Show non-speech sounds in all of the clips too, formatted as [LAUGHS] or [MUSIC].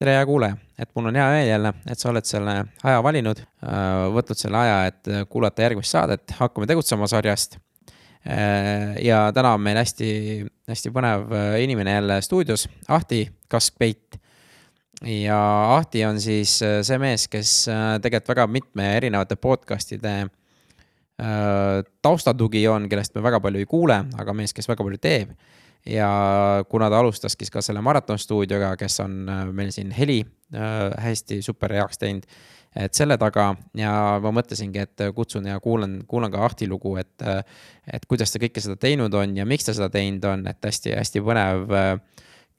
tere, hea kuulaja, et mul on hea meel jälle, et sa oled selle aja valinud, võtnud selle aja, et kuulata järgmist saadet Hakkame tegutsema sarjast. ja täna on meil hästi, hästi põnev inimene jälle stuudios, Ahti Kaskpeit. ja Ahti on siis see mees, kes tegelikult väga mitme erinevate podcast'ide taustatugi on, kellest me väga palju ei kuule, aga mees, kes väga palju teeb ja kuna ta alustaski ka selle maratonstuudioga, kes on äh, meil siin heli äh, hästi super heaks teinud, et selle taga ja ma mõtlesingi, et kutsun ja kuulan, kuulan ka Ahti lugu, et, äh, et kuidas ta kõike seda teinud on ja miks ta seda teinud on, et hästi-hästi põnev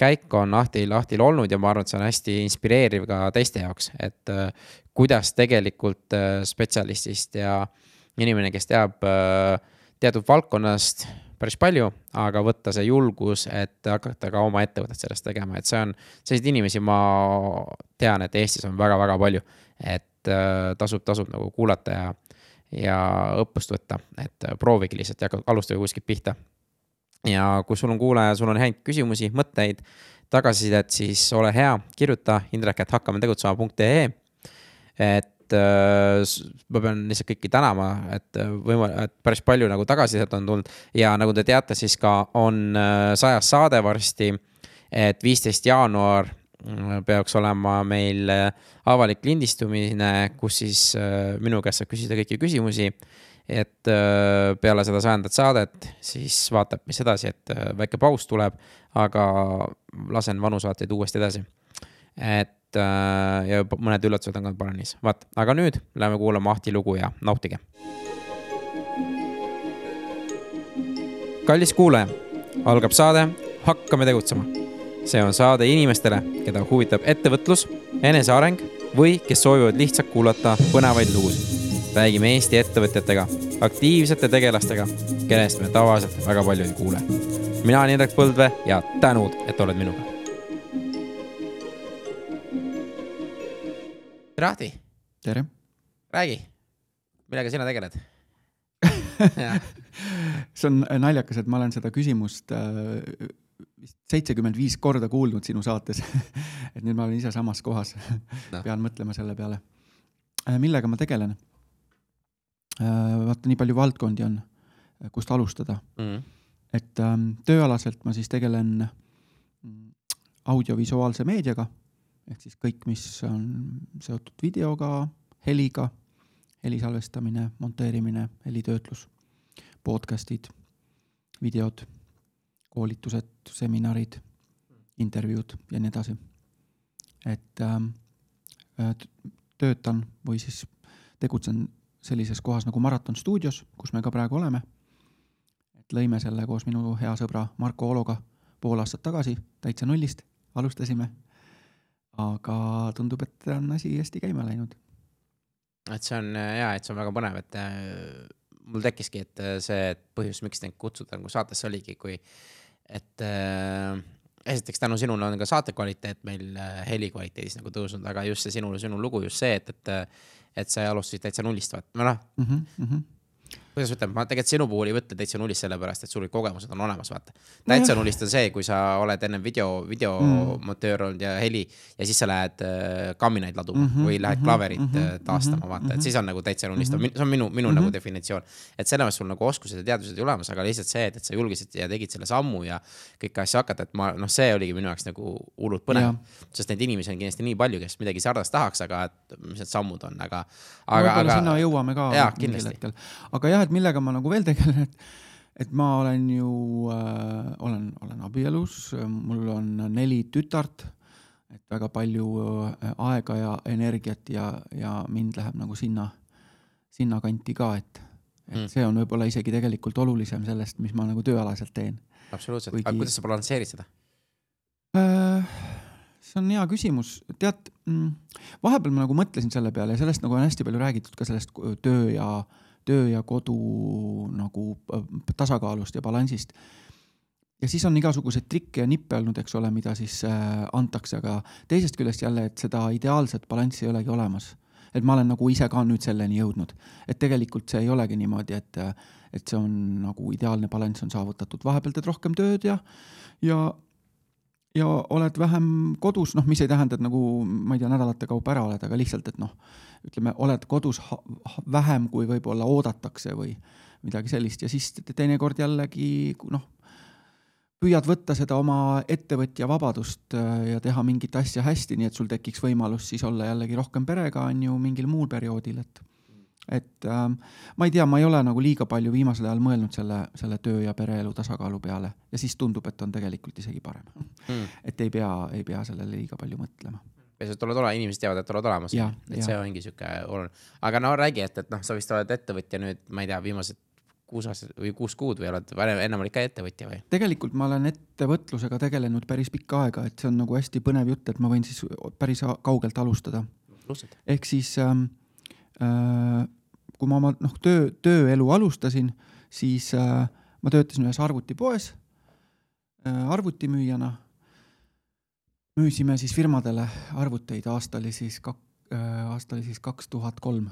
käik on Ahtil, Ahtil olnud ja ma arvan, et see on hästi inspireeriv ka teiste jaoks, et kuidas tegelikult spetsialistist ja inimene, kes teab teatud valdkonnast päris palju, aga võtta see julgus, et hakata ka oma ettevõtet sellest tegema, et see on, selliseid inimesi ma tean, et Eestis on väga-väga palju. et äh, tasub, tasub nagu kuulata ja, ja õppust võtta, et äh, proovige lihtsalt ja alustage kuskilt pihta. ja kui sul on kuulaja, sul on häid küsimusi, mõtteid, tagasisidet, siis ole hea, kirjuta indrek, et. Et äh, ma pean lihtsalt kõiki tänama, et äh, võimal-, et päris palju nagu tagasisidet on tulnud ja nagu te teate, siis ka on äh, sajas saade varsti. et viisteist jaanuar peaks olema meil avalik lindistumine, kus siis minu käest saab küsida kõiki küsimusi. et peale seda sajandat saadet siis vaatab, mis edasi, et väike paus tuleb, aga lasen vanu saateid uuesti edasi. Et äh, ja mõned üllatused on ka plaanis, vaat, aga nüüd läheme kuulama Ahti lugu ja nautige. kallis kuulaja, algab saade Hakkame tegutsema. see on saade inimestele, keda huvitab ettevõtlus, eneseareng või kes soovivad lihtsalt kuulata põnevaid lugusid. räägime Eesti ettevõtjatega, aktiivsete tegelastega, kellest me tavaliselt väga palju ei kuule. mina olen Indrek Põldvee ja tänud, et oled minuga tere, Ahti. tere. räägi, millega sina tegeled [LAUGHS] see on naljakas, et ma olen seda küsimust äh, vist seitsekümmend viis korda kuulnud sinu saates [LAUGHS] et nüüd ma olen ise samas kohas no.. pean mõtlema selle peale. Äh, millega ma tegelen? Äh, vaata, nii palju valdkondi on, kust alustada mm. -hmm. et ähm, tööalaselt ma siis tegelen mm, audiovisuaalse meediaga ehk siis kõik, mis on seotud videoga, heliga, heli salvestamine, monteerimine, helitöötlus, podcast'id, videod, koolitused, seminarid, intervjuud ja nii edasi. et ähm, äh, töötan või siis tegutsen sellises kohas nagu Maraton stuudios, kus me ka praegu oleme. et lõime selle koos minu hea sõbra Marko Ologa pool aastat tagasi täitsa nullist, alustasime aga tundub, et on asi hästi käima läinud. et see on hea, et see on väga põnev, et äh, mul tekkiski, et äh, see et põhjus, miks neid kutsuda nagu saatesse oligi, kui et äh, esiteks tänu sinule on ka saate kvaliteet meil äh, heli kvaliteedis nagu tõusnud, aga just see sinu, sinu lugu just see, et, et, et sa alustasid täitsa nullist, vaat, no noh mm -hmm kuidas ütleme, ma tegelikult sinu puhul ei võta täitsa nullist, sellepärast et sul kogemused on olemas, vaata. täitsa nullist on see, kui sa oled enne video, videomontöör olnud ja heli ja siis sa lähed äh, kamminaid laduma mm -hmm, või lähed mhm, klaverit mm -hmm, taastama, vaata, et mhm. siis on nagu täitsa nullist see on minu, minu mm -hmm. nagu definitsioon. et selles mõttes sul nagu oskused ja teadmised ei olemas, aga lihtsalt see, et, et sa julgesid ja tegid selle sammu ja kõiki asju hakata, et ma noh, see oligi minu jaoks nagu hullult põnev. sest neid inimesi on kindlasti nii palju, kes midagi sarnast tahaks, aga et mis need sammud on, aga, aga. võib-olla sinna jõuame ka. jaa, kindlasti. aga jah, et millega ma nagu veel tegelen, et, et ma olen ju äh,, olen, olen abielus, mul on neli tütart, et väga palju äh, aega ja energiat ja, ja mind läheb nagu sinna, sinnakanti ka, et, et mm. see on võib-olla isegi tegelikult olulisem sellest, mis ma nagu tööalaselt teen. absoluutselt Kuigi..., aga kuidas sa balansseerid seda äh,? see on hea küsimus, tead, mm, vahepeal ma nagu mõtlesin selle peale ja sellest nagu on hästi palju räägitud ka sellest töö ja äh, töö ja kodu nagu äh, tasakaalust ja balansist. ja siis on igasuguseid trikke ja nippe olnud, eks ole, mida siis äh, antakse, aga teisest küljest jälle, et seda ideaalset balanssi ei olegi olemas. et ma olen nagu ise ka nüüd selleni jõudnud, et tegelikult see ei olegi niimoodi, et, et see on nagu ideaalne balanss on saavutatud, vahepeal teed rohkem tööd ja, ja ja oled vähem kodus, noh, mis ei tähenda, et nagu ma ei tea, nädalate kaupa ära oled, aga lihtsalt, et noh, ütleme, oled kodus vähem, kui võib-olla oodatakse või midagi sellist. Ja siis teinekord jällegi noh, püüad võtta seda oma ettevõtja vabadust äh, ja teha mingit asja hästi, nii et sul tekiks võimalus siis olla jällegi rohkem perega, on ju, mingil muul perioodil, et et äh, ma ei tea, ma ei ole nagu liiga palju viimasel ajal mõelnud selle, selle töö ja pereelu tasakaalu peale ja siis tundub, et on tegelikult isegi parem mm.. et ei pea, ei pea sellele liiga palju mõtlema. peaasi, et oled olemas, inimesed teavad, et oled olemas. et ja. see ongi sihuke oluline. aga no räägi, et, et noh, sa vist oled ettevõtja nüüd, ma ei tea, viimased kuus aastat või kuus kuud või oled varem, ennem olid ka ettevõtja või? tegelikult ma olen ettevõtlusega tegelenud päris pikka aega, et see on nagu hästi põnev jutt, et ma võin siis päris kaugelt alustada. ehk siis ähm, äh, kui ma oma noh, töö, tööelu alustasin, siis äh, ma töötasin ühes arvutipoes äh, arvutimüüjana. müüsime siis firmadele arvuteid, aasta oli siis kak-, äh, aasta oli siis kaks tuhat kolm,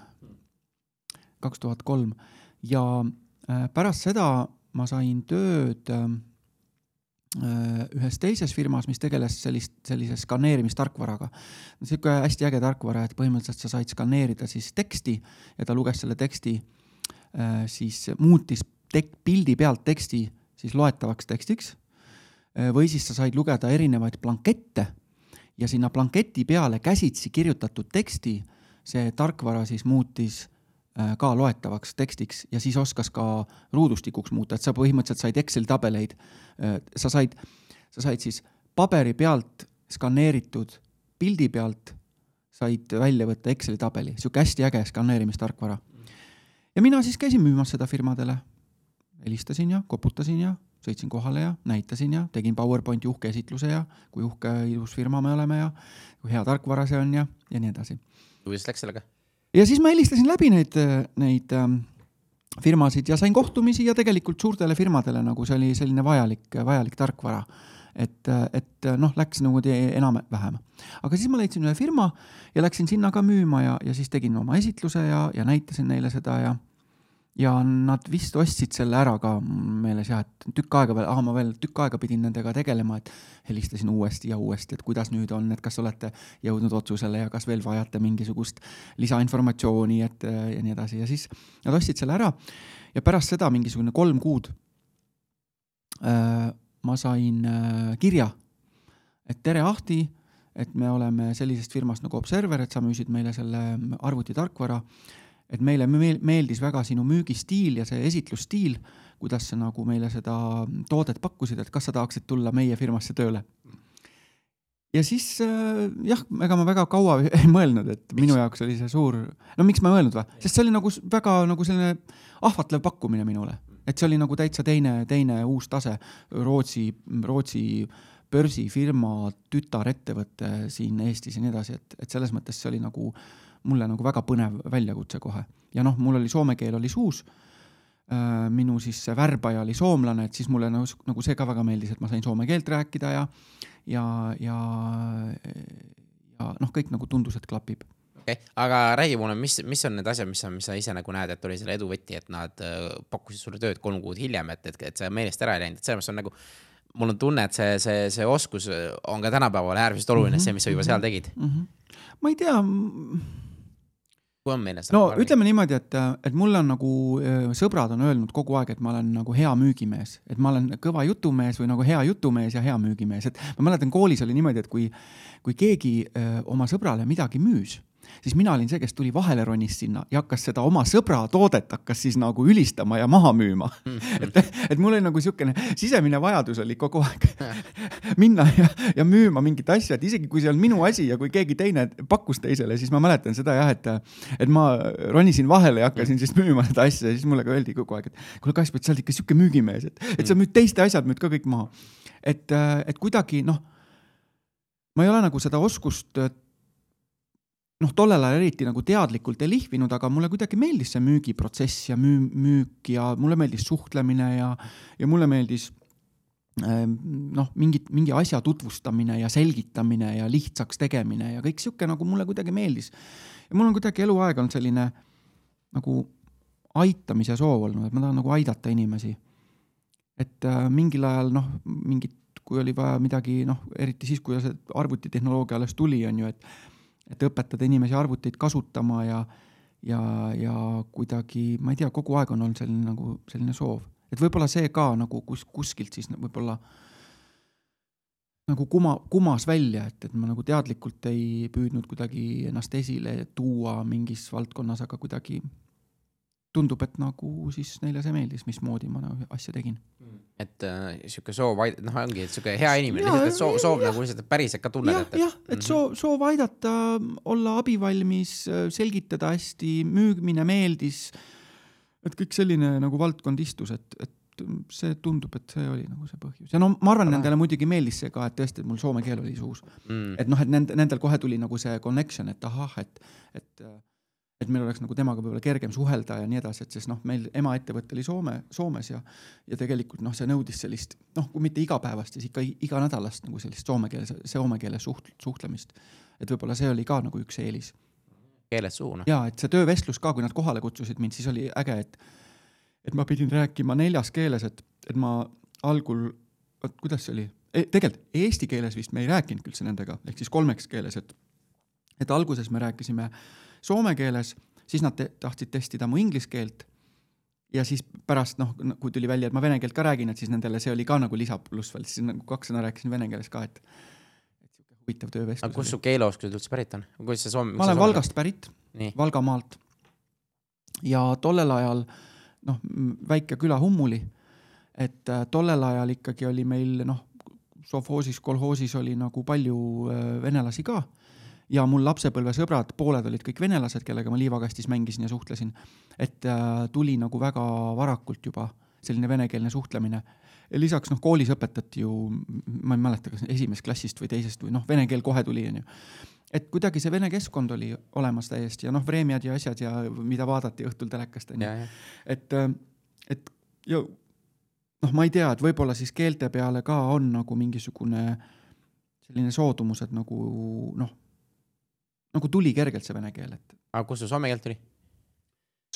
kaks tuhat kolm ja äh, pärast seda ma sain tööd äh, Äh, ühes teises firmas, mis tegeles sellist, sellise skaneerimistarkvaraga. niisugune hästi äge tarkvara, et põhimõtteliselt sa said skaneerida siis teksti ja ta luges selle teksti, äh, siis muutis tek-, pildi pealt teksti siis loetavaks tekstiks. Äh, või siis sa said lugeda erinevaid blankette ja sinna blanketi peale käsitsi kirjutatud teksti see tarkvara siis muutis Äh, ka loetavaks tekstiks ja siis oskas ka ruudustikuks muuta, et sa põhimõtteliselt said Exceli tabeleid, äh, sa said, sa said siis paberi pealt skaneeritud pildi pealt said välja võtta Exceli tabeli, sihuke hästi äge skaneerimistarkvara. ja mina siis käisin müümas seda firmadele, helistasin ja koputasin ja sõitsin kohale ja näitasin ja tegin PowerPointi uhke esitluse ja kui uhke ilus firma me oleme ja kui hea tarkvara see on ja, ja nii edasi. kuidas läks sellega? Ja siis ma helistasin läbi neid, neid ähm, firmasid ja sain kohtumisi ja tegelikult suurtele firmadele nagu see oli selline vajalik, vajalik tarkvara. et, et noh, läks niimoodi enam-vähem. aga siis ma leidsin ühe firma ja läksin sinna ka müüma ja, ja siis tegin oma esitluse ja, ja näitasin neile seda ja ja nad vist ostsid selle ära ka meeles jah, et tükk aega veel, ah ma veel tükk aega pidin nendega tegelema, et helistasin uuesti ja uuesti, et kuidas nüüd on, et kas olete jõudnud otsusele ja kas veel vajate mingisugust lisainformatsiooni, et ja nii edasi. Ja siis nad ostsid selle ära ja pärast seda mingisugune kolm kuud äh, ma sain äh, kirja, et tere, Ahti, et me oleme sellisest firmast nagu Observer, et sa müüsid meile selle arvutitarkvara et meile meeldis väga sinu müügistiil ja see esitlusstiil, kuidas sa nagu meile seda toodet pakkusid, et kas sa tahaksid tulla meie firmasse tööle? ja siis äh, jah, ega ma väga kaua [LAUGHS] ei mõelnud, et minu jaoks oli see suur, no miks ma ei mõelnud või, sest see oli nagu väga nagu selline ahvatlev pakkumine minule, et see oli nagu täitsa teine, teine uus tase, Rootsi, Rootsi börsifirma tütarettevõte siin Eestis ja nii edasi, et, et selles mõttes see oli nagu äh, mulle nagu väga põnev väljakutse kohe. ja noh, mul oli soome keel oli suus, äh, minu siis see värbaja oli soomlane, et siis mulle nagu, nagu see ka väga meeldis, et ma sain soome keelt rääkida ja, ja, ja, ja noh, kõik nagu tundus, et klapib okei okay., aga räägi mulle, mis, mis on need asjad, mis sa, mis sa ise nagu näed, et oli selle edu võti, et nad äh, pakkusid sulle tööd kolm kuud hiljem, et, et, et see meelest ära ei läinud, et selles mõttes on nagu. mul on tunne, et see, see, see oskus on ka tänapäeval äärmiselt oluline mm, -hmm. see, mis sa juba seal tegid mm. -hmm. ma ei tea kui on meeles? no arvi? ütleme niimoodi, et, et mulle on nagu sõbrad on öelnud kogu aeg, et ma olen nagu hea müügimees, et ma olen kõva jutumees või nagu hea jutumees ja hea müügimees, et ma mäletan, koolis oli niimoodi, et kui, kui keegi öö, oma sõbrale midagi müüs siis mina olin see, kes tuli vahele ronis sinna ja hakkas seda oma sõbra toodet hakkas siis nagu ülistama ja maha müüma. Mm.. et, et mul oli nagu niisugune sisemine vajadus oli kogu aeg minna ja, ja müüma mingit asja, et isegi kui see on minu asi ja kui keegi teine pakkus teisele, siis ma mäletan seda jah, et, et ma ronisin vahele ja hakkasin siis müüma seda asja ja siis mulle ka öeldi kogu aeg, et kuule, Kaspar, sa oled ikka sihuke müügimees, et, et sa müüd teiste asjad, müüd ka kõik maha. et, et kuidagi noh, ma ei ole nagu seda oskust noh, tollel ajal eriti nagu teadlikult ei lihvinud, aga mulle kuidagi meeldis see müügiprotsess ja müü-, müük ja mulle meeldis suhtlemine ja, ja mulle meeldis ehm, noh, mingit, mingi asja tutvustamine ja selgitamine ja lihtsaks tegemine ja kõik sihuke nagu mulle kuidagi meeldis. ja mul on kuidagi eluaeg olnud selline nagu aitamise soov olnud, et ma tahan nagu aidata inimesi. et äh, mingil ajal noh, mingid kui oli vaja midagi, noh, eriti siis, kui see arvutitehnoloogia alles tuli, on ju, et et õpetada inimesi arvuteid kasutama ja ja, ja kuidagi, ma ei tea, kogu aeg on olnud selline nagu selline soov, et võib-olla see ka nagu kus, kuskilt siis võib-olla nagu kuma, kumas välja, et, et ma nagu teadlikult ei püüdnud kuidagi ennast esile tuua mingis valdkonnas, aga kuidagi tundub, et nagu siis neile see meeldis, mismoodi ma nagu asja tegin. et äh, sihuke soov noh, ongi sihuke hea inimene, lihtsalt, et soov, soov nagu lihtsalt päriselt ka tunned, et, et. jah, et soov, soov aidata, olla abivalmis, selgitada hästi, müümine meeldis. et kõik selline nagu valdkond istus, et, et see tundub, et see oli nagu see põhjus ja no ma arvan, nendele muidugi meeldis see ka, et tõesti, et mul soome keel oli suus mm.. et noh, et nend-, nendel kohe tuli nagu see connection, et ahah, et, et et meil oleks nagu temaga võib-olla kergem suhelda ja nii edasi, et siis noh, meil emaettevõte oli Soome, Soomes ja ja tegelikult noh, see nõudis sellist noh, kui mitte igapäevast, siis ikka iganädalast nagu sellist soome keeles, soome keeles suht-, suhtlemist. et võib-olla see oli ka nagu üks eelis. keeled suhu, noh. jaa, et see töövestlus ka, kui nad kohale kutsusid mind, siis oli äge, et et ma pidin rääkima neljas keeles, et, et ma algul, vot kuidas see oli e,, tegelikult eesti keeles vist me ei rääkinudki üldse nendega, ehk siis kolmeks keeles, et et alguses me rääkisime äh, soome keeles, siis nad te tahtsid testida mu inglise keelt. ja siis pärast noh, kui tuli välja, et ma vene keelt ka räägin, et siis nendele see oli ka nagu lisapluss veel, siis nagu kaks sõna rääkisin vene keeles ka, et et sihuke huvitav töövestlus. aga kust su keeleoskused üldse pärit on, kuidas see soome? ma olen Valgast pärit, Valgamaalt. ja tollel ajal noh, väike küla Hummuli, et äh, tollel ajal ikkagi oli meil noh, sovhoosis, kolhoosis oli nagu palju äh, venelasi ka ja mul lapsepõlvesõbrad, pooled olid kõik venelased, kellega ma liivakastis mängisin ja suhtlesin. et äh, tuli nagu väga varakult juba selline venekeelne suhtlemine. lisaks noh, koolis õpetati ju, ma ei mäleta, kas esimesest klassist või teisest või noh, vene keel kohe tuli, onju. et kuidagi see vene keskkond oli olemas täiesti ja noh, Vremjad ja asjad ja mida vaadati õhtul telekast onju. et, äh, et ja noh, ma ei tea, et võib-olla siis keelte peale ka on nagu mingisugune selline soodumus, et nagu noh nagu tuli kergelt see vene keel, et. aga kust su soome keelt tuli?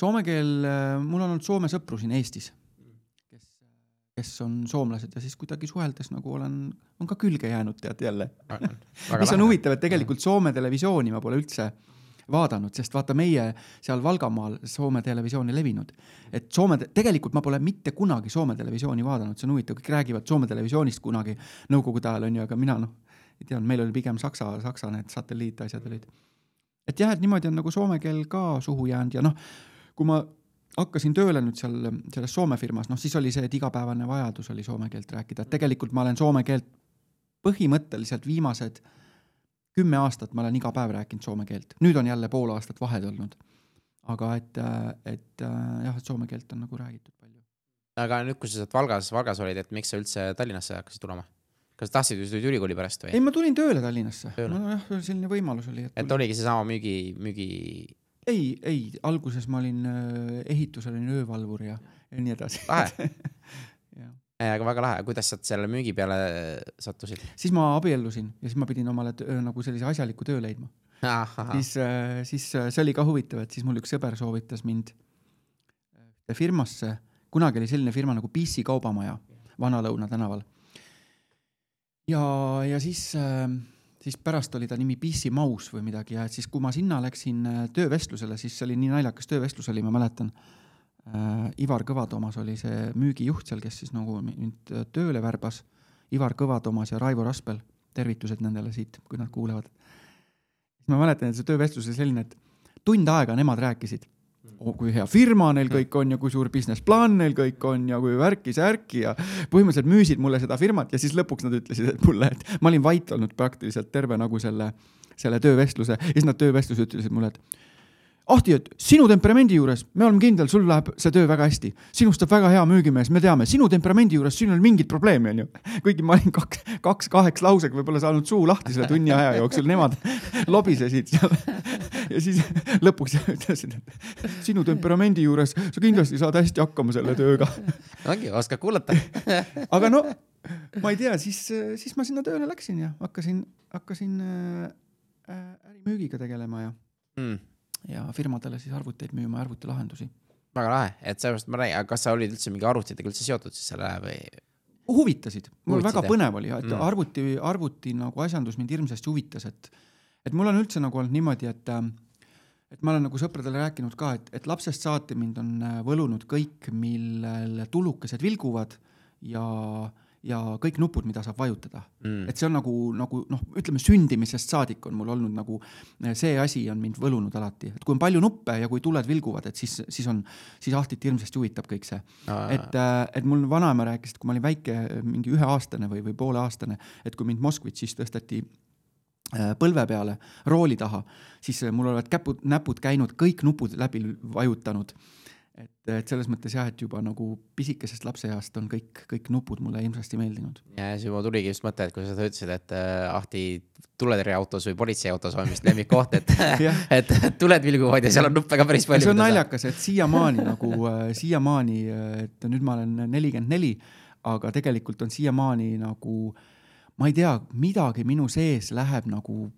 Soome keel, äh, mul on olnud Soome sõpru siin Eestis, kes, kes on soomlased ja siis kuidagi suheldes nagu olen, on ka külge jäänud, tead jälle. mis on huvitav, et tegelikult Soome televisiooni ma pole üldse vaadanud, sest vaata meie seal Valgamaal Soome televisiooni levinud. et Soome, tegelikult ma pole mitte kunagi Soome televisiooni vaadanud, see on huvitav, kõik räägivad Soome televisioonist kunagi nõukogude ajal onju, aga mina noh, ei teadnud, meil oli pigem saksa, saksa need satelliitasjad olid et jah, et niimoodi on nagu soome keel ka suhu jäänud ja noh, kui ma hakkasin tööle nüüd seal selles Soome firmas, noh siis oli see, et igapäevane vajadus oli soome keelt rääkida, et tegelikult ma olen soome keelt põhimõtteliselt viimased kümme aastat ma olen iga päev rääkinud soome keelt, nüüd on jälle pool aastat vahed olnud. aga et, et jah, et soome keelt on nagu räägitud palju. aga nüüd, kui sa sealt Valgas, Valgas olid, et miks sa üldse Tallinnasse hakkasid tulema? Kas tahtsid või tulid ülikooli pärast või? ei, ma tulin tööle Tallinnasse. nojah, selline võimalus oli. et, et oligi seesama müügi, müügi? ei, ei, alguses ma olin äh, ehitusel olin öövalvur ja, ja nii edasi. lahe [LAUGHS] aga väga lahe, kuidas sa selle müügi peale sattusid? siis ma abiellusin ja siis ma pidin omale töö, nagu sellise asjaliku töö leidma. siis, äh, siis äh, see oli ka huvitav, et siis mul üks sõber soovitas mind firmasse, kunagi oli selline firma nagu PC Kaubamaja Vana-Lõuna tänaval ja, ja siis, äh, siis pärast oli ta nimi PC Maus või midagi ja et siis, kui ma sinna läksin äh, töövestlusele, siis see oli nii naljakas töövestlus oli, ma mäletan. Äh, Ivar Kõvatoomas oli see müügijuht seal, kes siis nagu mind tööle värbas. Ivar Kõvatoomas ja Raivo Raspel, tervitused nendele siit, kui nad kuulevad. ma mäletan, et see töövestlus oli selline, et tund aega nemad rääkisid kui hea firma neil kõik on ja kui suur business plaan neil kõik on ja kui värki-särki ja põhimõtteliselt müüsid mulle seda firmat ja siis lõpuks nad ütlesid, et mulle, et ma olin vait olnud praktiliselt terve nagu selle, selle töövestluse ja siis nad töövestluses ütlesid mulle, et Ahti, et sinu temperamendi juures me oleme kindel, sul läheb see töö väga hästi. sinust saab väga hea müügimees, me teame, sinu temperamendi juures siin ei ole mingit probleemi, onju. kuigi ma olin kaks, kaks kaheks lausega võib-olla saanud suu lahti selle tunni aja jooksul, nemad [LAUGHS] lobisesid seal. Ja siis [LAUGHS] lõpuks [LAUGHS] ütlesid, et sinu temperamendi juures sa kindlasti saad hästi hakkama selle tööga. [LAUGHS] ongi, oskad kuulata aga no ma ei tea, siis, siis ma sinna tööle läksin ja hakkasin, hakkasin äh, ärimüügiga tegelema ja mm ja firmadele siis arvuteid müüma, arvutilahendusi. väga lahe, et sellepärast ma räägin, aga kas sa olid üldse mingi arvutitega üldse seotud siis selle või? huvitasid, mul Huvitasid, väga põnev oli et mm. arvuti, arvuti nagu asjandus mind hirmsasti huvitas, et, et mul on üldse nagu olnud niimoodi, et, ähm, et ma olen nagu sõpradele rääkinud ka, et, et lapsest saati mind on äh, võlunud kõik, millel tulukesed vilguvad ja, ja kõik nupud, mida saab vajutada mm. et see on nagu, nagu noh, ütleme sündimisest saadik on mul olnud nagu see asi on mind võlunud alati, et kui on palju nuppe ja kui tuled vilguvad, et siis, siis on, siis Ahtit hirmsasti huvitab kõik see. et, et mul vanaema rääkis, et kui ma olin väike, mingi üheaastane või, või pooleaastane, et kui mind Moskvitšis tõsteti äh, põlve peale, rooli taha, siis mul olevat käpud, näpud käinud, kõik nupud läbi vajutanud et, et selles mõttes jah, et juba nagu pisikesest lapseeast on kõik, kõik nupud mulle hirmsasti meeldinud. ja siis mul tuligi just mõte, et kui sa ütlesid, et äh, Ahti tuletõrjeautos või politseiautos on vist lemmikkoht, et [LAUGHS] [LAUGHS] et tuled vilguvad ja seal on nuppe ka päris palju. see on naljakas, et siiamaani nagu äh, siiamaani, et nüüd ma olen nelikümmend neli, aga tegelikult on siiamaani nagu ma ei tea, midagi minu sees läheb nagu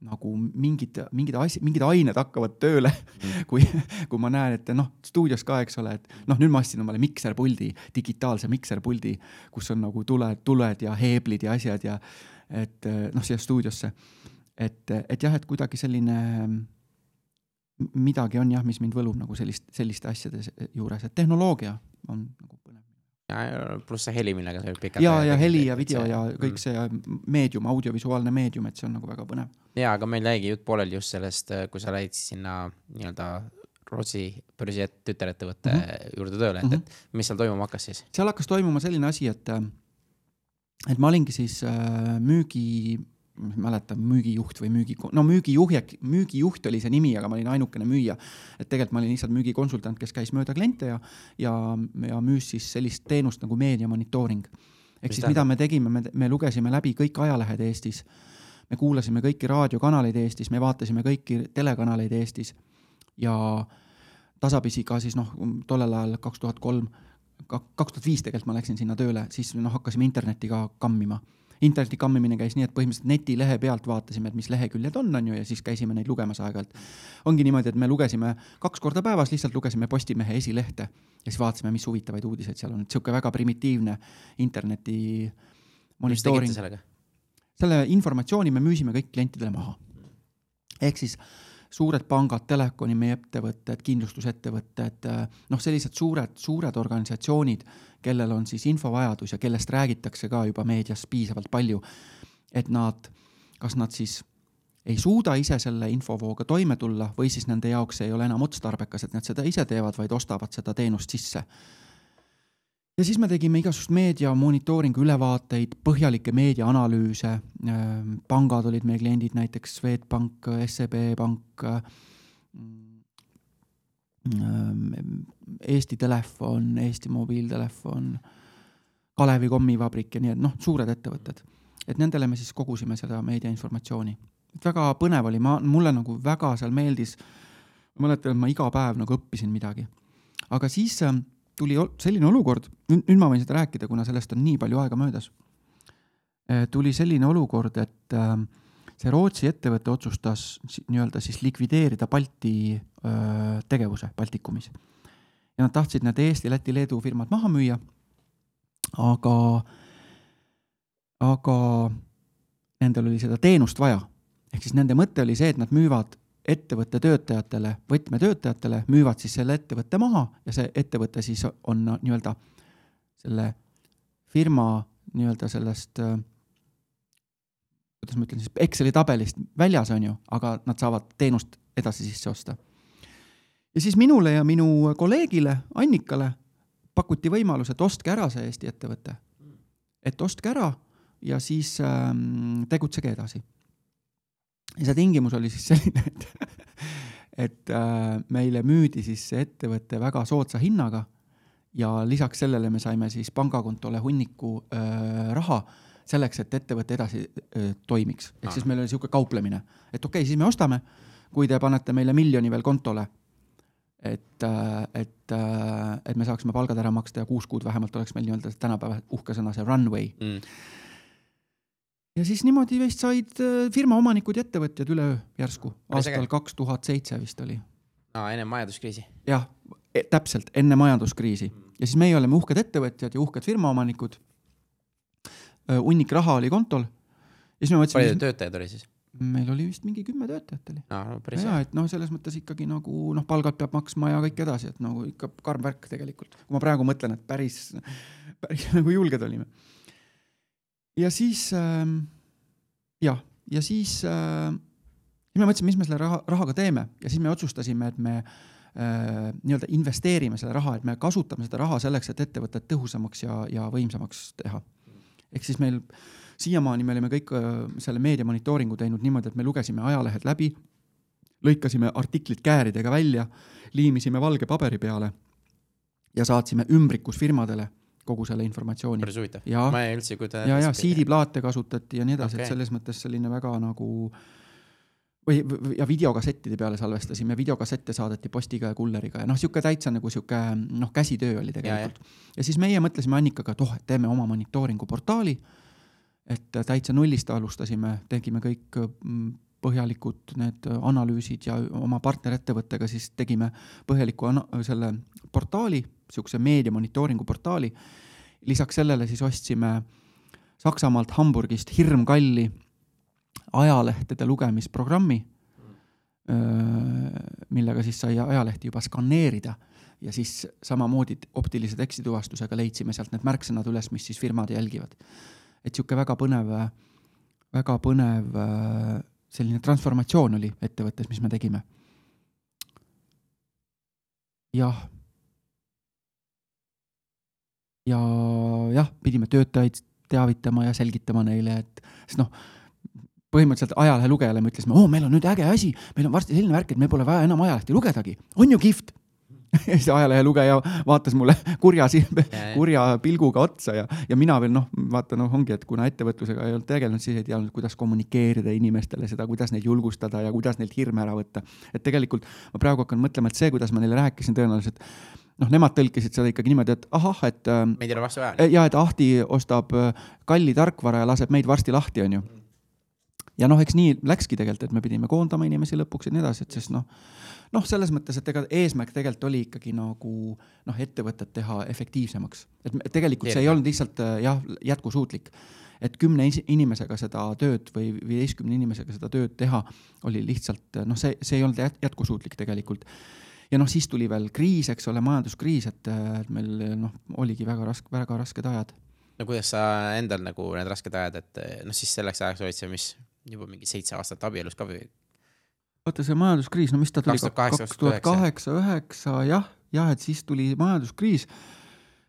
nagu mingid, mingid asjad, mingid ained hakkavad tööle mm. [LAUGHS] kui, kui ma näen, et noh, stuudios ka, eks ole, et noh, nüüd ma ostsin omale mikserpuldi, digitaalse mikserpuldi, kus on nagu tuled, tuled ja heeblid ja asjad ja et noh, siia stuudiosse. et, et jah, et kuidagi selline midagi on jah, mis mind võlub nagu sellist, selliste asjade juures, et tehnoloogia on nagu põnev pluss see heli, millega sa pikalt. ja, ja heli ja video see, ja kõik mm. see meedium, audiovisuaalne meedium, et see on nagu väga põnev. ja, aga meil jäigi jutt pooleli just sellest, kui sa läid sinna nii-öelda Rootsi börsi tütarettevõtte mm -hmm. juurde tööle, et mm, -hmm. et mis seal toimuma hakkas siis? seal hakkas toimuma selline asi, et, et ma olingi siis äh, müügi ma ei mäleta, müügijuht või müügi, no müügijuht, müügijuht oli see nimi, aga ma olin ainukene müüja. et tegelikult ma olin lihtsalt müügikonsultant, kes käis mööda kliente ja, ja, ja müüs siis sellist teenust nagu meedia monitooring. ehk siis mida me tegime, me, me lugesime läbi kõik ajalehed Eestis, me kuulasime kõiki raadiokanaleid Eestis, me vaatasime kõiki telekanaleid Eestis. Ja tasapisi ka siis noh, tollel ajal kaks tuhat kolm, kaks tuhat viis tegelikult ma läksin sinna tööle, siis noh, hakkasime internetti ka kammima interneti kammimine käis nii, et põhimõtteliselt netilehe pealt vaatasime, et mis leheküljed on, on ju, ja siis käisime neid lugemas aeg-ajalt. ongi niimoodi, et me lugesime kaks korda päevas, lihtsalt lugesime Postimehe esilehte ja siis vaatasime, mis huvitavaid uudiseid seal on, et sihuke väga primitiivne interneti monitooring. selle informatsiooni me müüsime kõik klientidele maha. ehk siis suured pangad, telekoniettevõtted, kindlustusettevõtted, noh, sellised suured, suured organisatsioonid, kellel on siis infovajadus ja kellest räägitakse ka juba meedias piisavalt palju, et nad, kas nad siis ei suuda ise selle infovooga toime tulla või siis nende jaoks ei ole enam otstarbekas, et nad seda ise teevad, vaid ostavad seda teenust sisse ja siis me tegime igasugust meedia monitooringu ülevaateid, põhjalikke meediaanalüüse. pangad olid meie kliendid, näiteks Swedbank, SEB Pank. Eesti Telefon, Eesti Mobiiltelefon, Kalevi kommivabrik ja nii, et noh, suured ettevõtted. et nendele me siis kogusime seda meediainformatsiooni. väga põnev oli, ma, mulle nagu väga seal meeldis. ma mäletan, et ma iga päev nagu õppisin midagi. aga siis tuli selline olukord, nüüd ma võin seda rääkida, kuna sellest on nii palju aega möödas. tuli selline olukord, et see Rootsi ettevõte otsustas nii-öelda siis likvideerida Balti tegevuse Baltikumis. ja nad tahtsid need Eesti, Läti, Leedu firmad maha müüa. aga, aga nendel oli seda teenust vaja. ehk siis nende mõte oli see, et nad müüvad ettevõtte töötajatele, võtmetöötajatele, müüvad siis selle ettevõtte maha ja see ettevõte siis on nii-öelda selle firma nii-öelda sellest, kuidas ma ütlen siis, Exceli tabelist väljas, on ju, aga nad saavad teenust edasi sisse osta. ja siis minule ja minu kolleegile Annikale pakuti võimalus, et ostke ära see Eesti ettevõte. et ostke ära ja siis ähm, tegutsege edasi ja see tingimus oli siis selline, et, [LAUGHS] et äh, meile müüdi siis see ettevõte väga soodsa hinnaga ja lisaks sellele me saime siis pangakontole hunniku äh, raha selleks, et ettevõte edasi äh, toimiks. ehk siis meil oli niisugune kauplemine, et okei okay,, siis me ostame, kui te panete meile miljoni veel kontole, et, et, et me saaksime palgad ära maksta ja kuus kuud vähemalt oleks meil nii-öelda tänapäeva uhke sõna, see runway mm ja siis niimoodi vist said firma omanikud ja ettevõtjad üleöö järsku, aastal kaks tuhat seitse vist oli. aa, enne majanduskriisi? jah, täpselt, enne majanduskriisi. ja siis meie oleme uhked ettevõtjad ja uhked firmaomanikud. Hunnik raha oli kontol. ja siis me mõtlesime. palju töötajaid oli siis? meil oli vist mingi kümme töötajat oli. no hea. et noh, selles mõttes ikkagi nagu noh, palgad peab maksma ja kõik edasi, et nagu ikka karm värk tegelikult. kui ma praegu mõtlen, et päris, päris [LAUGHS] nagu julged olime. ja siis äh, jah, ja siis äh, siis me mõtlesime, mis me selle raha, rahaga teeme ja siis me otsustasime, et me äh, nii-öelda investeerime selle raha, et me kasutame seda raha selleks, et ettevõtet tõhusamaks ja, ja võimsamaks teha. Ehk siis meil siiamaani me olime kõik äh, selle meedia monitooringu teinud niimoodi, et me lugesime ajalehed läbi, lõikasime artiklid kääridega välja, liimisime valge paberi peale ja saatsime ümbrikusfirmadele kogu selle informatsiooni. päris huvitav. ma ei üldse ei kujuta ja, ja CD-plaate kasutati ja nii edasi okay., et selles mõttes selline väga nagu või, või, ja videokassettide peale salvestasime, videokassette saadeti postiga ja kulleriga ja noh, sihuke täitsa nagu sihuke noh, käsitöö oli tegelikult. ja siis meie mõtlesime Annikaga, et oh, et teeme oma monitooringu portaali. et täitsa nullist alustasime, tegime kõik mm, põhjalikud need analüüsid ja oma partnerettevõttega siis tegime põhjaliku selle portaali, sihukese meedia monitooringu portaali. lisaks sellele siis ostsime Saksamaalt Hamburgist hirmkalli ajalehtede lugemisprogrammi, millega siis sai ajalehti juba skaneerida ja siis samamoodi optilise tekstituvastusega leidsime sealt need märksõnad üles, mis siis firmad jälgivad. et sihuke väga põnev, väga põnev selline transformatsioon oli ettevõttes, mis me tegime. jah. ja jah, pidime töötajaid teavitama ja selgitama neile, et sest noh põhimõtteliselt ajalehe lugejale me ütlesime, oo, meil on nüüd äge asi, meil on varsti selline värk, et meil pole vaja enam ajalehti lugedagi, on ju kihvt [LAUGHS] ja siis ajalehe lugeja vaatas mulle kurja, kurja pilguga otsa ja, ja mina veel noh, vaata noh, ongi, et kuna ettevõtlusega ei olnud tegelenud, siis ei teadnud, kuidas kommunikeerida inimestele seda, kuidas neid julgustada ja kuidas neilt hirme ära võtta. et tegelikult ma praegu hakkan mõtlema, et see, kuidas ma neile rääkisin, tõenäoliselt noh, nemad tõlkisid seda ikkagi niimoodi, et ahah, et. meid ei ole varsti vaja. ja, et Ahti ostab kalli tarkvara ja laseb meid varsti lahti, onju ja noh, eks nii läkski tegelikult, et me pidime koondama inimesi lõpuks ja nii edasi, et sest noh, noh, selles mõttes, et ega eesmärk tegelikult oli ikkagi nagu noh, ettevõtet teha efektiivsemaks, et tegelikult see ei olnud lihtsalt äh, jah, jätkusuutlik et kümne inimesega seda tööd või viieteistkümne inimesega seda tööd teha oli lihtsalt noh, see, see ei olnud jätkusuutlik tegelikult. ja noh, siis tuli veel kriis, eks ole, majanduskriis, et meil noh, oligi väga raske, väga rasked ajad. no kuidas sa endal nagu need rasked ajad, et noh, siis selleks ajaks olid sa mis juba mingi seitse aastat abielus ka või? oota, see majanduskriis, no mis ta tuli? kaks tuhat kaheksa, üheksa, jah, jah, et siis tuli majanduskriis.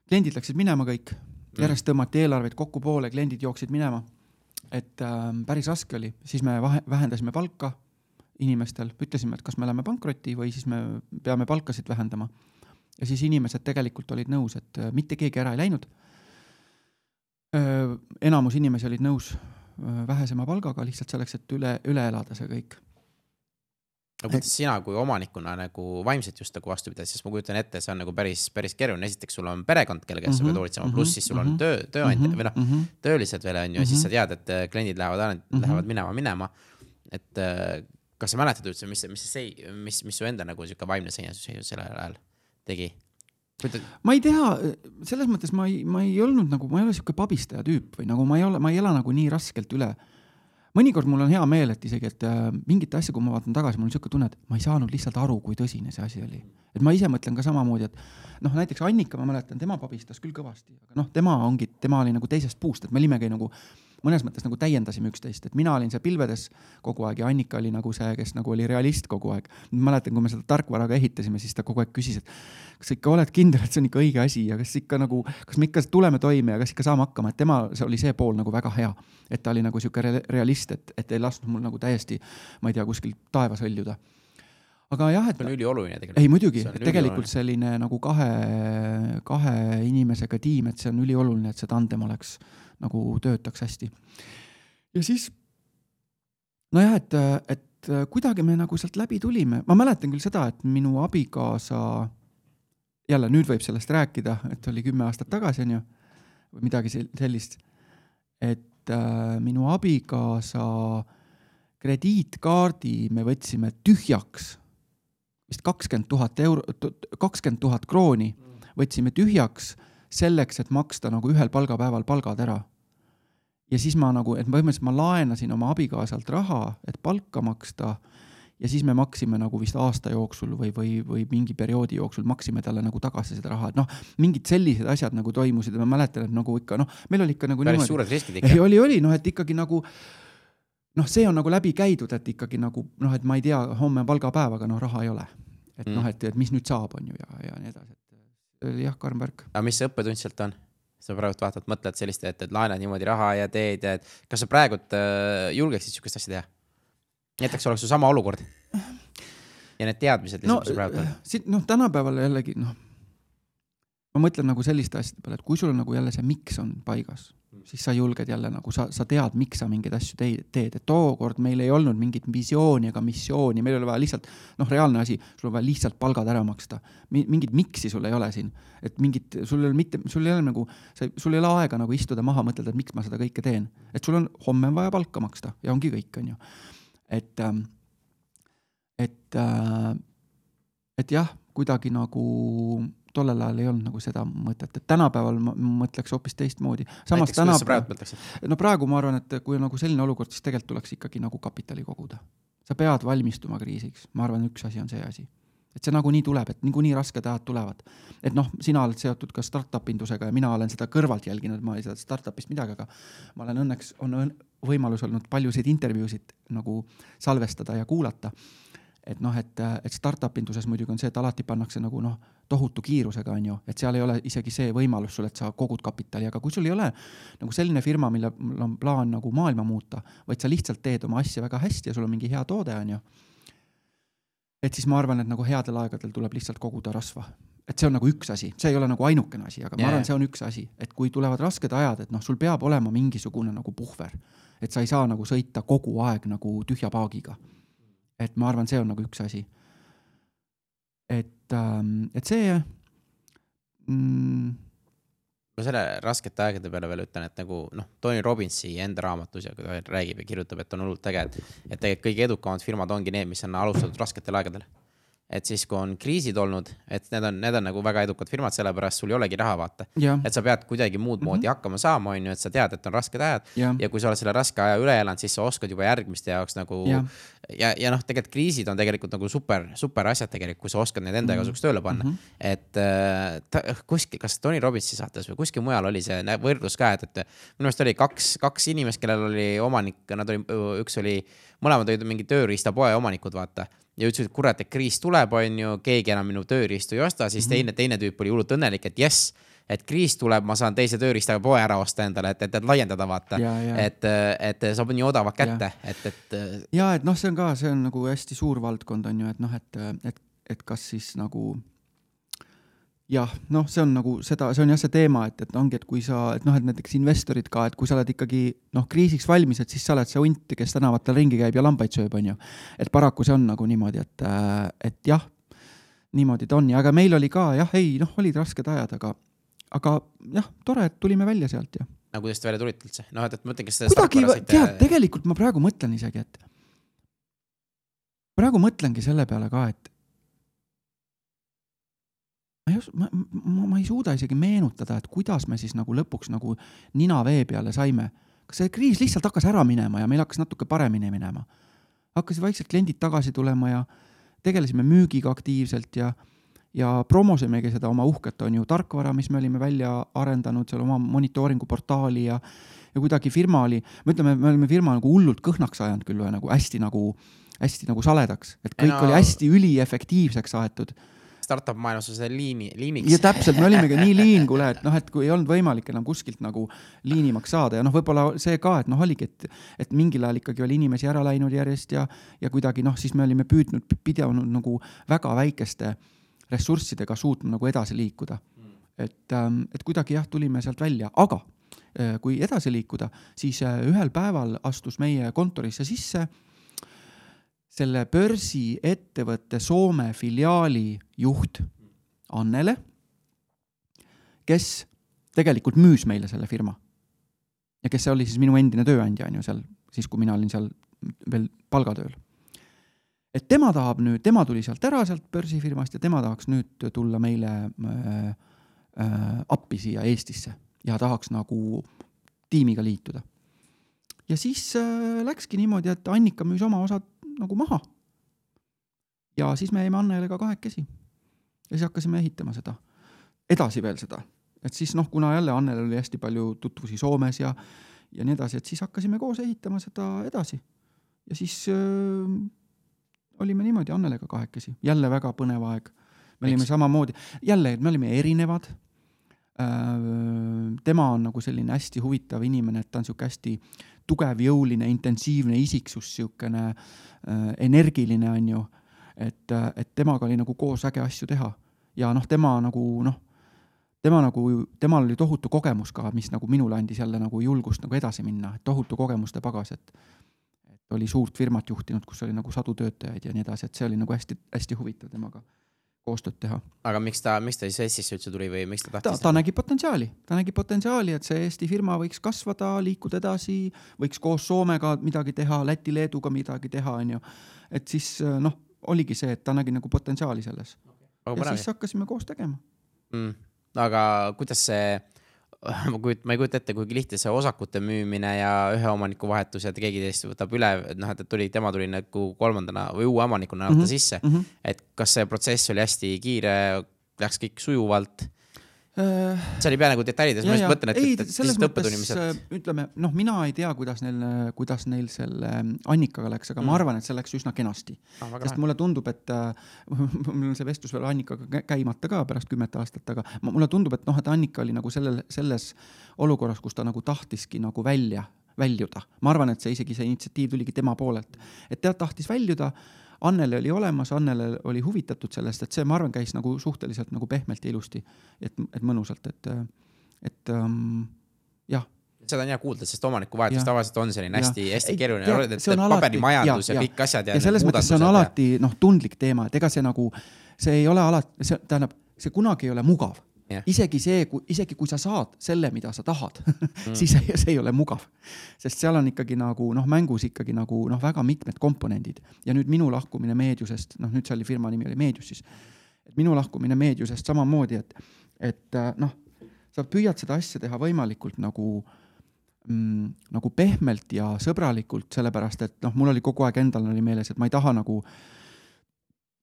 kliendid läksid minema kõik, mm. järjest tõmmati eelarveid kokku poole, kliendid jooksid minema. et äh, päris raske oli, siis me vahe, vähendasime palka inimestel, ütlesime, et kas me läheme pankrotti või siis me peame palkasid vähendama. ja siis inimesed tegelikult olid nõus, et äh, mitte keegi ära ei läinud. enamus inimesi olid nõus Äh, vähesema palgaga lihtsalt selleks, et üle, üle elada see kõik. no kuidas sina kui omanikuna nagu vaimselt just nagu vastu pidada, sest ma kujutan ette, see on nagu päris, päris keeruline, esiteks sul on perekond, kelle käest mm -hmm, sa pead mhm, hoolitsema mm, -hmm, pluss siis sul on mhm, töö, tööandja mm -hmm, või noh mm -hmm., töölised veel on ju, ja siis sa tead, et äh, kliendid lähevad, mm -hmm. lähevad minema, minema. et äh, kas sa mäletad üldse, mis, mis see, mis, mis su enda nagu sihuke vaimne seis sellel ajal tegi? Ma ei tea, selles mõttes ma ei, ma ei olnud nagu, ma ei ole sihuke pabistaja tüüp või nagu ma ei ole, ma ei ela nagu nii raskelt üle. mõnikord mul on hea meel, et isegi, et äh, mingite asja, kui ma vaatan tagasi, mul on sihuke tunne, et ma ei saanud lihtsalt aru, kui tõsine see asi oli. et ma ise mõtlen ka samamoodi, et noh, näiteks Annika, ma mäletan, tema pabistas küll kõvasti, aga noh, tema ongi, tema oli nagu teisest puust, et me olimegi nagu mõnes mõttes nagu täiendasime üksteist, et mina olin see pilvedes kogu aeg ja Annika oli nagu see, kes nagu oli realist kogu aeg. mäletan, kui me seda tarkvaraga ehitasime, siis ta kogu aeg küsis, et kas sa ikka oled kindel, et see on ikka õige asi ja kas ikka nagu, kas me ikka tuleme toime ja kas ikka saame hakkama, et tema, see oli see pool nagu väga hea. et ta oli nagu sihuke realist, et, et ei lasknud mul nagu täiesti, ma ei tea, kuskil taevas hõljuda aga jah, et. see on ülioluline tegelikult. ei muidugi, et tegelikult selline nagu kahe, kahe inimesega tiim, et see on ülioluline, et see tandem oleks nagu töötaks hästi. ja siis nojah, et, et kuidagi me nagu sealt läbi tulime, ma mäletan küll seda, et minu abikaasa, jälle nüüd võib sellest rääkida, et oli kümme aastat tagasi, onju, või midagi sellist, et äh, minu abikaasa krediitkaardi me võtsime tühjaks, vist kakskümmend tuhat euro, kakskümmend tuhat krooni võtsime tühjaks selleks, et maksta nagu ühel palgapäeval palgad ära ja siis ma nagu, et põhimõtteliselt ma laenasin oma abikaasalt raha, et palka maksta ja siis me maksime nagu vist aasta jooksul või, või, või mingi perioodi jooksul maksime talle nagu tagasi seda raha, et noh, mingid sellised asjad nagu toimusid ja ma mäletan, et nagu ikka noh, meil oli ikka nagu päris niimoodi, suured riskid [LAUGHS] ikka. oli, oli noh, et ikkagi nagu noh, see on nagu läbi käidud, et ikkagi nagu noh, et ma ei tea, homme on palgapäev, aga noh, raha ei ole. et mm. noh, et, et mis nüüd saab, on ju, ja, ja nii edasi, et oli jah, karm värk. aga mis see õppetund sealt on? Sa praegu vaatad, mõtled sellist, et, et laenad niimoodi raha ja teed ja et kas sa praegult äh, julgeksid sihukest asja teha? näiteks oleks su sama olukord. ja need teadmised no, mis praegu on. siit noh, tänapäeval jällegi noh, ma mõtlen nagu selliste asjade peale, et kui sul on nagu jälle see miks on paigas, siis sa julged jälle nagu sa, sa tead, miks sa mingeid asju teed, teed, et tookord meil ei olnud mingit visiooni ega missiooni, meil oli vaja lihtsalt noh, reaalne asi, sul on vaja lihtsalt palgad ära maksta. mingit miks'i sul ei ole siin, et mingit, sul ei ole mitte, sul ei ole nagu, sa, sul ei ole aega nagu istuda maha, mõtelda, et miks ma seda kõike teen, et sul on homme on vaja palka maksta ja ongi kõik, on ju. Et, ähm, et, äh, et jah, kuidagi nagu tollel ajal ei olnud nagu seda mõtet, et tänapäeval ma mõtleks hoopis teistmoodi. näiteks täna... kuidas sa praegu mõtleksid? no praegu ma arvan, et kui on nagu selline olukord, siis tegelikult tuleks ikkagi nagu kapitali koguda. sa pead valmistuma kriisiks, ma arvan, üks asi on see asi et see nagunii tuleb, et niikuinii rasked ajad tulevad. et noh, sina oled seotud ka startup indusega ja mina olen seda kõrvalt jälginud, ma ei tea startup'ist midagi, aga ma olen õnneks, on võimalus olnud paljusid intervjuusid nagu salvestada ja kuulata. Et noh, et, et startup induses muidugi on see, et alati pannakse nagu noh, tohutu kiirusega, on ju, et seal ei ole isegi see võimalus sul, et sa kogud kapitali, aga kui sul ei ole nagu selline firma, millel on plaan nagu maailma muuta, vaid sa lihtsalt teed oma asja väga hästi ja sul on mingi hea toode, on ju et siis ma arvan, et nagu headel aegadel tuleb lihtsalt koguda rasva. et see on nagu üks asi, see ei ole nagu ainukene asi, aga yeah. ma arvan, see on üks asi, et kui tulevad rasked ajad, et noh, sul peab olema mingisugune nagu puhver. et sa ei saa nagu sõita kogu aeg nagu tühja paagiga. Et ma arvan, see on nagu üks asi. et ähm,, et see mm, ma selle raskete aegade peale veel ütlen, et nagu noh, Tony Robbinsi enda raamatus ja kui ta räägib ja kirjutab, et on hullult äge, et, et tegelikult kõige edukamad firmad ongi need, mis on alustatud rasketel aegadel et siis, kui on kriisid olnud, et need on, need on nagu väga edukad firmad, sellepärast sul ei olegi raha, vaata. et sa pead kuidagi muud moodi mm -hmm. hakkama saama, on ju, et sa tead, et on rasked ajad ja. ja kui sa oled selle raske aja üle elanud, siis sa oskad juba järgmiste jaoks nagu. ja, ja, ja noh, tegelikult kriisid on tegelikult nagu super, super asjad tegelikult, kui sa oskad need enda kasuks mm -hmm. tööle panna mm. -hmm. et äh, ta, kuskil, kas Tony Robbinsi saates või kuskil mujal oli see võrdlus ka, et, et minu meelest oli kaks, kaks inimest, kellel oli omanik, nad oli, üks oli, mõlemad olid mingi tööriistapoe omanikud, vaata ja ütlesid, et kurat, et kriis tuleb, on ju, keegi enam minu tööriistu ei osta, siis mm -hmm. teine, teine tüüp oli hullult õnnelik, et jess, et kriis tuleb, ma saan teise tööriistaga poe ära osta endale, et, et, et laiendada, vaata. et, et saab nii odavalt kätte, et, et. ja et noh, see on ka, see on nagu hästi suur valdkond on ju, et noh, et, et, et kas siis nagu jah, noh, see on nagu seda, see on jah, see teema, et, et ongi, et kui sa, et noh, et näiteks investorid ka, et kui sa oled ikkagi noh, kriisiks valmis, et siis sa oled see hunt, kes tänavatel ringi käib ja lambaid sööb, on ju. et paraku see on nagu niimoodi, et, et jah, niimoodi ta on ja, aga meil oli ka jah, ei noh, olid rasked ajad, aga, aga jah, tore, et tulime välja sealt ja. no kuidas te välja tulite üldse, noh, et, et ma mõtlen, kas kuidagi, tead, tegelikult ma praegu mõtlen isegi, et praegu mõtlengi selle peale ka, et ma ei os-, ma, ma, ma ei suuda isegi meenutada, et kuidas me siis nagu lõpuks nagu nina vee peale saime. kas see kriis lihtsalt hakkas ära minema ja meil hakkas natuke paremini minema? hakkasid vaikselt kliendid tagasi tulema ja tegelesime müügiga aktiivselt ja, ja promosimegi seda oma uhket, on ju, tarkvara, mis me olime välja arendanud, seal oma monitooringu portaali ja ja kuidagi firma oli, me ütleme, me olime firma nagu hullult kõhnaks ajanud küll või nagu hästi nagu, hästi nagu saledaks, et kõik no. oli hästi üliefektiivseks aetud startup maailmas on see liini, liiniks. ja täpselt, me olimegi nii [LAUGHS] liin, kuule, et noh, et kui ei olnud võimalik enam kuskilt nagu liinimaks saada ja noh, võib-olla see ka, et noh, oligi, et, et mingil ajal ikkagi oli inimesi ära läinud järjest ja, ja kuidagi noh, siis me olime püüdnud, pidanud nagu väga väikeste ressurssidega suutma nagu edasi liikuda. et, ähm, et kuidagi jah, tulime sealt välja, aga äh, kui edasi liikuda, siis äh, ühel päeval astus meie kontorisse sisse selle börsiettevõtte Soome filiaali juht Annele, kes tegelikult müüs meile selle firma. ja kes oli siis minu endine tööandja, on ju, seal, siis kui mina olin seal veel palgatööl. et tema tahab nüüd, tema tuli sealt ära, sealt börsifirmast ja tema tahaks nüüd tulla meile äh, äh, appi siia Eestisse ja tahaks nagu tiimiga liituda ja siis äh, läkski niimoodi, et Annika müüs oma osad nagu maha. ja siis me jäime Annelega kahekesi. ja siis hakkasime ehitama seda, edasi veel seda, et siis noh, kuna jälle Annel oli hästi palju tutvusi Soomes ja ja nii edasi, et siis hakkasime koos ehitama seda edasi. ja siis äh, olime niimoodi Annelega kahekesi, jälle väga põnev aeg. me Miks? olime samamoodi, jälle, me olime erinevad tema on nagu selline hästi huvitav inimene, et ta on sihuke hästi tugev, jõuline, intensiivne isiksus, sihukene äh, energiline, on ju. et, äh, et temaga oli nagu koos äge asju teha. Ja noh, tema nagu noh, tema nagu, temal oli tohutu kogemus ka, mis nagu minule andis jälle nagu julgust nagu edasi minna, et tohutu kogemuste pagas, et oli suurt firmat juhtinud, kus oli nagu sadu töötajaid ja nii edasi, et see oli nagu hästi-hästi huvitav temaga koostööd teha. aga miks ta, miks ta siis Eestisse üldse tuli või miks ta tahtis? ta, ta nägi potentsiaali, ta nägi potentsiaali, et see Eesti firma võiks kasvada, liikuda edasi, võiks koos Soomega midagi teha, Läti-Leeduga midagi teha, onju. et siis noh, oligi see, et ta nägi nagu potentsiaali selles okay.. ja siis hakkasime koos tegema mm.. aga kuidas see [LAUGHS] ma kujut-, ma ei kujuta ette, kuigi lihtne see osakute müümine ja ühe omaniku vahetus ja keegi teist võtab üle, noh, et tuli, tema tuli nagu kolmandana või uue omanikuna mm -hmm. sisse mm. -hmm. et kas see protsess oli hästi kiire, läks kõik sujuvalt see oli pea nagu detailides, ma just mõtlen, et, et, et lihtsalt õppetunnimised. Äh, ütleme, noh, mina ei tea, kuidas neil, kuidas neil selle Annikaga läks, aga mm. ma arvan, et see läks üsna kenasti ah,. sest mulle tundub, et äh, [LAUGHS] mul on see vestlus veel Annikaga käimata ka pärast kümmet aastat, aga mulle tundub, et noh, et Annika oli nagu sellel, selles olukorras, kus ta nagu tahtiski nagu välja, väljuda. ma arvan, et see isegi see initsiatiiv tuligi tema poolelt, et ta tahtis väljuda Annele oli olemas, Annele oli huvitatud sellest, et see, ma arvan, käis nagu suhteliselt nagu pehmelt ja ilusti, et, et mõnusalt, et, et ähm, jah. Seda on hea kuulda, sest omanikuvahetus tavaliselt on selline hästi-hästi keeruline, paberimajandus ja, ja kõik asjad ja. ja selles mõttes see on alati noh, tundlik teema, et ega see nagu, see ei ole alati, see tähendab, see kunagi ei ole mugav Yeah. isegi see, isegi kui sa saad selle, mida sa tahad [LAUGHS] mm. siis see, see ei ole mugav. sest seal on ikkagi nagu noh, mängus ikkagi nagu noh, väga mitmed komponendid ja nüüd minu lahkumine Meediusest, noh, nüüd see oli firma nimi oli Meedius siis. et minu lahkumine Meediusest samamoodi, et, et äh, noh, sa püüad seda asja teha võimalikult nagu mm, nagu pehmelt ja sõbralikult, sellepärast et noh, mul oli kogu aeg endal oli meeles, et ma ei taha nagu äh,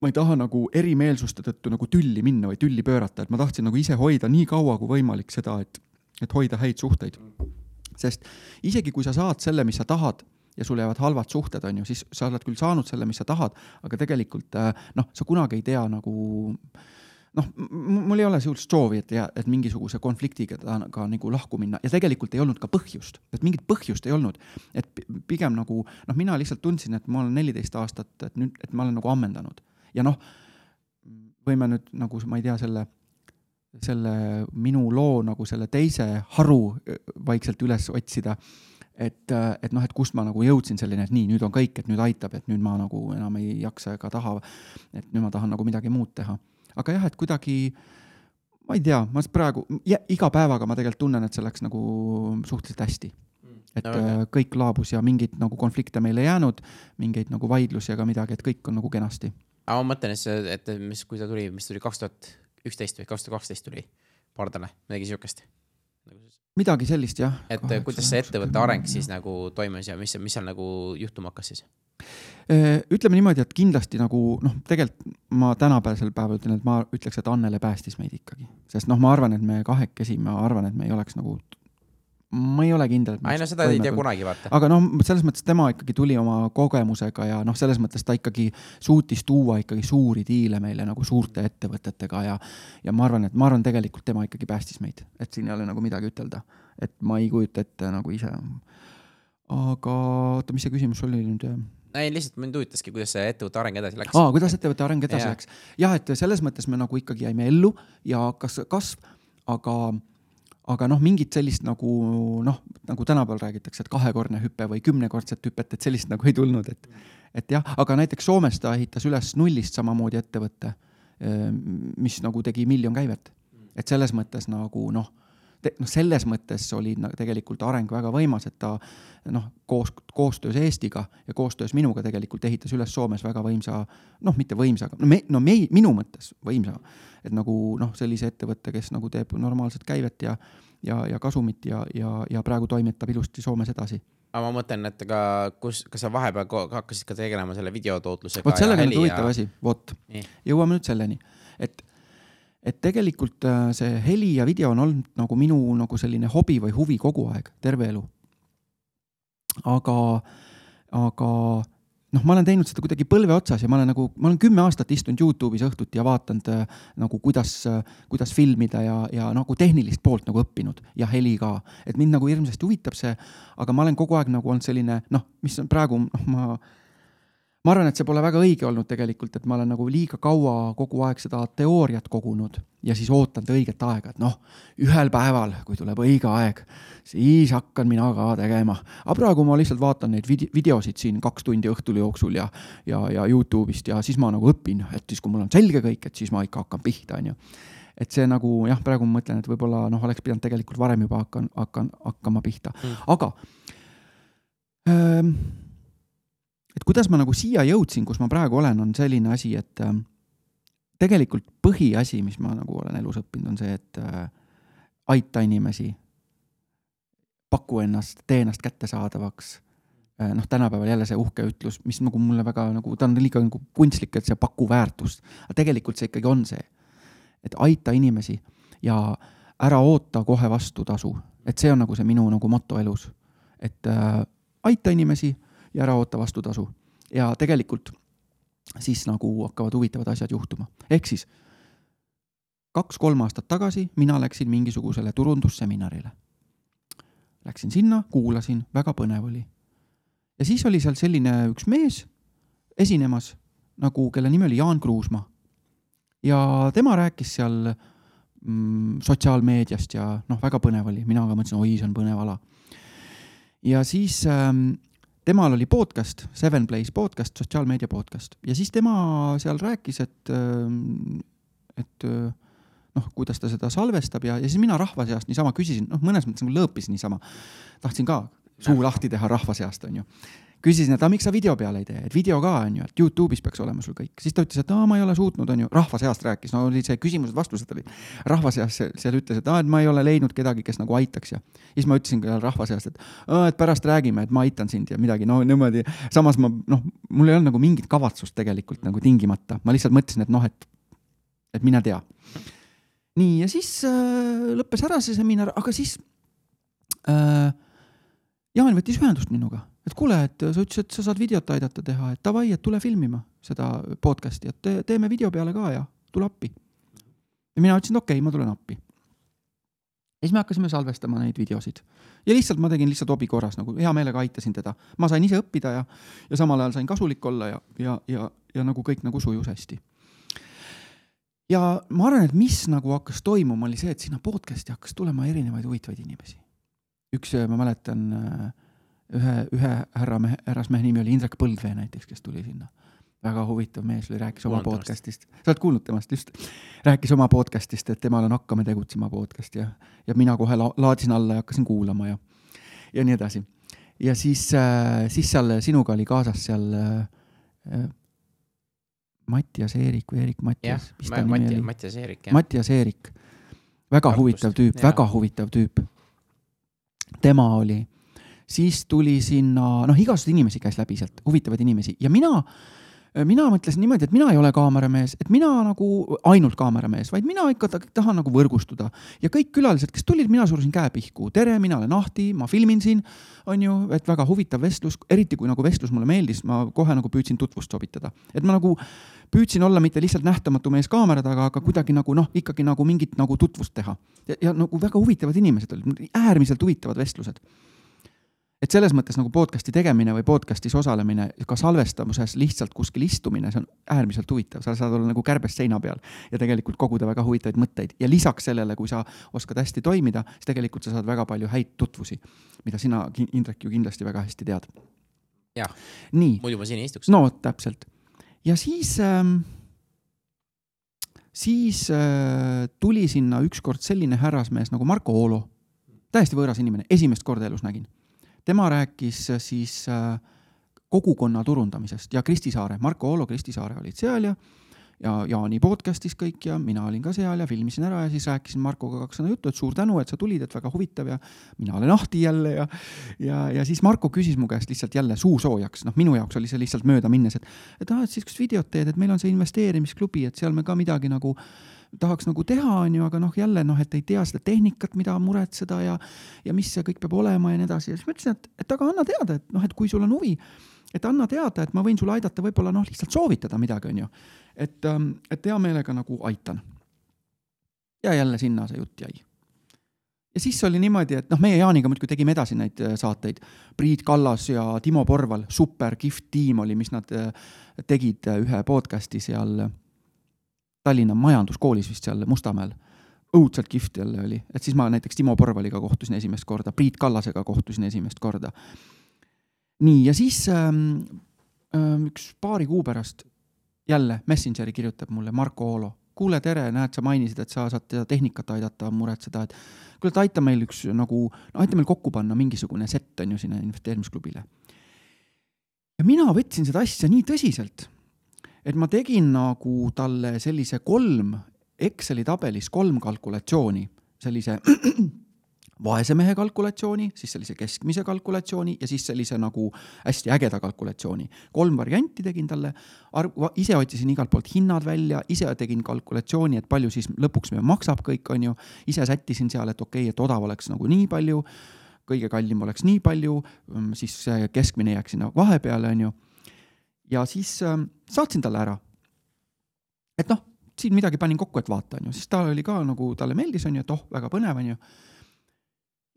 ma ei taha nagu erimeelsuste tõttu nagu tülli minna või tülli pöörata, et ma tahtsin nagu ise hoida nii kaua kui võimalik seda, et, et hoida häid suhteid. sest isegi kui sa saad selle, mis sa tahad ja sul jäävad halvad suhted, on ju, siis sa oled küll saanud selle, mis sa tahad, aga tegelikult äh, noh, sa kunagi ei tea nagu noh, mul ei ole sellist soovi, et, et mingisuguse konfliktiga ka nagu lahku minna ja tegelikult ei olnud ka põhjust, et mingit põhjust ei olnud. et pigem nagu noh, mina lihtsalt tundsin, et ma olen neliteist aastat, et nüüd, et ma olen nagu ammendanud ja noh, võime nüüd nagu ma ei tea, selle, selle minu loo nagu selle teise haru äh, vaikselt üles otsida. et, äh, et noh, et kust ma nagu jõudsin selline, et nii, nüüd on kõik, et nüüd aitab, et nüüd ma nagu enam ei jaksa ega taha. et nüüd ma tahan nagu midagi muud teha. aga jah, et kuidagi ma ei tea, ma praegu ja, iga päevaga ma tegelikult tunnen, et see läks nagu suhteliselt hästi mm. et no. Äh, kõik laabus ja mingeid nagu konflikte meil ei jäänud, mingeid nagu vaidlusi ega midagi, et kõik on nagu kenasti aga ma mõtlen, et see, et mis, kui ta tuli, mis tuli kaks tuhat üksteist või kaks tuhat kaksteist tuli pardale, midagi siukest. midagi sellist jah. et Kaheksa, kuidas see ettevõtte areng siis nagu toimus ja mis, mis seal nagu juhtuma hakkas siis? Äh, ütleme niimoodi, et kindlasti nagu noh, tegelikult ma tänapäevasel päeval ütlen, et ma ütleks, et Annele päästis meid ikkagi, sest noh, ma arvan, et me kahekesi, ma arvan, et me ei oleks nagu ma ei ole kindel. ei no seda ei tea kunagi, vaata. aga noh, selles mõttes tema ikkagi tuli oma kogemusega ja noh, selles mõttes ta ikkagi suutis tuua ikkagi suuri diile meile nagu suurte ettevõtetega ja ja ma arvan, et ma arvan, tegelikult tema ikkagi päästis meid, et siin ei ole nagu midagi ütelda. et ma ei kujuta ette nagu ise. aga oota, mis see küsimus oli nüüd? ei, lihtsalt mind huvitaski, kuidas see ettevõtte areng edasi läks. aa, kuidas ettevõtte areng edasi ja. läks? jah, et selles mõttes me nagu ikkagi jäime ellu ja hakkas kasv, aga aga noh, mingit sellist nagu noh, nagu tänapäeval räägitakse, et kahekordne hüpe või kümnekordset hüpet, et sellist [LAUGHS] nagu ei tulnud, et et jah, aga näiteks Soomes ta ehitas üles nullist samamoodi ettevõtte, mis nagu tegi miljon käivet. et selles mõttes nagu noh noh, selles mõttes oli tegelikult areng väga võimas, et ta noh, koos, koostöös Eestiga ja koostöös minuga tegelikult ehitas üles Soomes väga võimsa, noh, mitte võimsa, no me, no me, minu mõttes võimsa, et nagu noh, sellise ettevõtte, kes nagu teeb normaalset käivet ja ja, ja kasumit ja, ja, ja praegu toimetab ilusti Soomes edasi. Aga ma mõtlen, et ka kus, kas sa vahepeal hakkasid ka tegelema selle videotootlusega vot sellega on huvitav asi, vot. Jõuame nüüd selleni, et, et tegelikult äh, see heli ja video on olnud nagu minu nagu selline hobi või huvi kogu aeg, terve elu. aga, aga noh, ma olen teinud seda kuidagi põlve otsas ja ma olen nagu, ma olen kümme aastat istunud Youtube'is õhtuti ja vaadanud äh, nagu kuidas, kuidas filmida ja, ja nagu tehnilist poolt nagu õppinud ja heli ka, et mind nagu hirmsasti huvitab see, aga ma olen kogu aeg nagu olnud selline noh, mis on praegu noh, ma ma arvan, et see pole väga õige olnud tegelikult, et ma olen nagu liiga kaua kogu aeg seda teooriat kogunud ja siis ootanud õiget aega, et noh, ühel päeval, kui tuleb õige aeg, siis hakkan mina ka tegema. aga praegu ma lihtsalt vaatan neid vide- videosid siin kaks tundi õhtul jooksul ja, ja, ja Youtube'ist ja siis ma nagu õpin, et siis, kui mul on selge kõik, et siis ma ikka hakkan pihta, onju et see nagu jah, praegu ma mõtlen, et võib-olla noh, oleks pidanud tegelikult varem juba hakkan, hakkan, hakkama pihta mm., aga ähm, et kuidas ma nagu siia jõudsin, kus ma praegu olen, on selline asi, et äh, tegelikult põhiasi, mis ma nagu olen elus õppinud, on see, et äh, aita inimesi, paku ennast, tee ennast kättesaadavaks. Äh,. noh, tänapäeval jälle see uhke ütlus, mis nagu mulle väga nagu, ta on liiga nagu kunstlik, et see paku väärtust, aga tegelikult see ikkagi on see, et aita inimesi ja ära oota kohe vastu tasu, et see on nagu see minu nagu moto elus, et äh, aita inimesi ja ära oota vastutasu ja tegelikult siis nagu hakkavad huvitavad asjad juhtuma, ehk siis kaks-kolm aastat tagasi mina läksin mingisugusele turundusseminarile. Läksin sinna, kuulasin, väga põnev oli. ja siis oli seal selline üks mees esinemas nagu, kelle nimi oli Jaan Kruusmaa. ja tema rääkis seal mm, sotsiaalmeediast ja noh, väga põnev oli, mina ka mõtlesin, oi, see on põnev ala. ja siis ähm, temal oli podcast, Seven Plays podcast, sotsiaalmeedia podcast ja siis tema seal rääkis, et, et öö, noh, kuidas ta seda salvestab ja, ja siis mina rahva seast niisama küsisin, noh, mõnes mõttes nagu lõõpisin niisama. tahtsin ka suu lahti teha rahva seast, onju. küsisin, et aga miks sa video peale ei tee, et video ka onju, et Youtube'is peaks olema sul kõik, siis ta ütles, et aa, ma ei ole suutnud, onju, rahva seast rääkis, no oli see küsimused-vastused olid. rahva seas se- seal ütles, et aa, et ma ei ole leidnud kedagi, kes nagu aitaks ja siis ma ütlesin ka rahva seast, et aa, et pärast räägime, et ma aitan sind ja midagi, no niimoodi. samas ma noh, mul ei olnud nagu mingit kavatsust tegelikult nagu tingimata, ma lihtsalt mõtlesin, et noh, et, et mine tea. nii ja siis äh, lõppes ära see seminar, aga siis äh, Jaan võttis ühendust minuga, et kuule, et sa ütlesid, et sa saad videot aidata teha, et davai, et tule filmima seda podcast'i, et te, teeme video peale ka ja tule appi. ja mina ütlesin, okei okay,, ma tulen appi. ja siis me hakkasime salvestama neid videosid ja lihtsalt ma tegin lihtsalt hobi korras nagu hea meelega aitasin teda, ma sain ise õppida ja, ja samal ajal sain kasulik olla ja, ja, ja, ja nagu kõik nagu sujus hästi. ja ma arvan, et mis nagu hakkas toimuma, oli see, et sinna podcast'i hakkas tulema erinevaid huvitavaid inimesi. üks, ma mäletan äh, ühe, ühe härramehe, härrasmehe nimi oli Indrek Põldvee näiteks, kes tuli sinna. väga huvitav mees oli, rääkis oma Kuulnud temast. podcast'ist, sa oled kuulnud temast just, rääkis oma podcast'ist, et temal on Hakkame tegutsema podcast ja, ja mina kohe la laadisin alla ja hakkasin kuulama ja, ja nii edasi. ja siis äh,, siis seal sinuga oli kaasas seal äh, Mattias Eerik või Eerik jah Mattias, mis ta, nimi Mati, oli? Mattias Eerik, jah. Mattias Eerik, väga Tartust, huvitav tüüp, väga huvitav tüüp. tema oli, siis tuli sinna, noh, igasuguseid inimesi käis läbi sealt, huvitavaid inimesi ja mina, mina mõtlesin niimoodi, et mina ei ole kaameramees, et mina nagu ainult kaameramees, vaid mina ikka ta- tahan nagu võrgustuda ja kõik külalised, kes tulid, mina surusin käe pihku. tere, mina olen Ahti, ma filmin siin, on ju, et väga huvitav vestlus, eriti kui nagu vestlus mulle meeldis, ma kohe nagu püüdsin tutvust sobitada, et ma nagu püüdsin olla mitte lihtsalt nähtamatu mees kaamera taga, aga kuidagi nagu noh, ikkagi nagu mingit nagu tutvust teha. ja, ja nagu väga huvitavad inimesed olid, äärmiselt huvitavad vestlused. Et selles mõttes nagu podcast'i tegemine või podcast'is osalemine, ka salvestamises lihtsalt kuskil istumine, see on äärmiselt huvitav, sa saad olla nagu kärbes seina peal ja tegelikult koguda väga huvitavaid mõtteid ja lisaks sellele, kui sa oskad hästi toimida, siis tegelikult sa saad väga palju häid tutvusi, mida sina, Indrek, ju kindlasti väga hästi tead. Jah. nii, muidu ma siin ei istuks. no täpselt ja siis ähm,, siis äh, tuli sinna ükskord selline härrasmees nagu Marko Oolo, täiesti võõras inimene, esimest korda elus nägin. Tema rääkis äh, siis äh, kogukonna turundamisest ja Kristi Saare, Marko Oolo, Kristi Saare olid seal ja ja Jaani podcast'is kõik ja mina olin ka seal ja filmisin ära ja siis rääkisin Markoga kaks sõna juttu, et suur tänu, et sa tulid, et väga huvitav ja mina olen Ahti jälle ja ja, ja siis Marko küsis mu käest lihtsalt jälle suu soojaks, noh, minu jaoks oli see lihtsalt möödaminnes, et et aa, et siukest videot teed, et meil on see investeerimisklubi, et seal me ka midagi nagu tahaks nagu teha, on ju, aga noh, jälle noh, et ei tea seda tehnikat, mida muretseda ja ja mis see kõik peab olema ja nii edasi ja siis ma ütlesin, et, et aga anna teada, et noh, et kui sul on huvi, et anna teada, et ma võin sulle aidata, võib-olla noh, lihtsalt soovitada midagi, on ju. et, ähm, et hea meelega nagu aitan. ja jälle sinna see jutt jäi. ja siis oli niimoodi, et noh, meie Jaaniga muidugi tegime edasi neid äh, saateid. Priit Kallas ja Timo Porval, super kihvt tiim oli, mis nad äh, tegid äh, ühe podcast'i seal Tallinna Majanduskoolis vist seal Mustamäel õudselt kihvt jälle oli, et siis ma näiteks Timo Porvaliga kohtusin esimest korda, Priit Kallasega kohtusin esimest korda nii, ja siis ähm, ähm, üks paari kuu pärast jälle Messengeri kirjutab mulle Marko Oolo. kuule, tere, näed, sa mainisid, et sa saad seda tehnikat aidata muretseda, et kuule, et aita meil üks nagu, no aita meil kokku panna mingisugune set on ju sinna investeerimisklubile. ja mina võtsin seda asja nii tõsiselt, et ma tegin nagu talle sellise kolm Exceli tabelis kolm kalkulatsiooni, sellise [CLEARS THROAT] vaese mehe kalkulatsiooni, siis sellise keskmise kalkulatsiooni ja siis sellise nagu hästi ägeda kalkulatsiooni. kolm varianti tegin talle, ise otsisin igalt poolt hinnad välja, ise tegin kalkulatsiooni, et palju siis lõpuks meil maksab kõik, on ju, ise sättisin seal, et okei okay,, et odav oleks nagu nii palju, kõige kallim oleks nii palju, siis keskmine jääks sinna vahepeale, on ju. Ja siis äh, saatsin talle ära. et noh, siin midagi panin kokku, et vaata, on ju, siis ta oli ka nagu, talle meeldis, on ju, et oh, väga põnev, on ju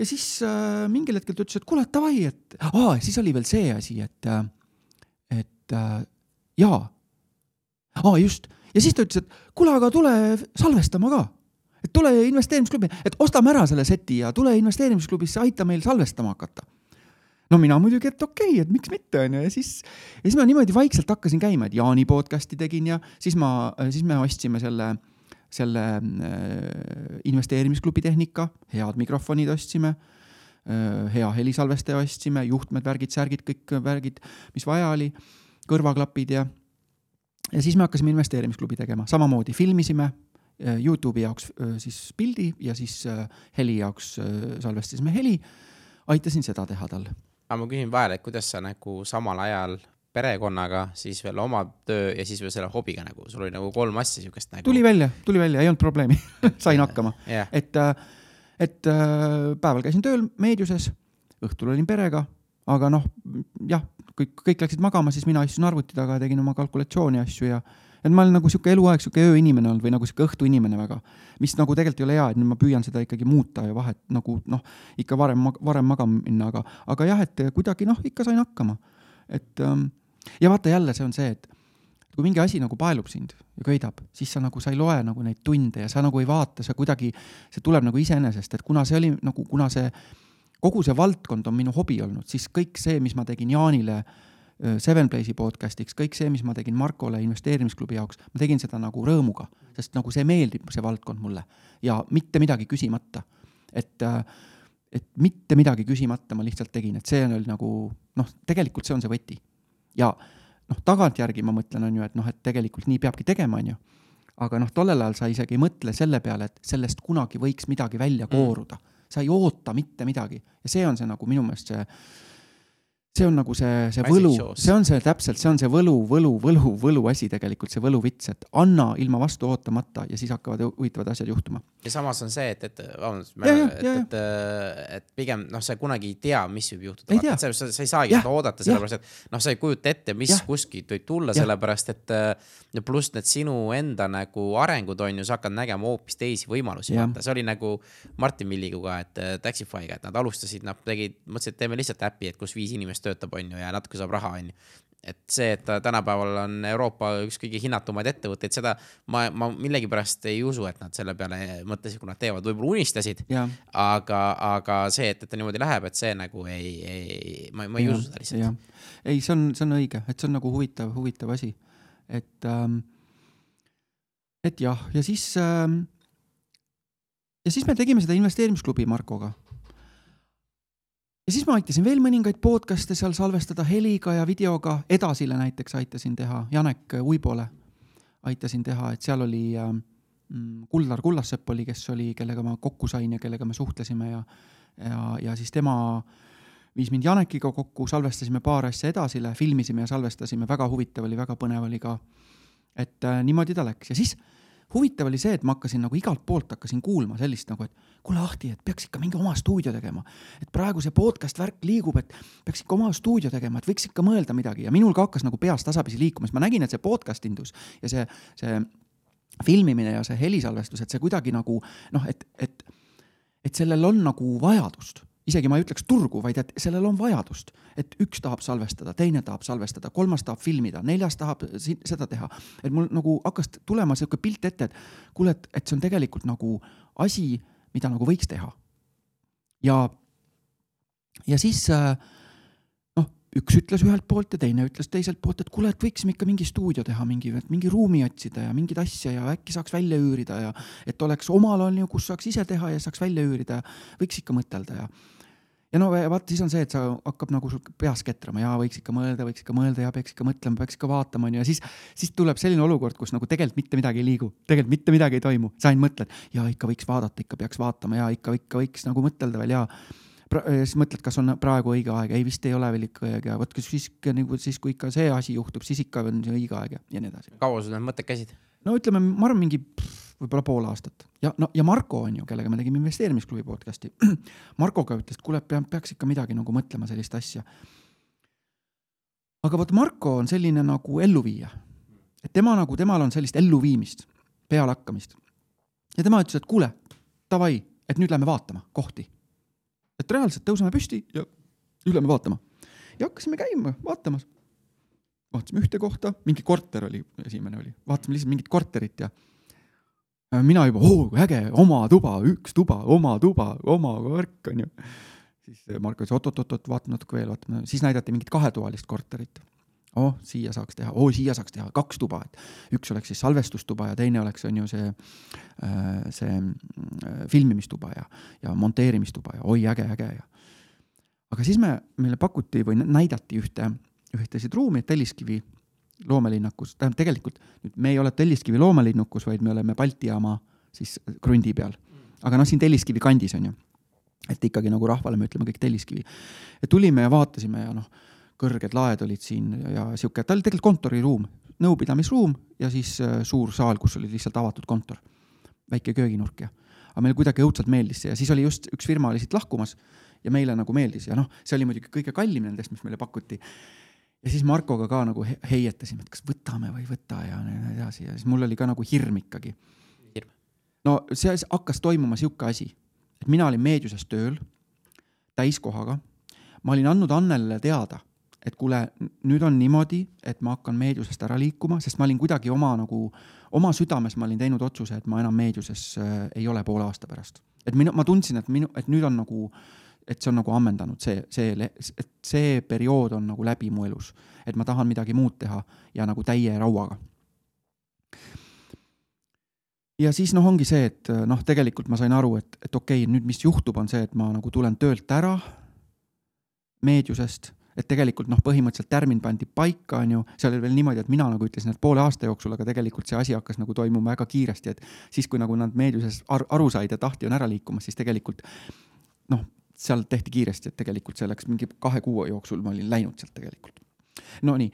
ja siis äh, mingil hetkel ta ütles, et kuule, davai, et aa, siis oli veel see asi, et, äh, et äh, jaa, aa just, ja siis ta ütles, et kuule, aga tule salvestama ka. et tule investeerimisklubi, et ostame ära selle seti ja tule investeerimisklubisse, aita meil salvestama hakata. No mina muidugi, et okei okay,, et miks mitte, onju, ja siis, ja siis ma niimoodi vaikselt hakkasin käima, et Jaani podcast'i tegin ja siis ma, siis me ostsime selle selle äh, investeerimisklubi tehnika, head mikrofonid ostsime, äh, hea helisalvestaja ostsime, juhtmed, värgid, särgid, kõik värgid, mis vaja oli, kõrvaklapid ja, ja siis me hakkasime investeerimisklubi tegema, samamoodi filmisime äh, Youtube'i jaoks siis pildi ja siis heli jaoks salvestasime heli. aitasin seda teha tal. Aga ma küsin vahele, et kuidas sa nagu samal ajal perekonnaga, siis veel oma töö ja siis veel selle hobiga nagu, sul oli nagu kolm asja siukest nagu. tuli välja, tuli välja, ei olnud probleemi [LAUGHS] sain hakkama yeah., et, äh, et äh, päeval käisin tööl meediuses, õhtul olin perega, aga noh, jah, kõik, kõik läksid magama, siis mina istusin arvuti taga ja tegin oma kalkulatsiooni asju ja et ma olen nagu sihuke eluaeg sihuke ööinimene olnud või nagu sihuke õhtuinimene väga, mis nagu tegelikult ei ole hea, et nüüd ma püüan seda ikkagi muuta ja vahet nagu noh, ikka varem, varem magama minna, aga, aga jah, et kuidagi noh, ikka sain hakkama. et ähm, ja vaata jälle, see on see, et kui mingi asi nagu paelub sind ja köidab, siis sa nagu, sa ei loe nagu neid tunde ja sa nagu ei vaata, sa kuidagi, see tuleb nagu iseenesest, et kuna see oli nagu, kuna see, kogu see valdkond on minu hobi olnud, siis kõik see, mis ma tegin Jaanile Seven Place'i podcast'iks, kõik see, mis ma tegin Markole investeerimisklubi jaoks, ma tegin seda nagu rõõmuga, sest nagu see meeldib, see valdkond mulle ja mitte midagi küsimata. et, et mitte midagi küsimata ma lihtsalt tegin, et see oli nagu noh, tegelikult see on see võti ja noh, tagantjärgi ma mõtlen, on ju, et noh, et tegelikult nii peabki tegema, on ju. aga noh, tollel ajal sa isegi ei mõtle selle peale, et sellest kunagi võiks midagi välja mm. kooruda sa ei oota mitte midagi ja see on see nagu minu meelest see see on nagu see, see võlu, see on see täpselt, see on see võlu, võlu, võlu, võluasi tegelikult, see võluvits, et anna ilma vastu ootamata ja siis hakkavad huvitavad asjad juhtuma. ja samas on see, et, et vabandust, et, et, et pigem noh, sa kunagi ei tea, mis võib juhtuda. sa, sa, sa ei saagi seda oodata, sellepärast et noh, sa ei kujuta ette, mis ja. kuskilt võib tulla, sellepärast et ja pluss need sinu enda nagu arengud on ju, sa hakkad nägema hoopis teisi võimalusi. see oli nagu Martin Milliga ka, et Taxify'ga, et nad alustasid, nad tegid, mõtlesid, et teeme lihtsalt äpi, et kus viis inimest kes töötab, on ju, ja natuke saab raha, on ju. Et see, et ta tänapäeval on Euroopa üks kõige hinnatumaid ettevõtteid, seda ma, ma millegipärast ei usu, et nad selle peale mõtlesid, kui nad teevad, võib-olla unistasid. aga, aga see, et, et ta niimoodi läheb, et see nagu ei, ei, ma, ma ei ja, usu seda lihtsalt. ei, see on, see on õige, et see on nagu huvitav, huvitav asi, et ähm,, et jah, ja siis ähm,, ja siis me tegime seda investeerimisklubi Markoga ja siis ma aitasin veel mõningaid podcast'e seal salvestada heliga ja videoga, Edasile näiteks aitasin teha, Janek Uibole aitasin teha, et seal oli äh, Kuldar Kullassepp oli, kes oli, kellega ma kokku sain ja kellega me suhtlesime ja ja, ja siis tema viis mind Janekiga kokku, salvestasime paar asja edasi, filmisime ja salvestasime, väga huvitav oli, väga põnev oli ka. et äh, niimoodi ta läks ja siis huvitav oli see, et ma hakkasin nagu igalt poolt hakkasin kuulma sellist nagu, et kuule Ahti, et peaks ikka mingi oma stuudio tegema. et praegu see podcast värk liigub, et peaks ikka oma stuudio tegema, et võiks ikka mõelda midagi ja minul ka hakkas nagu peas tasapisi liikuma, siis ma nägin, et see podcast indus ja see, see filmimine ja see helisalvestus, et see kuidagi nagu noh, et, et, et sellel on nagu vajadust isegi ma ei ütleks turgu, vaid et sellel on vajadust, et üks tahab salvestada, teine tahab salvestada, kolmas tahab filmida, neljas tahab seda teha. et mul nagu hakkas tulema sihuke pilt ette, et kuule, et, et see on tegelikult nagu asi, mida nagu võiks teha. ja, ja siis äh, üks ütles ühelt poolt ja teine ütles teiselt poolt, et kuule, et võiksime ikka mingi stuudio teha, mingi, mingi ruumi otsida ja mingeid asja ja äkki saaks välja üürida ja et oleks omal on ju, kus saaks ise teha ja saaks välja üürida võiks ikka mõtelda ja ja no vaata, siis on see, et sa hakkab nagu sul peas ketrama ja võiks ikka mõelda, võiks ikka mõelda ja peaks ikka mõtlema, peaks ikka vaatama, onju, ja siis, siis tuleb selline olukord, kus nagu tegelikult mitte midagi ei liigu, tegelikult mitte midagi ei toimu, sa ainult mõtled ja ikka võiks vaadata, ikka peaks vaatama ja ikka, ikka võiks nagu mõtelda veel ja siis mõtled, kas on praegu õige aeg, ei vist ei ole veel ikka õige vot siis nagu siis, kui ikka see asi juhtub, siis ikka on see õige aeg ja, ja nii edasi. kaua sul need mõtted käisid? no ütleme, ma arvan, mingi võib-olla pool aastat ja no ja Marko on ju, kellega me tegime investeerimisklubi podcast'i. [CLEARS THROAT] Markoga ütles, et kuule, peaks ikka midagi nagu mõtlema sellist asja. aga vot Marko on selline nagu elluviija, et tema nagu, temal on sellist elluviimist, pealehakkamist. ja tema ütles, et kuule, davai, et nüüd lähme vaatama kohti et reaalselt tõuseme püsti ja üleme vaatama. ja hakkasime käima, vaatamas. vaatasime ühte kohta, mingi korter oli, esimene oli, vaatasime lihtsalt mingit korterit ja mina juba, oo äge, oma tuba, üks tuba, oma tuba, oma värk onju. siis Marko ütles oot-oot-oot, vaatame natuke veel, vaatame, siis näidati mingit kahetoalist korterit oh, siia saaks teha, oo, siia saaks teha kaks tuba, et üks oleks siis salvestustuba ja teine oleks, on ju see, äh, see äh, filmimistuba ja, ja monteerimistuba ja oi, äge, äge ja. aga siis me, meile pakuti või näidati ühte, ühtesid ruumi Telliskivi loomelinnakus, tähendab tegelikult nüüd me ei ole Telliskivi loomelinnukus, vaid me oleme Balti jaama siis krundi peal. aga noh, siin Telliskivi kandis on ju, et ikkagi nagu rahvale me ütleme kõik Telliskivi. tulime ja vaatasime ja noh kõrged laed olid siin ja sihuke, ta oli tegelikult kontoriruum, nõupidamisruum ja siis äh, suur saal, kus oli lihtsalt avatud kontor. väike kööginurk ja, aga meile kuidagi õudselt meeldis see ja siis oli just üks firma oli siit lahkumas ja meile nagu meeldis ja noh, see oli muidugi kõige kallim nendest, mis meile pakuti. ja siis Markoga ka nagu heietasime, et kas võtame või ei võta ja nii edasi ja siis mul oli ka nagu hirm ikkagi. no see hakkas toimuma sihuke asi, et mina olin meediuses tööl täiskohaga. ma olin andnud Annelile teada et kuule, nüüd on niimoodi, et ma hakkan meediusest ära liikuma, sest ma olin kuidagi oma nagu, oma südames ma olin teinud otsuse, et ma enam meediuses äh, ei ole poole aasta pärast. et minu, ma tundsin, et minu, et nüüd on nagu, et see on nagu ammendanud, see, see, et see periood on nagu läbi mu elus. et ma tahan midagi muud teha ja nagu täie rauaga. ja siis noh, ongi see, et noh, tegelikult ma sain aru, et, et okei okay,, nüüd mis juhtub, on see, et ma nagu tulen töölt ära meediusest et tegelikult noh, põhimõtteliselt tärmin pandi paika, on ju, seal oli veel niimoodi, et mina nagu ütlesin, et poole aasta jooksul, aga tegelikult see asi hakkas nagu toimuma väga kiiresti, et siis, kui nagu nad meediuses ar aru said, et Ahti on ära liikumas, siis tegelikult noh, seal tehti kiiresti, et tegelikult see läks mingi kahe kuu jooksul, ma olin läinud sealt tegelikult. Nonii,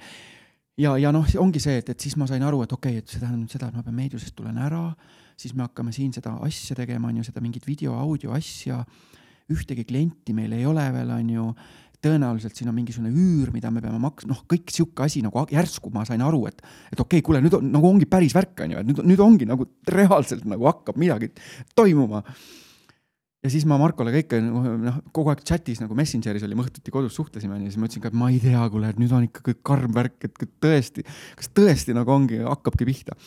ja, ja noh, ongi see, et, et siis ma sain aru, et okei okay,, et see tähendab seda, et ma pean meediusest tulen ära, siis me hakkame siin seda asja tegema, on ju, seda mingit video, audio asja. Ühtegi klienti meil ei ole veel, on ju tõenäoliselt siin on mingisugune üür, mida me peame maksma, noh, kõik sihuke asi nagu järsku ma sain aru, et, et okei okay,, kuule, nüüd on nagu ongi päris värk, on ju, et nüüd, nüüd ongi nagu reaalselt nagu hakkab midagi toimuma. ja siis ma Markole ka ikka noh, kogu aeg chat'is nagu Messengeris olime õhtuti kodus suhtlesime ja siis ma ütlesin ka, et ma ei tea, kuule, et nüüd on ikka kõik karm värk, et tõesti, kas tõesti nagu ongi, hakkabki pihta.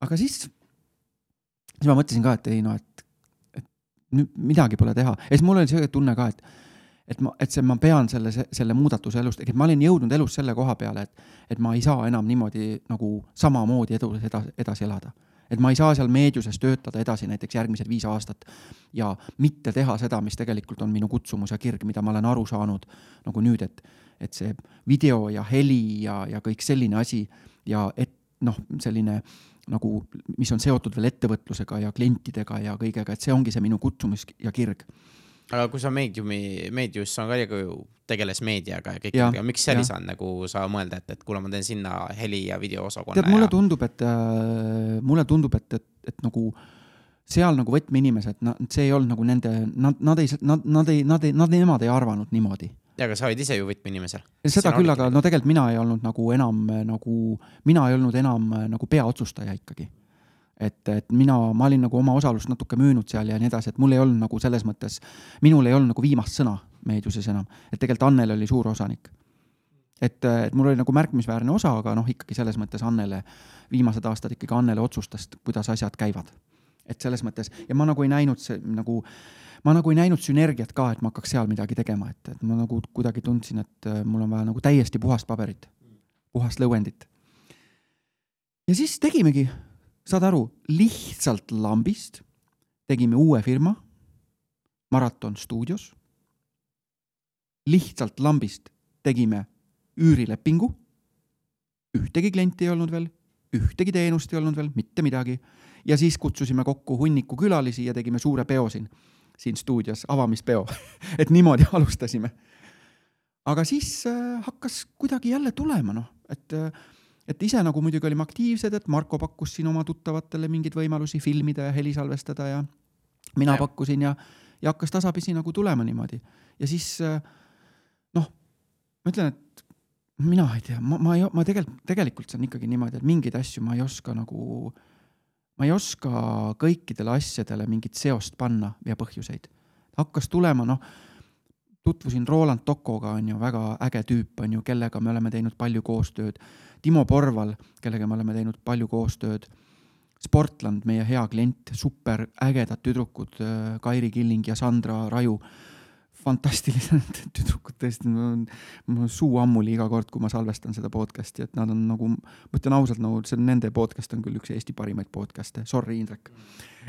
aga siis, siis ma mõtlesin ka, et ei no, et, et nüüd midagi pole teha ja siis mul oli see tunne ka, et et ma, et see, ma pean selle, selle muudatuse elus, et ma olin jõudnud elus selle koha peale, et, et ma ei saa enam niimoodi nagu samamoodi edus edasi, edasi elada. et ma ei saa seal meediuses töötada edasi näiteks järgmised viis aastat ja mitte teha seda, mis tegelikult on minu kutsumus ja kirg, mida ma olen aru saanud nagu nüüd, et, et see video ja heli ja, ja kõik selline asi ja et noh, selline nagu, mis on seotud veel ettevõtlusega ja klientidega ja kõigega, et see ongi see minu kutsumus ja kirg aga kui sa Mediumi, Medius on ka ju tegeles meediaga ja kõik, aga miks seal ei saanud nagu sa mõelda, et, et kuule, ma teen sinna heli ja videoosakonna. tead, mulle ja... tundub, et äh, mulle tundub, et, et, et nagu seal nagu võtmeinimesed, nad, see ei olnud nagu nende, nad, nad ei, nad, nad ei, nad ei, nad, nemad ei arvanud niimoodi. ja, aga sa olid ise ju võtmeinimesel. seda küll, aga no tegelikult mina ei olnud nagu enam nagu, mina ei olnud enam nagu peaotsustaja ikkagi et, et mina, ma olin nagu oma osalust natuke müünud seal ja nii edasi, et mul ei olnud nagu selles mõttes, minul ei olnud nagu viimast sõna meediuses enam, et tegelikult Annel oli suur osanik. et, et mul oli nagu märkimisväärne osa, aga noh, ikkagi selles mõttes Annele, viimased aastad ikkagi Annele otsustas, kuidas asjad käivad. et selles mõttes ja ma nagu ei näinud see nagu, ma nagu ei näinud sünergiat ka, et ma hakkaks seal midagi tegema, et, et ma nagu kuidagi tundsin, et äh, mul on vaja nagu täiesti puhast paberit, puhast lõuendit. ja siis tegimegi saad aru, lihtsalt lambist tegime uue firma, Maraton stuudios. lihtsalt lambist tegime üürilepingu. ühtegi klienti ei olnud veel, ühtegi teenust ei olnud veel, mitte midagi. ja siis kutsusime kokku hunniku külalisi ja tegime suure peo siin, siin stuudios, avamispeo [LAUGHS] et niimoodi alustasime. aga siis äh, hakkas kuidagi jälle tulema, noh, et äh, et ise nagu muidugi olime aktiivsed, et Marko pakkus siin oma tuttavatele mingeid võimalusi filmida ja heli salvestada ja mina ja. pakkusin ja, ja hakkas tasapisi nagu tulema niimoodi. ja siis äh, noh, ma ütlen, et mina ei tea, ma, ma ma tegelikult, tegelikult see on ikkagi niimoodi, et mingeid asju ma ei oska nagu, ma ei oska kõikidele asjadele mingit seost panna ja põhjuseid. hakkas tulema, noh tutvusin Roland Tokoga, on ju, väga äge tüüp, on ju, kellega me oleme teinud palju koostööd. Timo Porval, kellega me oleme teinud palju koostööd. Sportland, meie hea klient, super ägedad tüdrukud, äh, Kairi Killing ja Sandra Raju fantastilised [LAUGHS] tüdrukud tõesti, mul on, suu ammuli iga kord, kui ma salvestan seda podcast'i, et nad on nagu, ma ütlen ausalt, nagu see on nende podcast on küll üks Eesti parimaid podcast'e, sorry, Indrek.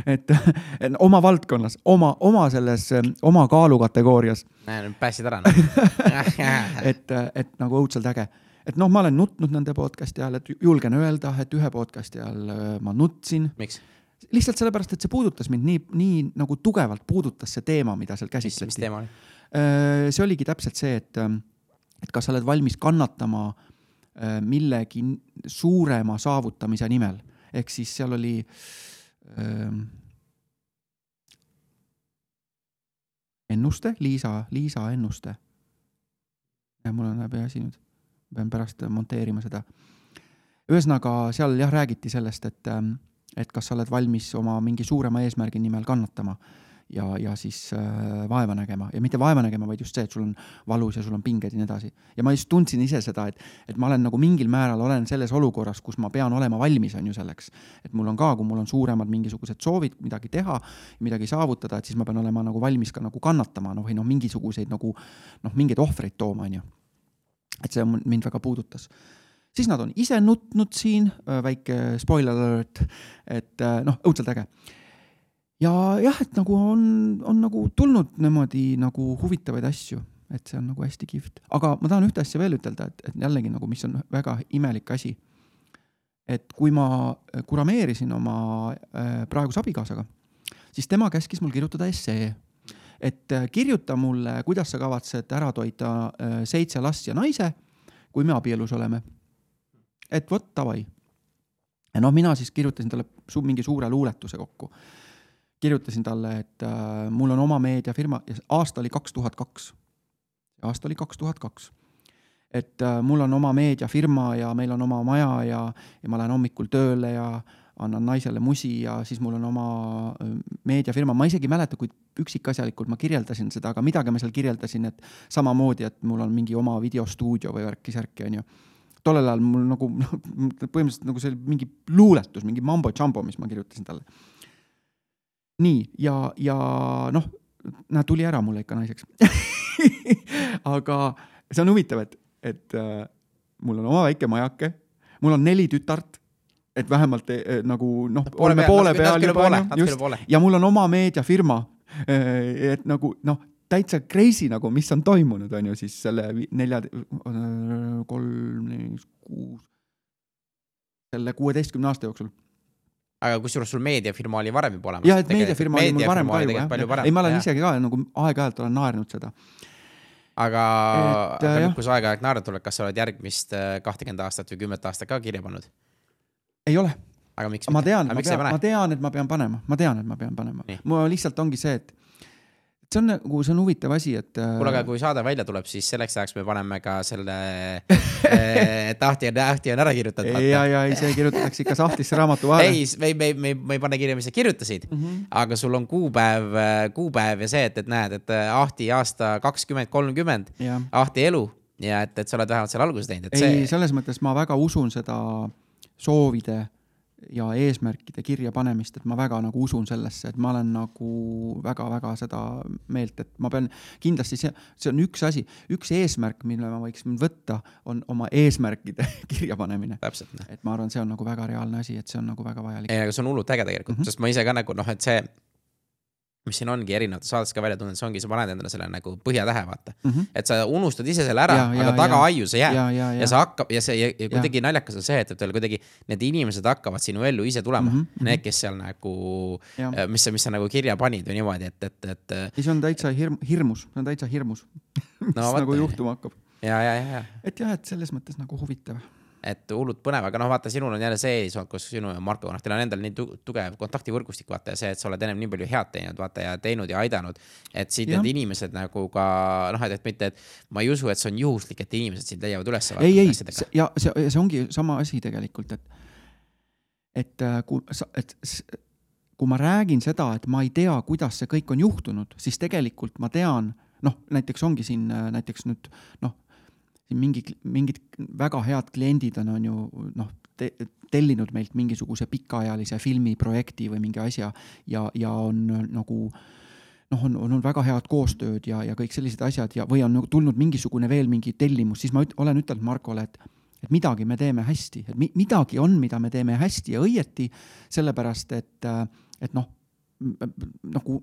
et, [LAUGHS] oma valdkonnas, oma, oma selles, oma kaalukategoorias. päästsid ära noh. [LAUGHS] et, et nagu õudselt äge et noh, ma olen nutnud nende podcast'i ajal, et julgen öelda, et ühe podcast'i ajal äh, ma nutsin. miks? lihtsalt sellepärast, et see puudutas mind nii, nii nagu tugevalt puudutas see teema, mida seal käsitleti. mis teema oli? Äh, see oligi täpselt see, et, ähm, et kas sa oled valmis kannatama äh, millegi suurema saavutamise nimel, ehk siis seal oli ähm, ennuste, Liisa, Liisa ennuste. mul on läbi asi nüüd pean pärast monteerima seda. ühesõnaga, seal jah, räägiti sellest, et, ähm, et kas sa oled valmis oma mingi suurema eesmärgi nimel kannatama ja, ja siis äh, vaeva nägema ja mitte vaeva nägema, vaid just see, et sul on valus ja sul on pinged ja nii edasi. ja ma just tundsin ise seda, et, et ma olen nagu mingil määral olen selles olukorras, kus ma pean olema valmis, on ju selleks. et mul on ka, kui mul on suuremad mingisugused soovid midagi teha, midagi saavutada, et siis ma pean olema nagu valmis ka nagu kannatama, noh, või noh, mingisuguseid nagu noh, mingeid ohvreid tooma, on ju et see mind väga puudutas. siis nad on ise nutnud siin, äh, väike spoiler alert, et äh, noh, õudselt äge. ja jah, et nagu on, on nagu tulnud niimoodi nagu huvitavaid asju, et see on nagu hästi kihvt, aga ma tahan ühte asja veel ütelda, et, et jällegi nagu, mis on väga imelik asi. et kui ma kurameerisin oma äh, praeguse abikaasaga, siis tema käskis mul kirjutada essee et äh, kirjuta mulle, kuidas sa kavatsed ära toita äh, seitse last ja naise, kui me abielus oleme. et vot davai. ja noh, mina siis kirjutasin talle su mingi suure luuletuse kokku. kirjutasin talle, et äh, mul on oma meediafirma ja aasta oli kaks tuhat kaks. aasta oli kaks tuhat kaks et äh, mul on oma meediafirma ja meil on oma maja ja, ja ma lähen hommikul tööle ja annan naisele musi ja siis mul on oma meediafirma, ma isegi ei mäleta, kui üksikasjalikult ma kirjeldasin seda, aga midagi ma seal kirjeldasin, et samamoodi, et mul on mingi oma videostuudio või värki-särki, onju. tollel ajal mul nagu noh, põhimõtteliselt nagu see oli mingi luuletus, mingi mambo-jambo, mis ma kirjutasin talle. nii, ja, ja noh, näe, tuli ära mulle ikka naiseks [LAUGHS] aga see on huvitav, et, et äh, mul on oma väike majake, mul on neli tütart et vähemalt eh, nagu noh, oleme poole peal juba, just, ja mul on oma meediafirma. Eh, et nagu noh, täitsa crazy nagu, mis on toimunud, on ju siis selle nelja, kolm, neli, kuus, selle kuueteistkümne aasta jooksul aga kusjuures sul meediafirma oli varem juba olemas. jah, et meediafirma oli mul varem ka ju jah, ei ma olen isegi ka nagu aeg-ajalt olen naernud seda. aga, aga jah. nüüd, kui sa aeg-ajalt naerad tuleb, kas sa oled järgmist äh, kahtekümmet aastat või kümmet aastat ka kirja pannud? Ei ole, aga miks ma tean, ma ei pean, ma tean, et ma pean panema, ma tean, et ma pean panema. Mul lihtsalt ongi see, et see on nagu, see on huvitav asi, et. kuule, aga kui saade välja tuleb, siis selleks ajaks me paneme ka selle eh, [LAUGHS] tahti on, tahti on ära kirjutatud. ja, ja ei, see kirjutatakse ikka sahtlisse raamatu vahele. ei, me, me, me, me ei pane kirja, mis sa kirjutasid. Mm, -hmm. aga sul on kuupäev, kuupäev ja see, et, et näed, et äh, Ahti aasta kakskümmend, kolmkümmend, Ahti elu. Ja et, et sa oled vähemalt seal alguse teinud, et ei, see, selles mõttes ma väga usun seda soovide ja eesmärkide kirjapanemist, et ma väga nagu usun sellesse, et ma olen nagu väga-väga seda meelt, et ma pean kindlasti see, see on üks asi, üks eesmärk, mille ma võiks võtta, on oma eesmärkide [LAUGHS] kirjapanemine. noh. et ma arvan, see on nagu väga reaalne asi, et see on nagu väga vajalik. ei, aga see on hullult äge tegelikult mm. -hmm. sest ma ise ka nagu noh, et see, mis siin ongi erinevates saadetes ka välja tulnud, see ongi, sa paned endale selle nagu põhjatähe, vaata. et sa unustad ise selle ära, aga taga ja. aiu see jääb. ja, ja, ja ja see hakkab ja see ja, ja kuidagi naljakas on see, et, et veel kuidagi need inimesed hakkavad sinu ellu ise tulema mm, -hmm. need, kes seal nagu, ja. mis sa, mis sa nagu kirja panid või niimoodi, et, et, et ei, see on täitsa hirm, hirmus, see on täitsa hirmus, [LAUGHS] mis no, vaata. nagu juhtuma hakkab. ja, ja, ja, ja et jah, et selles mõttes nagu huvitav. Et hullult põnev, aga noh, vaata, sinul on jälle see eesmärk, kus sinu ja Marko, noh, teil on endal nii tu- tugev kontaktivõrgustik, vaata ja see, et sa oled ennem nii palju head teinud, vaata ja teinud ja aidanud. et siit Jah. need inimesed nagu ka noh, et, et mitte, et ma ei usu, et see on juhuslik, et inimesed sind leiavad üles. ei, ei, ja see, see ongi sama asi tegelikult, et, et äh, kui sa, et kui ma räägin seda, et ma ei tea, kuidas see kõik on juhtunud, siis tegelikult ma tean, noh, näiteks ongi siin äh, näiteks nüüd noh, siin mingi, mingid väga head kliendid on, on ju noh te,, tellinud meilt mingisuguse pikaajalise filmiprojekti või mingi asja ja, ja on äh, nagu noh, on, on olnud väga head koostööd ja, ja kõik sellised asjad ja, või on nagu tulnud mingisugune veel mingi tellimus, siis ma üt, olen ütelnud Markole, et et midagi me teeme hästi, et mi, midagi on, mida me teeme hästi ja õieti, sellepärast et, et noh, nagu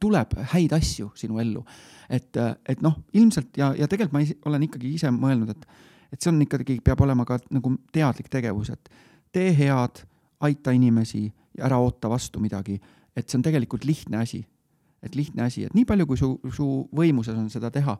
tuleb häid asju sinu ellu. et, et noh, ilmselt ja, ja tegelikult ma isi- olen ikkagi ise mõelnud, et et see on ikkagi, peab olema ka nagu teadlik tegevus, et tee head, aita inimesi ja ära oota vastu midagi, et see on tegelikult lihtne asi. et lihtne asi, et nii palju, kui su, su võimuses on seda teha,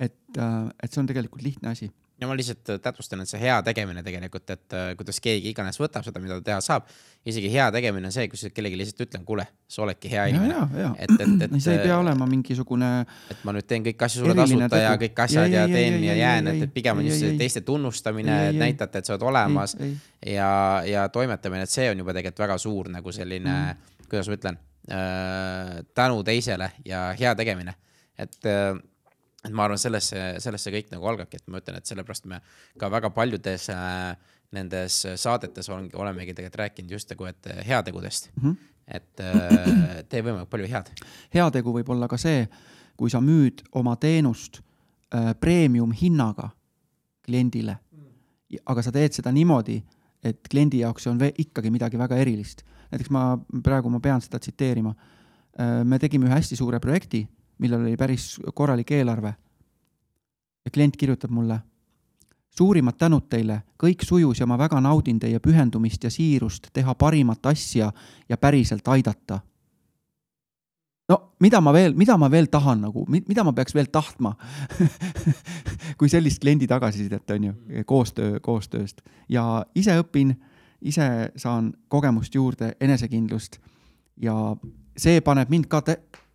et, et see on tegelikult lihtne asi ja ma lihtsalt täpsustan, et see hea tegemine tegelikult, et äh, kuidas keegi iganes võtab seda, mida ta teha saab. isegi hea tegemine on see, kui sa kellelegi lihtsalt ütlen, kuule, sa oledki hea ja, inimene. ja, ja et, et, et, [CLEARS THROAT] see ei pea olema mingisugune et ma nüüd teen kõiki asju sulle tasuta ja tegu. kõik asjad Ei, ja ei, ei, teen ja ei, jään, et, et pigem on just see ei. teiste tunnustamine ei. näidata, et sa oled olemas ja, ja toimetamine, et see on juba tegelikult väga suur nagu selline mm., kuidas ma ütlen äh,, tänu teisele ja hea tegemine. et äh, et ma arvan, sellesse, sellesse kõik nagu algabki, et ma ütlen, et sellepärast me ka väga paljudes äh, nendes saadetes on, olemegi tegelikult rääkinud just nagu, et heategudest mm. -hmm. et äh, tee võimalikult palju head. heategu võib olla ka see, kui sa müüd oma teenust äh, premium hinnaga kliendile, aga sa teed seda niimoodi, et kliendi jaoks see on ve- ikkagi midagi väga erilist. näiteks ma praegu ma pean seda tsiteerima. me tegime ühe hästi suure projekti, millel oli päris korralik eelarve. ja klient kirjutab mulle. suurimad tänud teile, kõik sujus ja ma väga naudin teie pühendumist ja siirust teha parimat asja ja päriselt aidata no mida ma veel, mida ma veel tahan nagu, mida ma peaks veel tahtma [LAUGHS] kui sellist kliendi tagasisidet on ju, koostöö, koostööst ja ise õpin, ise saan kogemust juurde, enesekindlust ja see paneb mind ka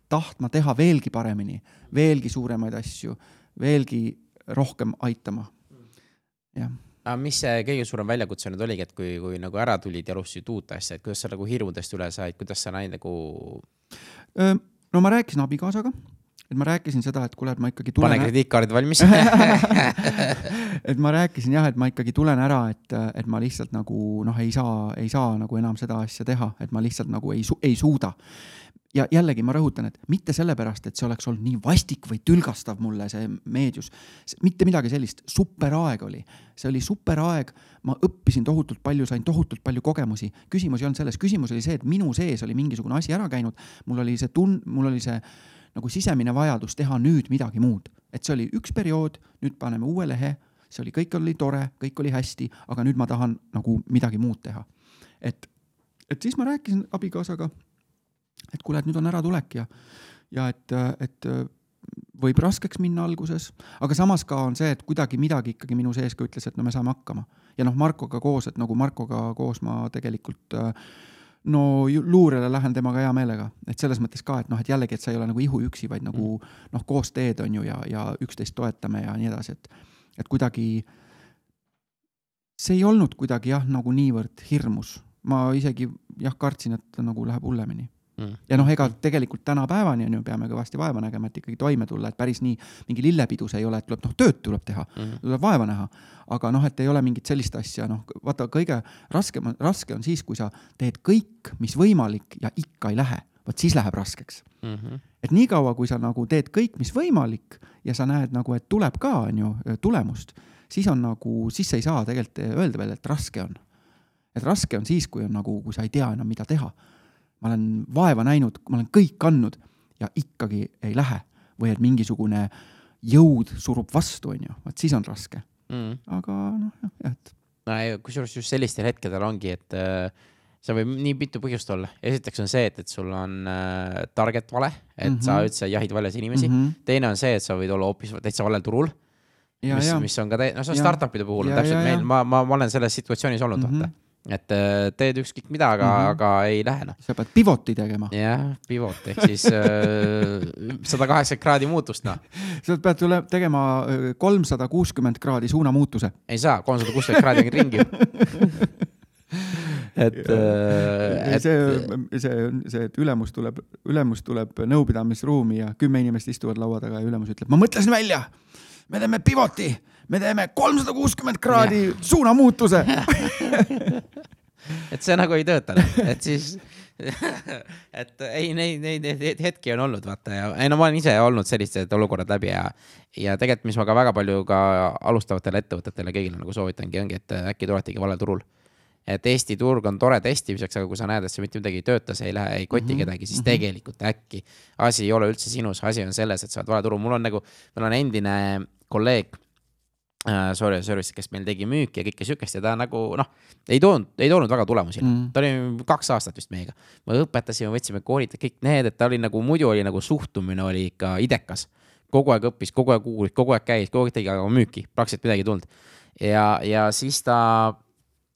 tahtma teha veelgi paremini, veelgi suuremaid asju, veelgi rohkem aitama. jah aga mis see kõige suurem väljakutse nüüd oligi, et kui, kui nagu ära tulid ja alustasid uut asja, et kuidas sa nagu hirmudest üle said, kuidas sa neid nagu, no ma rääkisin abikaasaga, et ma rääkisin seda, et kuule, et ma ikkagi pane tulen, krediitkaardid valmis [LAUGHS] et ma rääkisin jah, et ma ikkagi tulen ära, et, et ma lihtsalt nagu noh, ei saa, ei saa nagu enam seda asja teha, et ma lihtsalt nagu ei ei suuda. Ja jällegi ma rõhutan, et mitte sellepärast, et see oleks olnud nii vastik või tülgastav mulle see meedius, mitte midagi sellist, super aeg oli, see oli super aeg, ma õppisin tohutult palju, sain tohutult palju kogemusi, küsimus ei olnud selles, küsimus oli see, et minu sees oli mingisugune asi ära käinud, mul oli see tun-, mul oli see nagu sisemine vajadus teha nüüd midagi muud, et see oli üks periood, nüüd paneme uue lehe, see oli, kõik oli tore, kõik oli hästi, aga nüüd ma tahan nagu midagi muud teha. et, et siis ma rääkisin abikaasaga, et kuule, et nüüd on äratulek ja, ja et, et võib raskeks minna alguses, aga samas ka on see, et kuidagi midagi ikkagi minu sees ka ütles, et no me saame hakkama. ja noh, Markoga koos, et nagu Markoga koos ma tegelikult no luurele lähen temaga hea meelega, et selles mõttes ka, et noh, et jällegi, et sa ei ole nagu ihuüksi, vaid nagu mm. noh, koos teed, on ju, ja, ja üksteist toetame ja nii edasi, et, et kuidagi see ei olnud kuidagi jah, nagu niivõrd hirmus. ma isegi jah, kartsin, et nagu läheb hullemini mm.. ja noh, ega tegelikult tänapäevani on ju, peame kõvasti vaeva nägema, et ikkagi toime tulla, et päris nii mingi lillepidu see ei ole, et tuleb noh, tööd tuleb teha mm, tuleb vaeva näha. aga noh, et ei ole mingit sellist asja, noh, vaata, kõige raskem, raske on siis, kui sa teed kõik, mis võimalik ja ikka ei lähe, vot siis läheb raskeks mm. -hmm. et niikaua, kui sa nagu teed kõik, mis võimalik ja sa näed nagu, et tuleb ka, on ju, tulemust, siis on nagu, siis sa ei saa tegelikult öelda veel, et raske on. et raske on siis, kui on nagu, kui sa ei tea enam, mida teha ma olen vaeva näinud, ma olen kõik andnud ja ikkagi ei lähe või et mingisugune jõud surub vastu, on ju, vot siis on raske mm.. aga noh, jah, et. no kusjuures just sellistel hetkedel ongi, et äh, see võib nii mitu põhjust olla. esiteks on see, et, et sul on äh, target vale, et mm -hmm. sa üldse jahid valjas inimesi mm. -hmm. teine on see, et sa võid olla hoopis täitsa valel turul. mis, mis on ka, no see on startup'ide puhul ja, täpselt ja, meil, ma, ma, ma olen selles situatsioonis olnud vaata et äh, teed ükskõik mida, aga mm, -hmm. aga ei lähe noh. sa pead pivoti tegema. jah, pivot ehk siis äh, [LAUGHS] sada kaheksakümmend kraadi muutust noh. [LAUGHS] sa pead tule, tegema äh, kolmsada kuuskümmend kraadi suunamuutuse. ei saa, kolmsada kuuskümmend kraadi on ringi [LAUGHS] et, et. see, see, see, et ülemus tuleb, ülemus tuleb nõupidamisruumi ja kümme inimest istuvad laua taga ja ülemus ütleb, ma mõtlesin välja, me teeme pivoti me teeme kolmsada kuuskümmend kraadi suunamuutuse [LAUGHS] et see nagu ei tööta, et siis [LAUGHS] et ei, neid, neid, neid hetki on olnud, vaata ja ei no ma olen ise olnud sellised olukorrad läbi ja, ja tegelikult, mis ma ka väga palju ka alustavatele ettevõtetele kõigile nagu soovitangi, ongi, et äkki te oletegi valel turul. et Eesti turg on tore testimiseks, aga kui sa näed, et see mitte midagi ei tööta, see ei lähe, ei koti mm -hmm. kedagi, siis -hmm. tegelikult äkki asi ei ole üldse sinus, asi on selles, et sa oled valel turul. mul on nagu, mul on endine kolleeg sorry, service, kes meil tegi müüki ja kõike sihukest ja ta nagu noh, ei toonud, ei toonud väga tulemusi mm.. ta oli kaks aastat vist meiega. me õpetasime, võtsime koolid, kõik need, et ta oli nagu muidu oli nagu suhtumine oli ikka idekas. kogu aeg õppis, kogu aeg uuris, kogu aeg käis, kogu aeg tegi, aga müüki praktiliselt midagi ei tulnud. ja, ja siis ta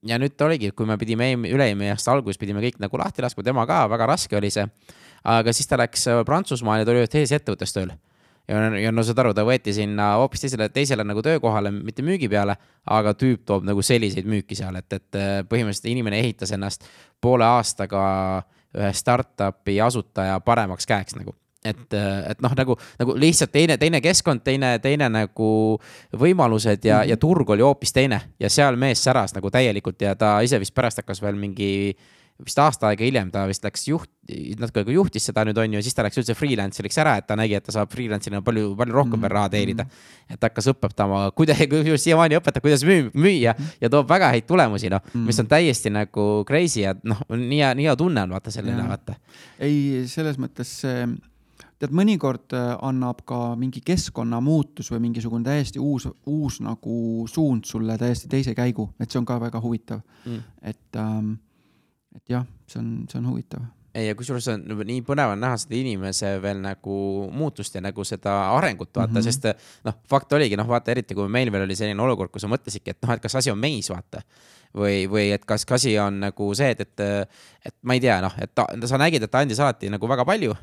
ja nüüd ta oligi, kui me pidime üle-eelmine aasta alguses pidime kõik nagu lahti laskma, tema ka, väga raske oli see. aga siis ta läks Prantsusmaale, ta oli ühes ettevõttes tööl ja, ja no saad aru, ta võeti sinna hoopis teisele, teisele nagu töökohale, mitte müügi peale, aga tüüp toob nagu selliseid müüki seal, et, et äh, põhimõtteliselt inimene ehitas ennast poole aastaga ühe startup'i asutaja paremaks käeks nagu et, äh, et noh, nagu, nagu lihtsalt teine, teine keskkond, teine, teine nagu võimalused ja mm, -hmm. ja turg oli hoopis teine ja seal mees säras nagu täielikult ja ta ise vist pärast hakkas veel mingi vist aasta aega hiljem ta vist läks juht, natuke aega juhtis seda nüüd on ju, siis ta läks üldse freelancer'iks ära, et ta nägi, et ta saab freelancer'ina palju, palju rohkem veel mm -hmm. raha teenida. Mm-hmm. et hakkas õpetama, [LAUGHS] kuidas, siiamaani õpetab, kuidas müü, müüa ja toob väga häid tulemusi, noh mm, -hmm. mis on täiesti nagu crazy ja noh, nii hea, nii hea tunne on vaata selle üle, vaata. ei, selles mõttes tead, mõnikord äh, annab ka mingi keskkonnamuutus või mingisugune täiesti uus, uus nagu suund sulle täiesti teise käigu, et see on ka väga huvitav mm.. et ähm, et jah, see on, see on huvitav ei, ja kusjuures on nii põnev on näha seda inimese veel nagu muutust ja nagu seda arengut vaata mm, -hmm. sest noh, fakt oligi noh, vaata eriti kui meil veel oli selline olukord, kus sa mõtlesidki, et noh, et kas asi on meis, vaata. või, või et kas, kas asi on nagu see, et, et, et ma ei tea, noh, et ta, sa nägid, et ta andis alati nagu väga palju.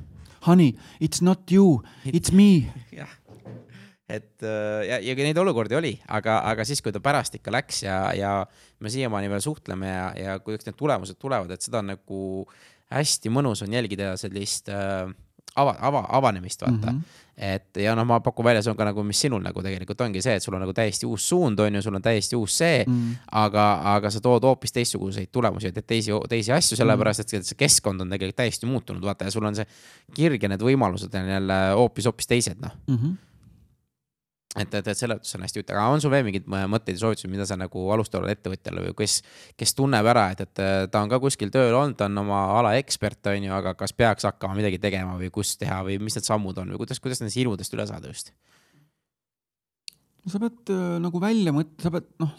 Honey, it's not you, it's me [LAUGHS] jah et äh, ja, ja neid olukordi oli, aga, aga siis, kui ta pärast ikka läks ja, ja me siiamaani veel suhtleme ja, ja kuidas need tulemused tulevad, et seda on nagu hästi mõnus on jälgida sellist äh, ava, ava, avanemist, vaata mm. -hmm. et ja noh, ma pakun välja, see on ka nagu, mis sinul nagu tegelikult ongi see, et sul on nagu täiesti uus suund, on ju, sul on täiesti uus see mm, -hmm. aga, aga sa tood hoopis teistsuguseid tulemusi, teed teisi, teisi asju, sellepärast et see keskkond on tegelikult täiesti muutunud, vaata ja sul on see kirg ja need võimalused on jälle hoopis, hoopis teised, noh mm -hmm et, et, et selles mõttes on hästi huvitav, aga on sul veel mingeid mõtteid ja soovitusi, mida sa nagu alustavale ettevõtjale või kes, kes tunneb ära, et, et ta on ka kuskil tööl olnud, ta on oma ala ekspert, on ju, aga kas peaks hakkama midagi tegema või kus teha või mis need sammud on või kuidas, kuidas nendest hirmudest üle saada just? no sa pead äh, nagu välja mõt-, sa pead, noh,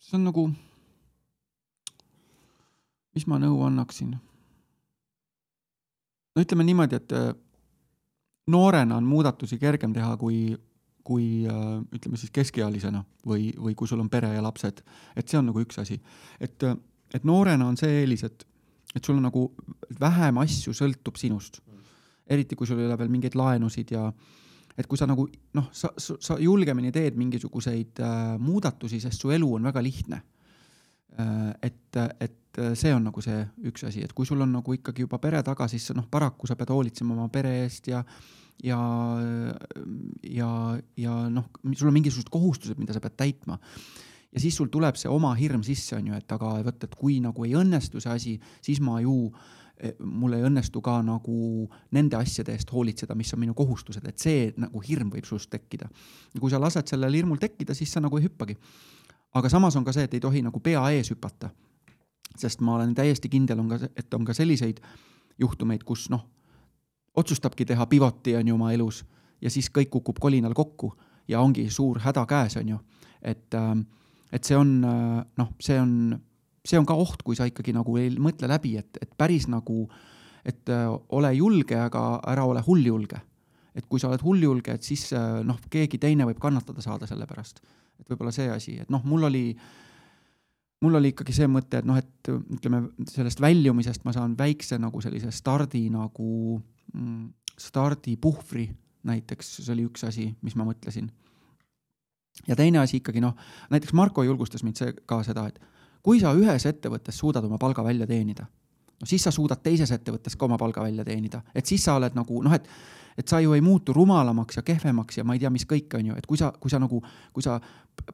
see on nagu, mis ma nõu annaksin? no ütleme niimoodi, et äh, noorena on muudatusi kergem teha kui, kui äh, ütleme siis keskealisena või, või kui sul on pere ja lapsed. et see on nagu üks asi. et, äh, et noorena on see eelis, et, et sul on nagu vähem asju sõltub sinust. eriti kui sul ei ole veel mingeid laenusid ja et kui sa nagu noh, sa, sa julgemini teed mingisuguseid äh, muudatusi, sest su elu on väga lihtne äh,. et, et see on nagu see üks asi, et kui sul on nagu ikkagi juba pere taga, siis noh, paraku sa pead hoolitsema oma pere eest ja ja, ja, ja noh, sul on mingisugused kohustused, mida sa pead täitma. ja siis sul tuleb see oma hirm sisse, on ju, et aga vot, et kui nagu ei õnnestu see asi, siis ma ju mul ei õnnestu ka nagu nende asjade eest hoolitseda, mis on minu kohustused, et see nagu hirm võib sinust tekkida. ja kui sa lased sellel hirmul tekkida, siis sa nagu ei hüppagi. aga samas on ka see, et ei tohi nagu pea ees hüpata. sest ma olen täiesti kindel, on ka, et on ka selliseid juhtumeid, kus noh otsustabki teha pivoti, on ju, oma elus ja siis kõik kukub kolinal kokku ja ongi suur häda käes, on ju. et, ähm, et see on äh, noh, see on, see on ka oht, kui sa ikkagi nagu ei mõtle läbi, et, et päris nagu, et äh, ole julge, aga ära ole hulljulge. et kui sa oled hulljulge, et siis äh, noh, keegi teine võib kannatada saada selle pärast. et võib-olla see asi, et noh, mul oli mul oli ikkagi see mõte, et noh, et ütleme, sellest väljumisest ma saan väikse nagu sellise stardi nagu Mm, stardipuhvri näiteks, see oli üks asi, mis ma mõtlesin. ja teine asi ikkagi noh, näiteks Marko julgustas mind see ka seda, et kui sa ühes ettevõttes suudad oma palga välja teenida, no siis sa suudad teises ettevõttes ka oma palga välja teenida, et siis sa oled nagu noh, et et sa ju ei muutu rumalamaks ja kehvemaks ja ma ei tea, mis kõik, on ju, et kui sa, kui sa nagu, kui sa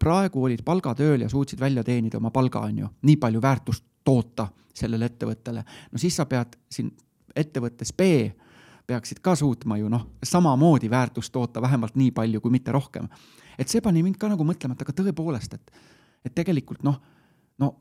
praegu olid palgatööl ja suutsid välja teenida oma palga, on ju, nii palju väärtust toota sellele ettevõttele, no siis sa pead siin ettevõttes B peaksid ka suutma ju noh, samamoodi väärtust toota vähemalt nii palju, kui mitte rohkem. et see pani mind ka nagu mõtlema, et aga tõepoolest, et, et tegelikult noh, no,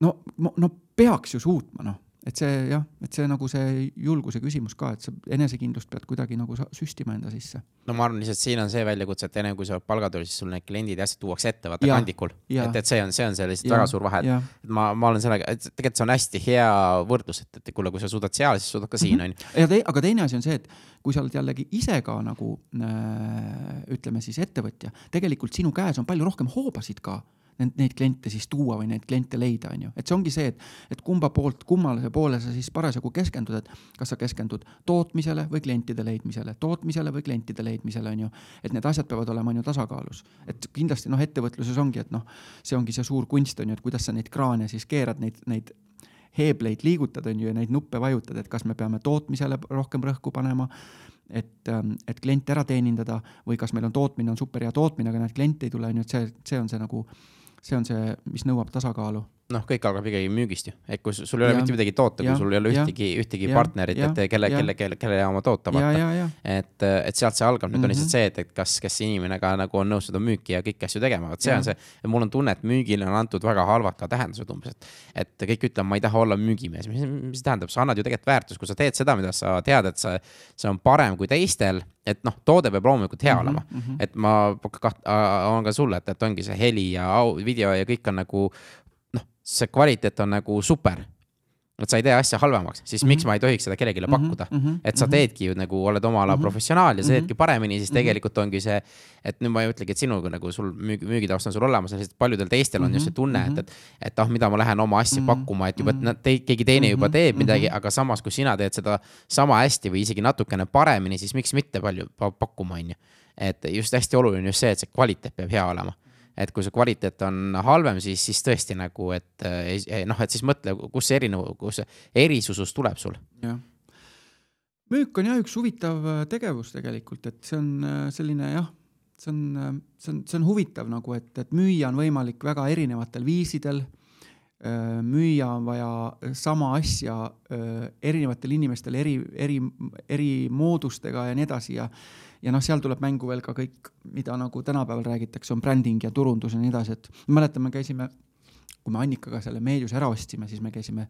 no, no, no peaks ju suutma noh et see jah, et see nagu see julguse küsimus ka, et sa enesekindlust pead kuidagi nagu süstima enda sisse. no ma arvan lihtsalt siin on see väljakutse, et enne kui sa oled palgatööl, siis sul need kliendid ja asjad tuuakse ette, vaata kandikul. et, et see on, see on see lihtsalt ja, väga suur vahe, et ma, ma olen sellega, et tegelikult see on hästi hea võrdlus, et, et kuule, kui sa suudad seal, siis suudad ka siin mm, -hmm. onju. ja te, aga teine asi on see, et kui sa oled jällegi ise ka nagu äh, ütleme siis ettevõtja, tegelikult sinu käes on palju rohkem hoobasid ka neid, kliente siis tuua või neid kliente leida, on ju. et see ongi see, et, et kumba poolt, kummale poole sa siis parasjagu keskendud, et kas sa keskendud tootmisele või klientide leidmisele, tootmisele või klientide leidmisele, on ju. et need asjad peavad olema on ju tasakaalus. et kindlasti noh, ettevõtluses ongi, et noh, see ongi see suur kunst on ju, et kuidas sa neid kraane siis keerad, neid, neid heebleid liigutad, on ju, ja neid nuppe vajutad, et kas me peame tootmisele rohkem rõhku panema, et, ähm, et kliente ära teenindada või kas meil on tootmine, on super hea tootmine, aga näed, kliente ei tule, on ju, et see, see on see nagu see on see, mis nõuab tasakaalu noh, kõik algab ikkagi müügist ju, et kui sul ei ole mitte midagi toota, kui sul ei ole ühtegi, ühtegi ja, partnerit, et kelle, kelle, kelle, kelle oma toota vaata. et, et sealt see algab, nüüd mm -hmm. on lihtsalt mhm. see, et, et kas, kas inimene ka nagu on nõus seda müüki ja kõiki asju tegema, vot see ja. on see. mul on tunne, et müügile on antud väga halvad ka tähendused umbes, et, et kõik ütlevad, ma ei taha olla müügimees, mis, mis tähendab, sa annad ju tegelikult väärtust, kui sa teed seda, mida sa tead, et see, see on parem kui teistel et noh, toode peab loomulikult hea mm -hmm, olema mm, -hmm. et ma kaht-, on ka sulle, et, et ongi see heli ja au, video ja kõik on nagu see kvaliteet on nagu super. et sa ei tee asja halvemaks, siis mm -hmm. miks ma ei tohiks seda kellelegi mhm, pakkuda mm. -hmm. et sa mhm. teedki ju nagu, oled oma ala mm -hmm. professionaal ja sa teedki mhm. paremini, siis tegelikult ongi see. et nüüd ma ei ütlegi, et sinuga nagu sul müügi, müügitaust on sul olemas, lihtsalt paljudel teistel on just see tunne, et, et. et ah, mida ma lähen oma asja pakkuma, et juba, et te, keegi teine juba teeb midagi, aga samas, kui sina teed seda sama hästi või isegi natukene paremini, siis miks mitte palju pakkuma, on ju. et just hästi oluline just see, et see kvaliteet peab hea olema et kui see kvaliteet on halvem, siis, siis tõesti nagu, et eh, noh, et siis mõtle, kus see erinev, kus see erisusus tuleb sul. jah. müük on jah üks huvitav äh, tegevus tegelikult, et see on äh, selline jah, see on, see on, see on huvitav nagu, et, et müüa on võimalik väga erinevatel viisidel müüa on vaja sama asja erinevatel inimestel eri, eri, eri moodustega ja nii edasi ja ja noh, seal tuleb mängu veel ka kõik, mida nagu tänapäeval räägitakse, on bränding ja turundus ja nii edasi, et mäletan, me käisime, kui me Annikaga selle Meedius ära ostsime, siis me käisime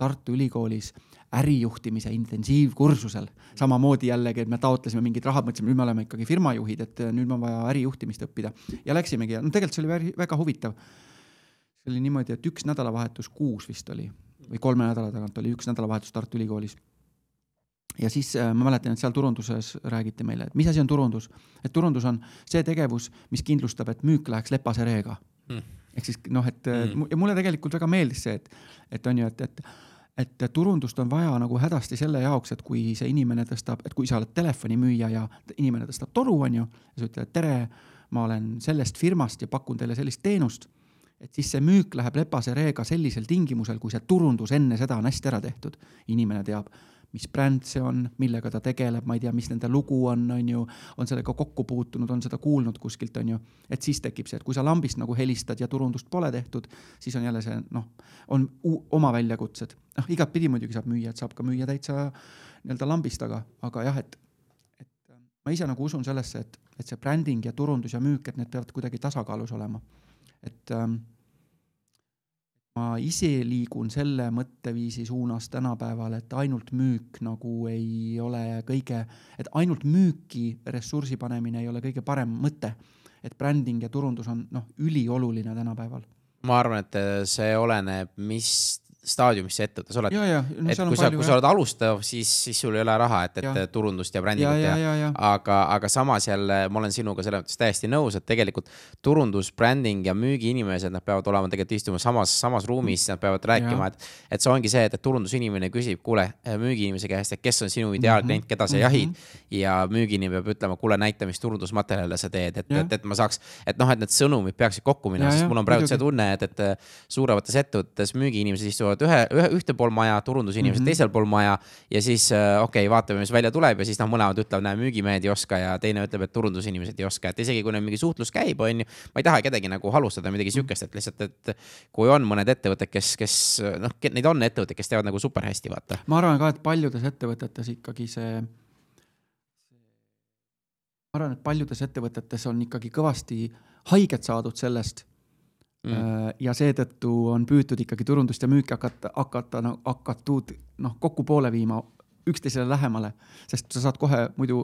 Tartu Ülikoolis ärijuhtimise intensiivkursusel. samamoodi jällegi, et me taotlesime mingid rahad, mõtlesime, nüüd me oleme ikkagi firmajuhid, et nüüd on vaja ärijuhtimist õppida ja läksimegi ja no tegelikult see oli väga huvitav. see oli niimoodi, et üks nädalavahetus kuus vist oli või kolme nädala tagant oli üks nädalavahetus Tartu Ülikoolis ja siis äh, ma mäletan, et seal turunduses räägiti meile, et mis asi on turundus. et turundus on see tegevus, mis kindlustab, et müük läheks lepase reega mm.. ehk siis noh, et mm. ja mulle tegelikult väga meeldis see, et, et on ju, et, et et turundust on vaja nagu hädasti selle jaoks, et kui see inimene tõstab, et kui sa oled telefonimüüja ja inimene tõstab toru, on ju, ja sa ütled, tere, ma olen sellest firmast ja pakun teile sellist teenust, et siis see müük läheb lepase reega sellisel tingimusel, kui see turundus enne seda on hästi ära tehtud. inimene teab mis bränd see on, millega ta tegeleb, ma ei tea, mis nende lugu on, on ju, on sellega kokku puutunud, on seda kuulnud kuskilt, on ju. et siis tekib see, et kui sa lambist nagu helistad ja turundust pole tehtud, siis on jälle see noh, on oma väljakutsed. noh, igatpidi muidugi saab müüa, et saab ka müüa täitsa nii-öelda lambist, aga, aga jah, et, et ma ise nagu usun sellesse, et, et see bränding ja turundus ja müük, et need peavad kuidagi tasakaalus olema. et ähm, ma ise liigun selle mõtteviisi suunas tänapäeval, et ainult müük nagu ei ole kõige, et ainult müüki ressursi panemine ei ole kõige parem mõte. et bränding ja turundus on noh, ülioluline tänapäeval. ma arvan, et see oleneb, mis staadiumis sa ettevõttes oled. No, et kui sa, kui sa oled alustav, siis, siis sul ei ole raha, et, et ja. turundust ja brändingut teha. aga, aga samas jälle ma olen sinuga selles mõttes täiesti nõus, et tegelikult turundus, bränding ja müügiinimesed, nad peavad olema tegelikult istuma samas, samas ruumis, nad peavad rääkima, et, et see ongi see, et, et turundusinimene küsib, kuule, müügiinimese käest, et kes on sinu ideaalklient, keda sa jahid mm. -hmm. ja müügiinimene peab ütlema, kuule, näita, mis turundusmaterjale sa teed, et, et, et ma saaks, et noh, et need sõnumid peaksid kokku minema, sest mul on praegu see tunne, et, et suuremates ettevõtetes müügiinimesed istuvad istuvad ühe, ühe, ühte pool maja, turundusinimesed mm -hmm. teisel pool maja. ja siis äh, okei okay,, vaatame, mis välja tuleb ja siis noh, mõlemad ütlevad, näe, müügimehed ei oska ja teine ütleb, et turundusinimesed ei oska, et isegi kui neil mingi suhtlus käib, on ju. ma ei taha kedagi nagu halvustada midagi sihukest, et lihtsalt, et kui on mõned ettevõtted, kes, kes noh, neid on ettevõtteid, kes teevad nagu super hästi, vaata. ma arvan ka, et paljudes ettevõtetes ikkagi see ma arvan, et paljudes ettevõtetes on ikkagi kõvasti haiget saadud sellest, mm.. Äh, ja seetõttu on püütud ikkagi turundust ja müüki hakata, hakata no, hakatud noh, kokku poole viima üksteisele lähemale, sest sa saad kohe muidu,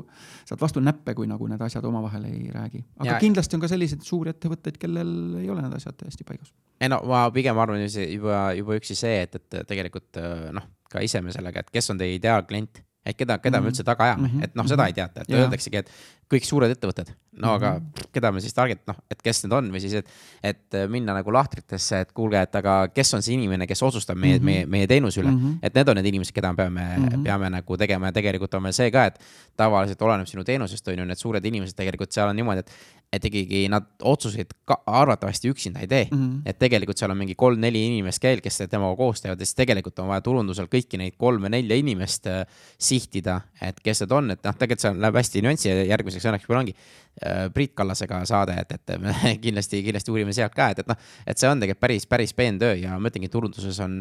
saad vastu näppe, kui nagu need asjad omavahel ei räägi. aga ja, kindlasti on ka selliseid suuri ettevõtteid, kellel ei ole need asjad täiesti paigas. ei no ma pigem arvan juba, juba üksi see, et, et tegelikult noh, ka ise me sellega, et kes on teie ideaalklient et keda, keda mm -hmm. me üldse taga ajame mm, -hmm. et noh, seda ei teata, et ja. öeldaksegi, et kõik suured ettevõtted, no aga mm -hmm. keda me siis target, noh, et kes need on või siis, et, et minna nagu lahtritesse, et kuulge, et aga kes on see inimene, kes otsustab meie mm, -hmm. meie, meie teenuse üle mm. -hmm. et need on need inimesed, keda me peame mm, -hmm. peame nagu tegema ja tegelikult on veel see ka, et tavaliselt oleneb sinu teenusest, on ju, need suured inimesed tegelikult seal on niimoodi, et et ikkagi nad otsuseid ka arvatavasti üksinda ei tee mm. -hmm. et tegelikult seal on mingi kolm-neli inimest käil, kes temaga koos teevad ja siis tegelikult on vaja turundusel kõiki neid kolme-nelja inimest äh, sihtida, et kes need on, et noh, tegelikult see läheb hästi nüansi ja järgmiseks õnneks meil ongi Äh, Priit Kallasega saade, et, et me [LAUGHS] kindlasti, kindlasti uurime sealt ka, et, et noh, et see on tegelikult päris, päris peen töö ja ma ütlengi, turunduses on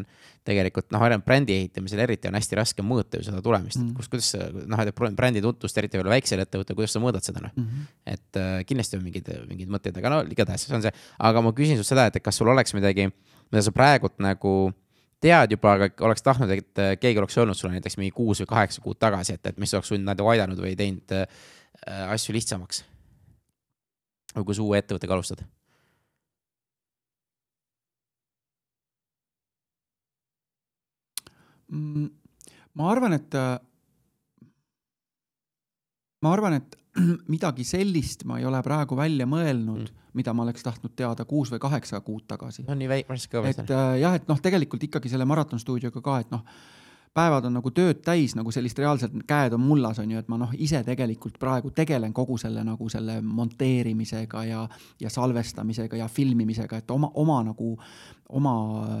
tegelikult noh, brändi ehitamisel eriti on hästi raske mõõta ju seda tulemist mm, -hmm. kus, kuidas noh, et brändi tutvust, eriti veel väiksel ettevõttel, kuidas sa mõõdad seda noh mm. -hmm. et äh, kindlasti on mingid, mingid mõtted, aga no igatahes see on see, aga ma küsin sult seda, et kas sul oleks midagi, mida sa praegult nagu tead juba, aga oleks tahtnud, et keegi oleks öelnud sulle näiteks mingi kuus või kaheksa kuud tagasi, et, et mis oleks sind nagu aidanud või teinud äh, asju lihtsamaks või kui sa uue ettevõttega alustad? Mm, ma arvan, et, ma arvan, et [CLEARS THROAT] midagi sellist ma ei ole praegu välja mõelnud mm., mida ma oleks tahtnud teada kuus või kaheksa kuud tagasi. no nii väike, et äh, jah, et noh, tegelikult ikkagi selle maratonstuudioga ka, et noh päevad on nagu tööd täis, nagu sellist reaalselt, käed on mullas, on ju, et ma noh, ise tegelikult praegu tegelen kogu selle nagu selle monteerimisega ja, ja salvestamisega ja filmimisega, et oma, oma nagu, oma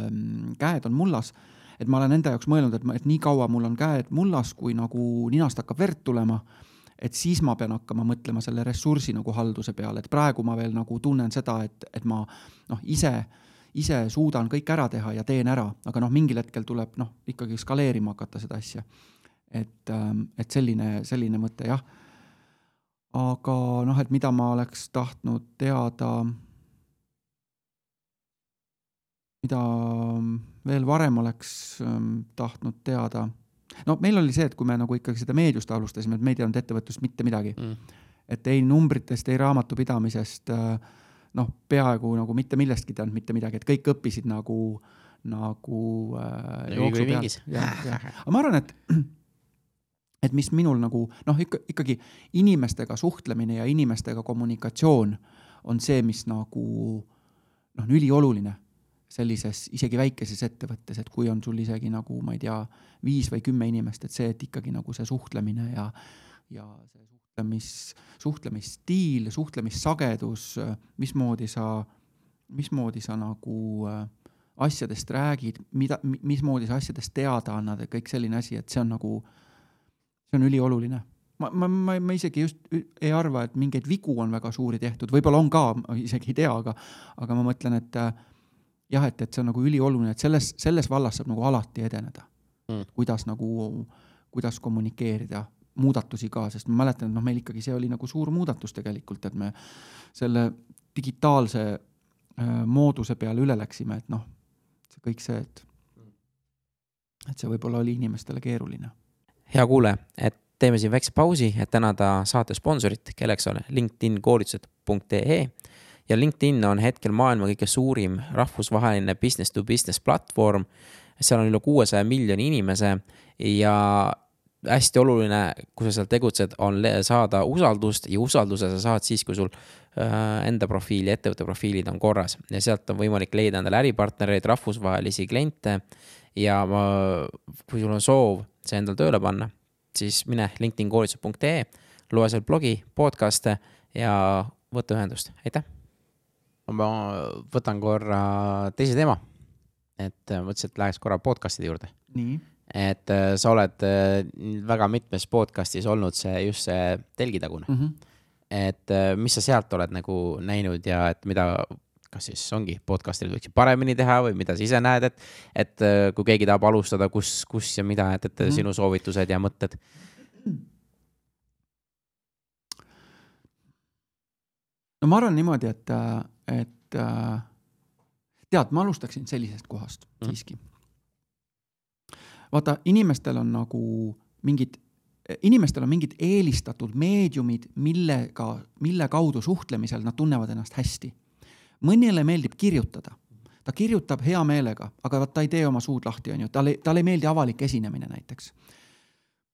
mm, käed on mullas. et ma olen enda jaoks mõelnud, et ma, et nii kaua mul on käed mullas, kui nagu ninast hakkab verd tulema et siis ma pean hakkama mõtlema selle ressursi nagu halduse peale, et praegu ma veel nagu tunnen seda, et, et ma noh, ise äh, ise suudan kõik ära teha ja teen ära, aga noh, mingil hetkel tuleb noh, ikkagi skaleerima hakata seda asja. et, ähm, et selline, selline mõte jah. aga noh, et mida ma oleks tahtnud teada. mida veel varem oleks ähm, tahtnud teada. no meil oli see, et kui me nagu ikkagi seda meediust alustasime, et me ei teadnud ettevõtlust mitte midagi mm.. et ei numbritest, ei raamatupidamisest äh,, noh, peaaegu nagu mitte millestki ei teadnud mitte midagi, et kõik õppisid nagu, nagu äh, jooksu pealt. [LAUGHS] aga ma arvan, et [CLEARS THROAT] et mis minul nagu noh, ikka, ikkagi inimestega suhtlemine ja inimestega kommunikatsioon on see, mis nagu noh, on ülioluline sellises isegi väikeses ettevõttes, et kui on sul isegi nagu ma ei tea, viis või kümme inimest, et see, et ikkagi nagu see suhtlemine ja ja see suhtlemis, suhtlemisstiil, suhtlemissagedus, mismoodi sa, mismoodi sa nagu äh, asjadest räägid, mida, mismoodi sa asjadest teada annad ja kõik selline asi, et see on nagu, see on ülioluline. Ma, ma, ma, ma isegi just ei arva, et mingeid vigu on väga suuri tehtud, võib-olla on ka, ma isegi ei tea, aga, aga ma mõtlen, et äh, jah, et, et see on nagu ülioluline, et selles, selles vallas saab nagu alati edeneda. Mm.. kuidas nagu, kuidas kommunikeerida, muudatusi ka, sest ma mäletan, et noh, meil ikkagi see oli nagu suur muudatus tegelikult, et me selle digitaalse äh, mooduse peale üle läksime, et noh, see kõik see, et, et see võib-olla oli inimestele keeruline. hea kuulaja, et teeme siin väikse pausi, et tänada saate sponsorit, kelleks on LinkedIn koolitused.ee ja LinkedIn on hetkel maailma kõige suurim rahvusvaheline business to business platvorm. seal on üle kuuesaja miljoni inimese ja hästi oluline, kui sa seal tegutsed, on saada usaldust ja usalduse sa saad siis, kui sul äh, enda profiil ja ettevõtte profiilid on korras ja sealt on võimalik leida endale äripartnereid, rahvusvahelisi kliente. ja ma, kui sul on soov see endale tööle panna siis mine linkedinkoolitused.ee, loe seal blogi, podcast'e ja võta ühendust, aitäh. ma võtan korra teise teema. et mõtlesin, et läheks korra podcast'ide juurde. Et äh, sa oled äh, väga mitmes podcast'is olnud see just see telgitagune mm. -hmm. et äh, mis sa sealt oled nagu näinud ja et mida kas siis ongi podcast'id võiksid paremini teha või mida sa ise näed, et, et kui keegi tahab alustada, kus, kus ja mida, et, et mm. sinu soovitused ja mõtted? no ma arvan niimoodi, et, et tead, ma alustaksin sellisest kohast mm. siiski. Vaata, inimestel on nagu mingid inimestel on mingid eelistatud meediumid, millega, mille kaudu suhtlemisel nad tunnevad ennast hästi mõnele meeldib kirjutada, ta kirjutab hea meelega, aga vot ta ei tee oma suud lahti, on ju, talle, talle ei meeldi avalik esinemine näiteks.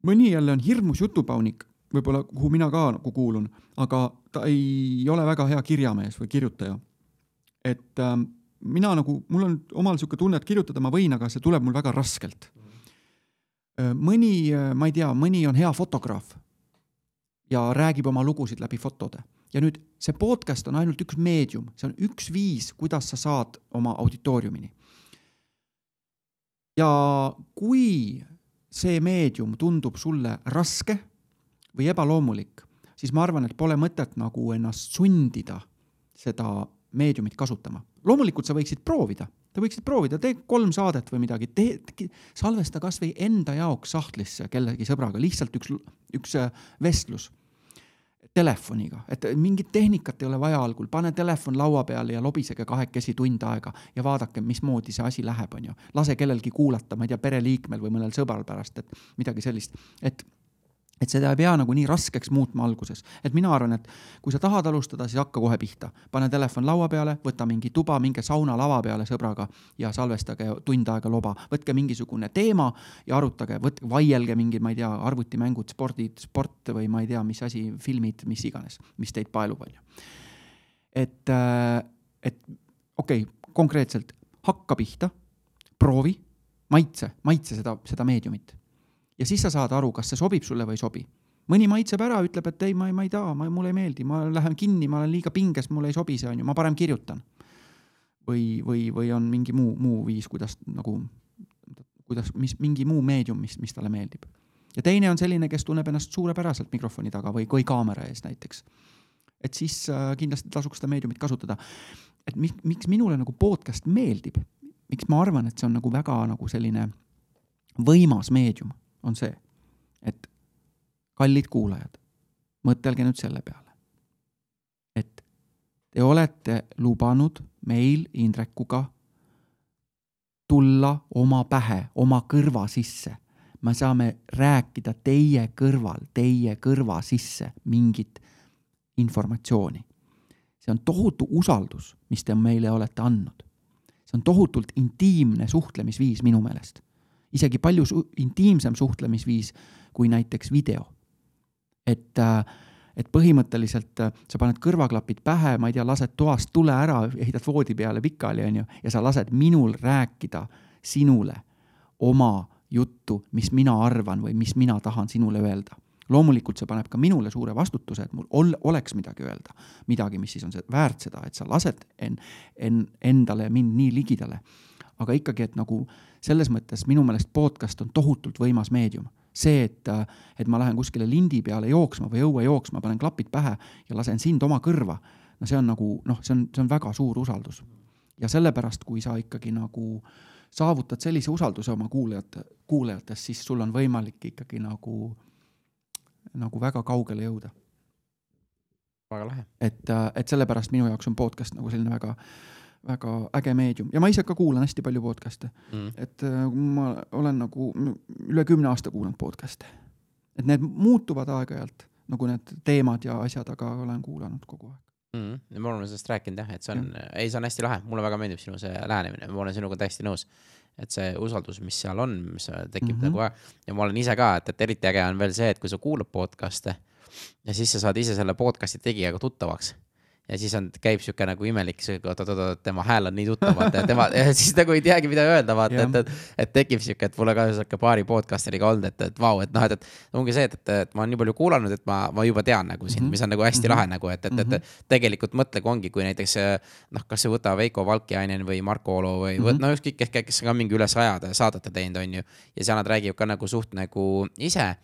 mõni jälle on hirmus jutupaunik, võib-olla kuhu mina ka nagu kuulun, aga ta ei ole väga hea kirjamees või kirjutaja. et äh, mina nagu, mul on omal niisugune tunne, et kirjutada ma võin, aga see tuleb mul väga raskelt. Äh, mõni, äh, ma ei tea, mõni on hea fotograaf ja räägib oma lugusid läbi fotode ja nüüd see podcast on ainult üks meedium, see on üks viis, kuidas sa saad oma auditooriumini. ja kui see meedium tundub sulle raske või ebaloomulik, siis ma arvan, et pole mõtet nagu ennast sundida seda meediumit kasutama. loomulikult sa võiksid proovida, te võiksid proovida, tee kolm saadet või midagi, tee, salvesta kasvõi enda jaoks sahtlisse kellegi sõbraga, lihtsalt üks, üks vestlus telefoniga, et mingit tehnikat ei ole vaja algul, pane telefon laua peale ja lobisege kahekesi tund aega ja vaadake, mismoodi see asi läheb, on ju. lase kellelgi kuulata, ma ei tea, pereliikmel või mõnel sõbral pärast, et midagi sellist, et et seda ei pea nagu nii raskeks muutma alguses, et mina arvan, et kui sa tahad alustada, siis hakka kohe pihta, pane telefon laua peale, võta mingi tuba, minge sauna lava peale sõbraga ja salvestage tund aega loba, võtke mingisugune teema ja arutage, võtke, vaielge mingid, ma ei tea, arvutimängud, spordid, sport või ma ei tea, mis asi, filmid, mis iganes, mis teid paelub, on ju. et, äh, et okei okay,, konkreetselt hakka pihta, proovi, maitse, maitse seda, seda meediumit ja siis sa saad aru, kas see sobib sulle või ei sobi. mõni maitseb ära, ütleb, et ei, ma ei, ma ei taha, ma, mulle ei meeldi, ma lähen kinni, ma olen liiga pinges, mulle ei sobi see, on ju, ma parem kirjutan. või, või, või on mingi muu, muu viis, kuidas nagu, kuidas, mis, mingi muu meedium, mis, mis talle meeldib. ja teine on selline, kes tunneb ennast suurepäraselt mikrofoni taga või, või kaamera ees näiteks. et siis äh, kindlasti tasuks seda meediumit kasutada. et mi, miks minule nagu podcast meeldib, miks ma arvan, et see on nagu väga nagu selline võimas meedium on see, et kallid kuulajad, mõtelge nüüd selle peale, et te olete lubanud meil Indrekuga tulla oma pähe, oma kõrva sisse. me saame rääkida teie kõrval, teie kõrva sisse mingit informatsiooni. see on tohutu usaldus, mis te meile olete andnud. see on tohutult intiimne suhtlemisviis minu meelest. Isegi palju su intiimsem suhtlemisviis kui näiteks video. et äh, et põhimõtteliselt äh, sa paned kõrvaklapid pähe, ma ei tea, lased toast tule ära, ehitad voodi peale pikali, onju, ja sa lased minul rääkida sinule oma juttu, mis mina arvan või mis mina tahan sinule öelda. loomulikult see paneb ka minule suure vastutuse, et mul ol, oleks midagi öelda, midagi, mis siis on see väärt seda, et sa lased en, en, endale mind nii ligidale. Aga ikkagi, et nagu selles mõttes minu meelest podcast on tohutult võimas meedium see, et, et ma lähen kuskile lindi peale jooksma või õue jooksma, panen klapid pähe ja lasen sind oma kõrva, no see on nagu noh, see on, see on väga suur usaldus. ja sellepärast, kui sa ikkagi nagu saavutad sellise usalduse oma kuulajate, kuulajatest, siis sul on võimalik ikkagi nagu, nagu väga kaugele jõuda. väga lahe. et, et sellepärast minu jaoks on podcast nagu selline väga väga äge meedium. Ja ma ise ka kuulan hästi palju podcast'e. Mm.. et äh, ma olen nagu üle kümne aasta kuulanud podcast'e. et need muutuvad aeg-ajalt, nagu need teemad ja asjad, aga olen kuulanud kogu aeg. Mm.. me oleme sellest rääkinud jah, et see on, ei, see on hästi lahe, mulle väga meeldib sinu see lähenemine, ma olen sinuga täiesti nõus. et see usaldus, mis seal on, mis tekib mm -hmm. nagu ja ma olen ise ka, et, et eriti äge on veel see, et kui sa kuulad podcast'e ja siis sa saad ise selle podcast'i tegijaga tuttavaks ja siis on, käib sihuke nagu imelik, oot-oot-oot, tema hääl on nii tuttav, vaata ja tema, siis nagu ei teagi, mida öelda, vaata, et, et, et tekib sihuke, et mulle ka sihuke paari podcast'iga olnud, et, et vau, et noh, et, et ongi see, et, et, et ma olen nii palju kuulanud, et ma, ma juba tean nagu sind mm, -hmm. mis on nagu hästi mm -hmm. lahe nagu, et, et, et, et tegelikult mõtle, kui ongi, kui näiteks noh, kas see võta Veiko Valkjainen või Marko Olo või mm -hmm. no ükskõik, kes, kes ka mingi üle sajade saadete teinud, on ju. ja seal nad räägivad ka nagu suht nagu ise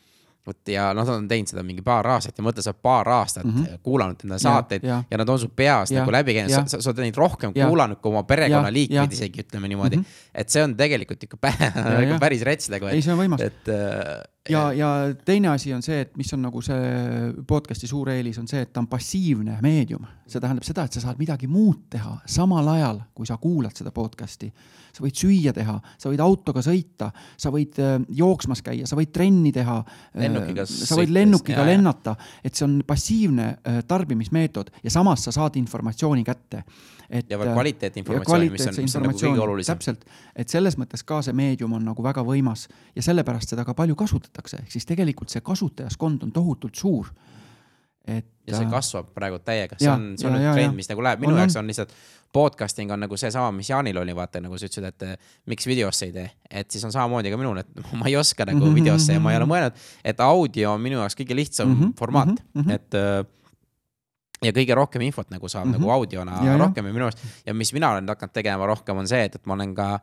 vot ja nad on teinud seda mingi paar aastat ja mõtle, sa paar aastat mm -hmm. kuulanud enda saateid ja, ja. ja nad on su peas ja, nagu läbi käinud, sa, sa oled neid rohkem ja, kuulanud kui oma perekonnaliikmeid isegi ütleme niimoodi mm. -hmm. et see on tegelikult ikka päris, päris rets nagu. ei, see on võimas. et äh, ja, ja teine asi on see, et mis on nagu see podcast'i suur eelis, on see, et ta on passiivne meedium. see tähendab seda, et sa saad midagi muud teha samal ajal, kui sa kuulad seda podcast'i sa võid süüa teha, sa võid autoga sõita, sa võid äh, jooksmas käia, sa võid trenni teha. Äh, sa võid lennukiga jah, lennata, et see on passiivne tarbimismeetod ja samas sa saad informatsiooni kätte. Et. ja veel kvaliteetinformatsiooni, mis on, mis on nagu kõige olulisem. täpselt, et selles mõttes ka see meedium on nagu väga võimas ja sellepärast seda ka palju kasutatakse, ehk siis tegelikult see kasutajaskond on tohutult suur et. ja see kasvab praegu täiega, see on, see on ja, trend, mis nagu läheb, minu on, jaoks on lihtsalt podcasting on nagu seesama, mis Jaanil oli, vaata nagu sa ütlesid, et eh, miks videosse ei tee. et siis on samamoodi ka minul, et [LAUGHS] ma ei oska nagu mm -hmm. videosse ja ma ei ole mõelnud, et audio on minu jaoks kõige lihtsam mm -hmm. formaat mm, -hmm. et ja kõige rohkem infot nagu saab mm -hmm. nagu audiona ja, rohkem ja minu arust ja mis mina olen hakanud tegema rohkem, on see, et, et ma olen ka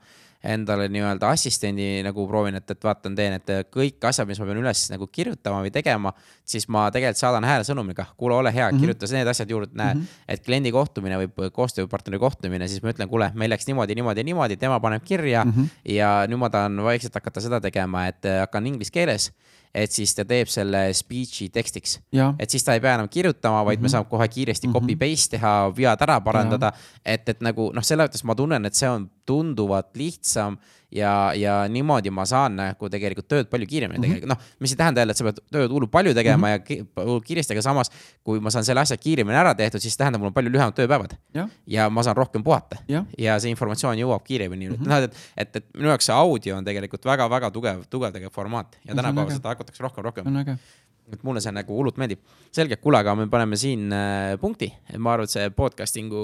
endale nii-öelda assistendi nagu proovin, et, et vaatan, teen, et kõik asjad, mis ma pean üles nagu kirjutama või tegema, siis ma tegelikult saadan häälesõnumiga, kuule, ole hea mm, -hmm. kirjuta need asjad juurde, näe mm, -hmm. et kliendi kohtumine või koostööpartneri kohtumine, siis ma ütlen, kuule, meil läks niimoodi, niimoodi, niimoodi, tema paneb kirja mm -hmm. ja nüüd ma tahan vaikselt hakata seda tegema, et hakkan inglise keeles et siis ta teeb selle speech'i tekstiks. et siis ta ei pea enam kirjutama, vaid mm -hmm. me mhm. saame kohe kiiresti mm -hmm. copy paste teha, vead ära parandada. et, et nagu noh, selles mõttes ma tunnen, et see on tunduvalt lihtsam ja, ja niimoodi ma saan nagu tegelikult tööd palju kiiremini mm -hmm. tegelikult, noh, mis ei tähenda jälle, et sa pead tööd hullult palju tegema mm -hmm. ja kiiresti, aga samas kui ma saan selle asja kiiremini ära tehtud, siis tähendab, mul on palju lühemad tööpäevad. ja ma saan rohkem puhata ja, ja see informatsioon jõuab kiiremini mm. -hmm. noh, et, et, et minu jaoks see audio on tegelikult väga-väga tugev, tugev tegelikult formaat ja tänapäeval seda hakatakse rohkem, rohkem. On et mulle see nagu hullult meeldib. selge, kuule, aga me paneme siin äh, punkti, et ma arvan, et see podcasting'u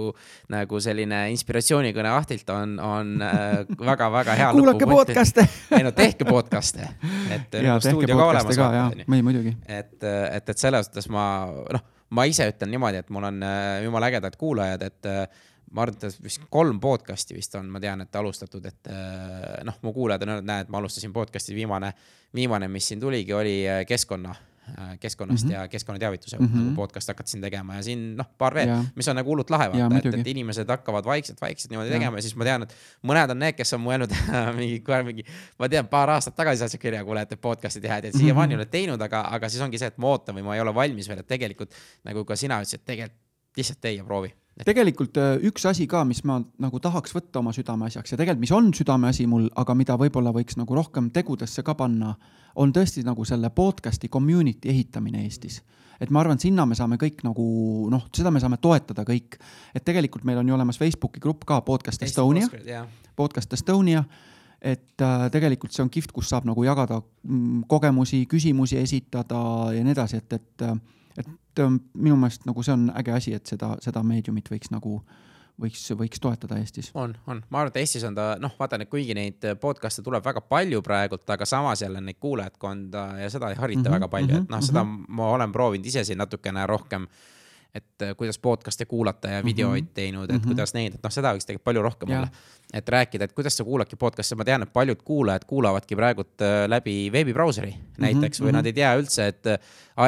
nagu selline inspiratsioonikõne Ahtilt on, on väga-väga äh, hea. [LAUGHS] kuulake podcast'e [LAUGHS] ei no tehke podcast'e, et ja, nagu stuudio ka olemas. ei muidugi. et, et, et selles suhtes ma, noh, ma ise ütlen niimoodi, et mul on äh, jumala ägedad kuulajad, et äh, ma arvan, et vist kolm podcast'i vist on, ma tean, et alustatud, et äh, noh, mu kuulajad on öelnud, näed, ma alustasin podcast'i viimane, viimane, mis siin tuligi, oli äh, keskkonna Äh, keskkonnast mm -hmm. ja keskkonnateavituse mm -hmm. nagu podcast hakata siin tegema ja siin noh, paar veel, mis on nagu hullult lahe vaata, et, et inimesed hakkavad vaikselt-vaikselt niimoodi ja. tegema ja siis ma tean, et mõned on need, kes on mõelnud [LAUGHS] mingi mingi, ma tean, paar aastat tagasi saatsid kirja, kuule, et podcast'i teha, et siiamaani mm -hmm. oled teinud, aga, aga siis ongi see, et ma ootan või ma ei ole valmis veel, et tegelikult nagu ka sina ütlesid, tegelikult lihtsalt tee ja proovi. Tegelikult äh, üks asi ka, mis ma nagu tahaks võtta oma südameasjaks ja tegelikult, mis on südameasi mul, aga mida võib-olla võiks nagu rohkem tegudesse ka panna, on tõesti nagu selle podcast'i community ehitamine Eestis. et ma arvan, sinna me saame kõik nagu noh, seda me saame toetada kõik. et tegelikult meil on ju olemas Facebooki grupp ka Podcast Estonia, Podcast Estonia. Et äh, tegelikult see on kihvt, kus saab nagu jagada mm, kogemusi, küsimusi esitada ja nii edasi, et, et äh, et ähm, minu meelest nagu see on äge asi, et seda, seda meediumit võiks nagu, võiks, võiks toetada Eestis. on, on, ma arvan, et Eestis on ta noh, vaata, et kuigi neid podcast'e tuleb väga palju praegult, aga samas jälle neid kuulajatkonda ja seda ei harita mm -hmm, väga palju mm, -hmm, et noh, seda mm -hmm. ma olen proovinud ise siin natukene rohkem et kuidas podcast'e kuulata ja videoid mhm. teinud, et mm -hmm. kuidas neid, et noh, seda võiks tegelikult palju rohkem ja. olla. Et rääkida, et kuidas sa kuuladki podcast'e, ma tean, et paljud kuulajad kuulavadki praegult äh, läbi veebibrauseri näiteks mm -hmm. või nad ei tea üldse, et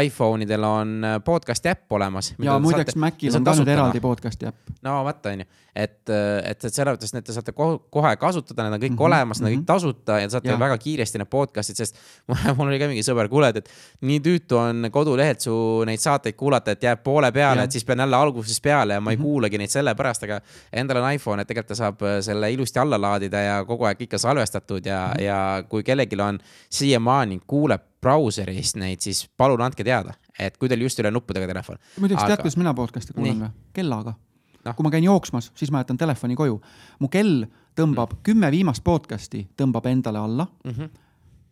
iPhone idel on äh, podcast'i äpp olemas. ja muideks Macil on ka nüüd eraldi podcast'i äpp. no vot, on ju, et, äh, et, et selles mõttes, et te saate kohe kasutada, need on kõik mm -hmm. olemas, need on kõik mhm. tasuta ja saate ja. väga kiiresti need podcast'id, sest [LAUGHS] mul oli ka mingi sõber, kuule, et nii tüütu on kodulehelt su neid saateid kuulata, et jääb poole peale, et siis pean jälle algusest peale ja ma ei mm -hmm. kuulagi neid sellepärast, aga endal on iPhone, et tegelikult ta saab äh, selle ilusti alla laadida ja kogu aeg ikka salvestatud ja mm, -hmm. ja kui kellelgi on siiamaani kuuleb brauserist neid, siis palun andke teada, et kui teil just ole nuppudega telefon. muideks Aga... tead, kuidas mina podcast'e kuulan või? kellaga no.. kui ma käin jooksmas, siis ma jätan telefoni koju. mu kell tõmbab mm. kümme viimast podcast'i, tõmbab endale alla mm. -hmm.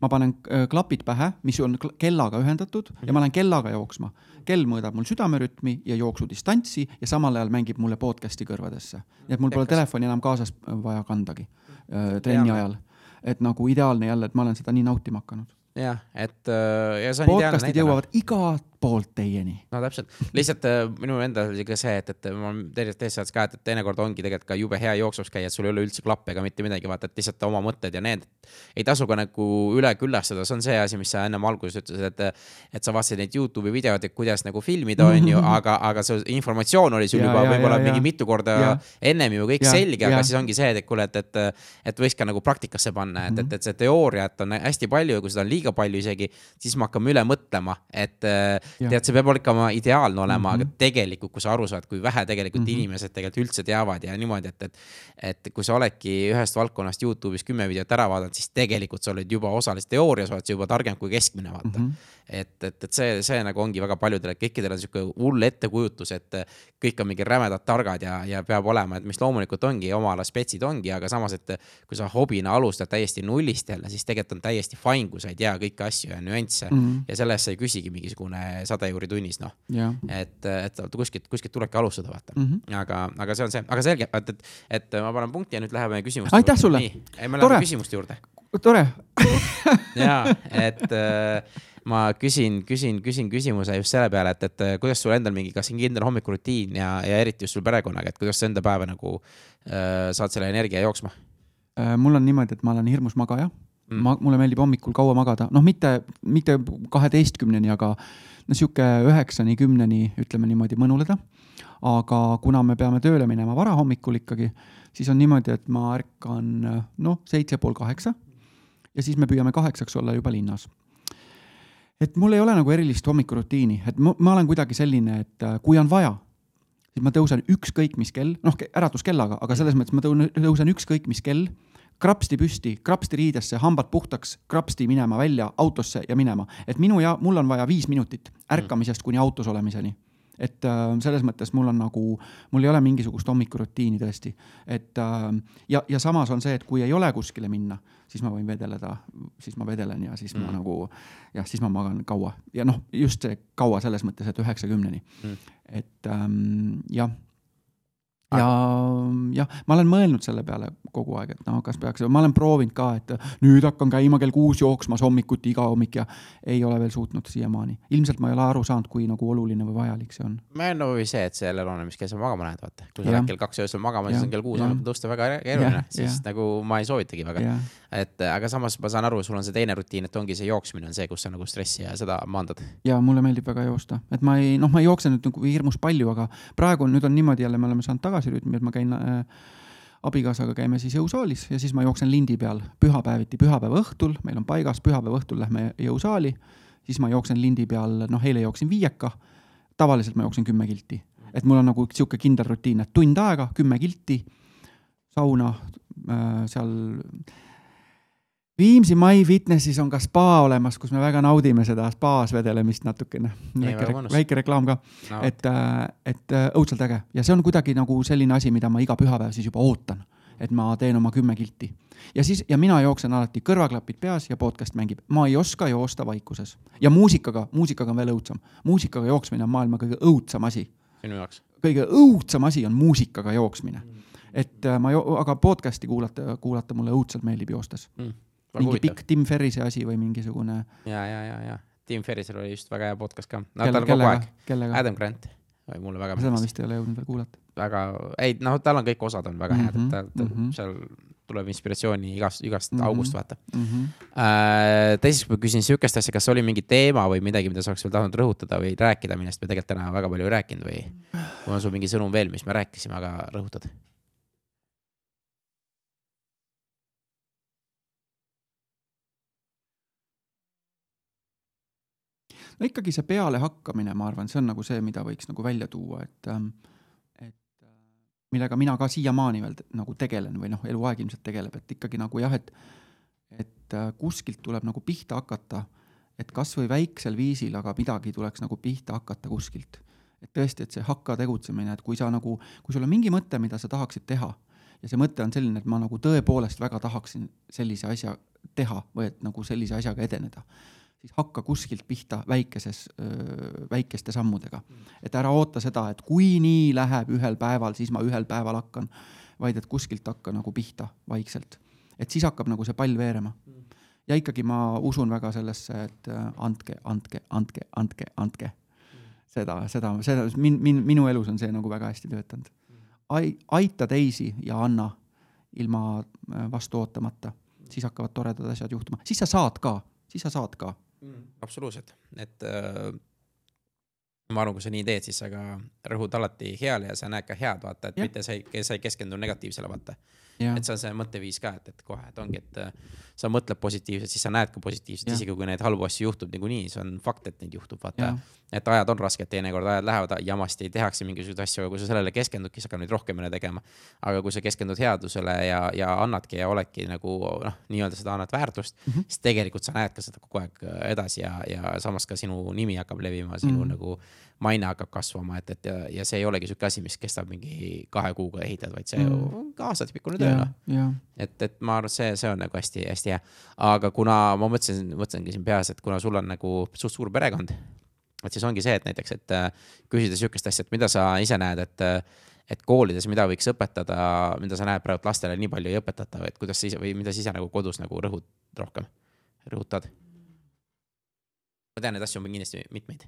ma panen äh, klapid pähe, mis on kellaga ühendatud mm -hmm. ja ma lähen kellaga jooksma. Kell mõõdab mul südamerütmi ja jooksudistantsi ja samal ajal mängib mulle podcast'i kõrvadesse. nii et mul pole telefoni enam kaasas vaja kandagi äh, trenni ajal. et nagu ideaalne jälle, et ma olen seda nii nautima hakanud jah, et äh, ja see on podcast'id jõuavad igalt poolt teieni. no täpselt, lihtsalt äh, minu enda oli ka see, et, et ma teisest teisest saades ka, et, et teinekord ongi tegelikult ka jube hea jooksus käia, et sul ei ole üldse klappe ega mitte midagi, vaata, et lihtsalt oma mõtted ja need. Ei tasu ka nagu üle küllastada, see on see asi, mis sa ennem alguses ütlesid, et, et sa vaatasid neid Youtube'i videoid, et kuidas nagu filmida, on ju, [LAUGHS] aga, aga see informatsioon oli sul ja, juba võib-olla mingi mitu korda ja. ennem ju kõik ja, selge, aga siis ongi see, et kuule, et, et, et võiks ka nagu praktikasse panna, et, et, et see teooriat on hästi palju ja kui seda on liiga palju isegi, siis me hakkame üle mõtlema, et tead, see peab ikka oma ideaalne olema mm, -hmm. aga mhm. tegelikult, kui sa aru saad, kui vähe tegelikult mm -hmm. inimesed tegelikult üldse teavad ja niimoodi, et, et. et kui sa oledki ühest valdkonnast Youtube'is kümme videot ära vaadanud, siis tegelikult sa oled juba osaliselt teoorias oled sa juba targem kui keskmine, vaata mm. -hmm et, et, et see, see nagu ongi väga paljudel, et kõikidel on sihuke hull ettekujutus, et kõik on mingi rämedad targad ja, ja peab olema, et mis loomulikult ongi, oma ala spetsid ongi, aga samas, et kui sa hobina alustad täiesti nullist jälle, siis tegelikult on täiesti fine, kui sa ei tea kõiki asju ja nüansse mm. -hmm. ja selle eest sa ei küsigi mingisugune sada euri tunnis, noh yeah.. et, et kuskilt, kuskilt tulebki alustada, vaata mm. -hmm. aga, aga see on see, aga selge, et, et, et ma panen punkti ja nüüd läheme küsimuste juurde. aitäh sulle! ei, me läheme küsimuste juurde. tore ja, et äh, ma küsin, küsin, küsin küsimuse just selle peale, et, et kuidas sul endal mingi, kas on kindel hommikurutiin ja, ja eriti just sul perekonnaga, et kuidas sa enda päeva nagu äh, saad selle energia jooksma? Äh,? mul on niimoodi, et ma olen hirmus magaja. Mm.. ma, mulle meeldib hommikul kaua magada, noh, mitte, mitte kaheteistkümneni, aga no sihuke üheksani, kümneni, ütleme niimoodi, mõnuleda. aga kuna me peame tööle minema varahommikul ikkagi, siis on niimoodi, et ma ärkan noh, seitse pool kaheksa. Ja siis me püüame kaheksaks olla juba linnas et mul ei ole nagu erilist hommikurutiini, et ma, ma olen kuidagi selline, et äh, kui on vaja, siis ma tõusen ükskõik mis kell, noh, äratuskellaga, aga selles mõttes ma tõusen ükskõik mis kell, krapsti püsti, krapsti riidesse, hambad puhtaks, krapsti minema välja autosse ja minema. et minu ja mul on vaja viis minutit ärkamisest kuni autos olemiseni et äh, selles mõttes mul on nagu, mul ei ole mingisugust hommikurutiini tõesti, et äh, ja, ja samas on see, et kui ei ole kuskile minna, siis ma võin vedeleda, siis ma vedelen ja siis mm. ma nagu jah, siis ma magan kaua. Ja noh, just see kaua selles mõttes, et üheksakümneni. Mm.. et ähm, jah ja jah, ma olen mõelnud selle peale kogu aeg, et noh, kas peaks, ma olen proovinud ka, et nüüd hakkan käima kell kuus jooksmas hommikuti iga hommik ja ei ole veel suutnud siiamaani. ilmselt ma ei ole aru saanud, kui nagu oluline või vajalik see on. ma olen nagu see, et see jälle oleneb, mis kell sa magama lähed, vaata. kui sa lähed kell kaks öösel magama, siis on kell kuus hommikul tõusta väga keeruline, siis ja. nagu ma ei soovitagi väga. et aga samas ma saan aru, sul on see teine rutiin, et ongi see jooksmine on see, kus sa nagu stressi ja seda maandad. ja mulle meeldib väga joosta, et ma ei, noh, ma ei jookse nüüd nagu hirmus palju, aga praegu nüüd on niimoodi jälle, me oleme saanud tagasi tagasirütmi, et ma käin äh, abikaasaga käime siis jõusaalis ja siis ma jooksen lindi peal pühapäeviti, pühapäeva õhtul, meil on paigas, pühapäeva õhtul lähme jõusaali, siis ma jooksen lindi peal, noh, eile jooksin viieka, tavaliselt ma jooksen kümme kilti. Et mul on nagu sihuke kindel rutiin, et tund aega, kümme kilti, sauna äh, seal Viimsi My Fitnessis on ka spa olemas, kus me väga naudime seda spaas vedelemist natukene. väike, väike reklaam ka no., et, äh, et äh, õudselt äge ja see on kuidagi nagu selline asi, mida ma iga pühapäev siis juba ootan, et ma teen oma kümme kilti. ja siis, ja mina jooksen alati kõrvaklapid peas ja podcast mängib, ma ei oska joosta vaikuses ja muusikaga, muusikaga on veel õudsam. muusikaga jooksmine on maailma kõige õudsam asi. sinu jaoks? kõige õudsam asi on muusikaga jooksmine mm. et äh, ma, aga podcast'i kuulata, kuulata mulle õudselt meeldib joostes mm mingi huvitav. pikk Tim Ferrise asi või mingisugune. ja, ja, ja, ja Tim Ferrisel oli just väga hea podcast ka no,. tal on kogu aeg. Adam Grant oli mulle väga meeldis. seda ma vist ei ole jõudnud veel kuulata. väga, ei noh, tal on kõik osad on väga head, et ta, ta mm -hmm. seal tuleb inspiratsiooni igast, igast mm -hmm. august vaata mm. -hmm. Äh, teiseks ma küsin sihukest asja, kas oli mingi teema või midagi, mida sa oleks veel tahtnud rõhutada või rääkida, millest me tegelikult täna väga palju ei rääkinud või? või on sul mingi sõnum veel, mis me rääkisime, aga rõhutad? No ikkagi see pealehakkamine, ma arvan, see on nagu see, mida võiks nagu välja tuua, et, ähm, et äh, millega mina ka siiamaani veel nagu tegelen või noh, eluaeg ilmselt tegeleb, et ikkagi nagu jah, et, et äh, kuskilt tuleb nagu pihta hakata, et kasvõi väiksel viisil, aga midagi tuleks nagu pihta hakata kuskilt. et tõesti, et see hakka tegutsemine, et kui sa nagu, kui sul on mingi mõte, mida sa tahaksid teha ja see mõte on selline, et ma nagu tõepoolest väga tahaksin sellise asja teha või et nagu sellise asjaga edeneda siis hakka kuskilt pihta väikeses, väikeste sammudega. et ära oota seda, et kui nii läheb ühel päeval, siis ma ühel päeval hakkan, vaid et kuskilt hakka nagu pihta vaikselt. et siis hakkab nagu see pall veerema. ja ikkagi ma usun väga sellesse, et andke, andke, andke, andke, andke. seda, seda, seda min-, min-, minu elus on see nagu väga hästi töötanud. Ai-, aita teisi ja anna ilma vastu ootamata, siis hakkavad toredad asjad juhtuma, siis sa saad ka, siis sa saad ka mm,. absoluutselt, et äh, ma arvan, kui sa nii teed, siis sa ka rõhud alati heale ja sa näed ka head, vaata, et ja. mitte sa ei, sa ei keskendu negatiivsele, vaata et see on see mõtteviis ka, et, et kohe, et ongi, et äh, sa mõtled positiivselt, siis sa näed ka positiivselt, isegi kui neid halbu asju juhtub niikuinii, see on fakt, et neid juhtub, vaata. et ajad on rasked, teinekord ajad lähevad jamasti, tehakse mingisuguseid asju, aga kui sa sellele keskendudki, siis hakkab neid rohkem jälle tegema. aga kui sa keskendud headusele ja, ja annadki ja oledki nagu noh, nii-öelda seda annad väärtust mm, -hmm. siis tegelikult sa näed ka seda kogu aeg äh, edasi ja, ja samas ka sinu nimi hakkab levima, sinu mm -hmm. nagu maine hakkab kasvama, et, et ja, ja see ei olegi sihuke asi, mis kestab mingi kahe kuuga ehitad, vaid see mm. on aastatepikkune töö noh. et, et ma arvan, et see, see on nagu hästi-hästi hea. aga kuna ma mõtlesin, mõtlesingi siin peas, et kuna sul on nagu suht suur perekond, et siis ongi see, et näiteks, et äh, küsida sihukest asja, et mida sa ise näed, et et koolides, mida võiks õpetada, mida sa näed praegu lastele nii palju ei õpetata et kuidas sa ise või mida sa ise nagu kodus nagu rõhud rohkem, rõhutad? ma tean, neid asju on kindlasti mitmeid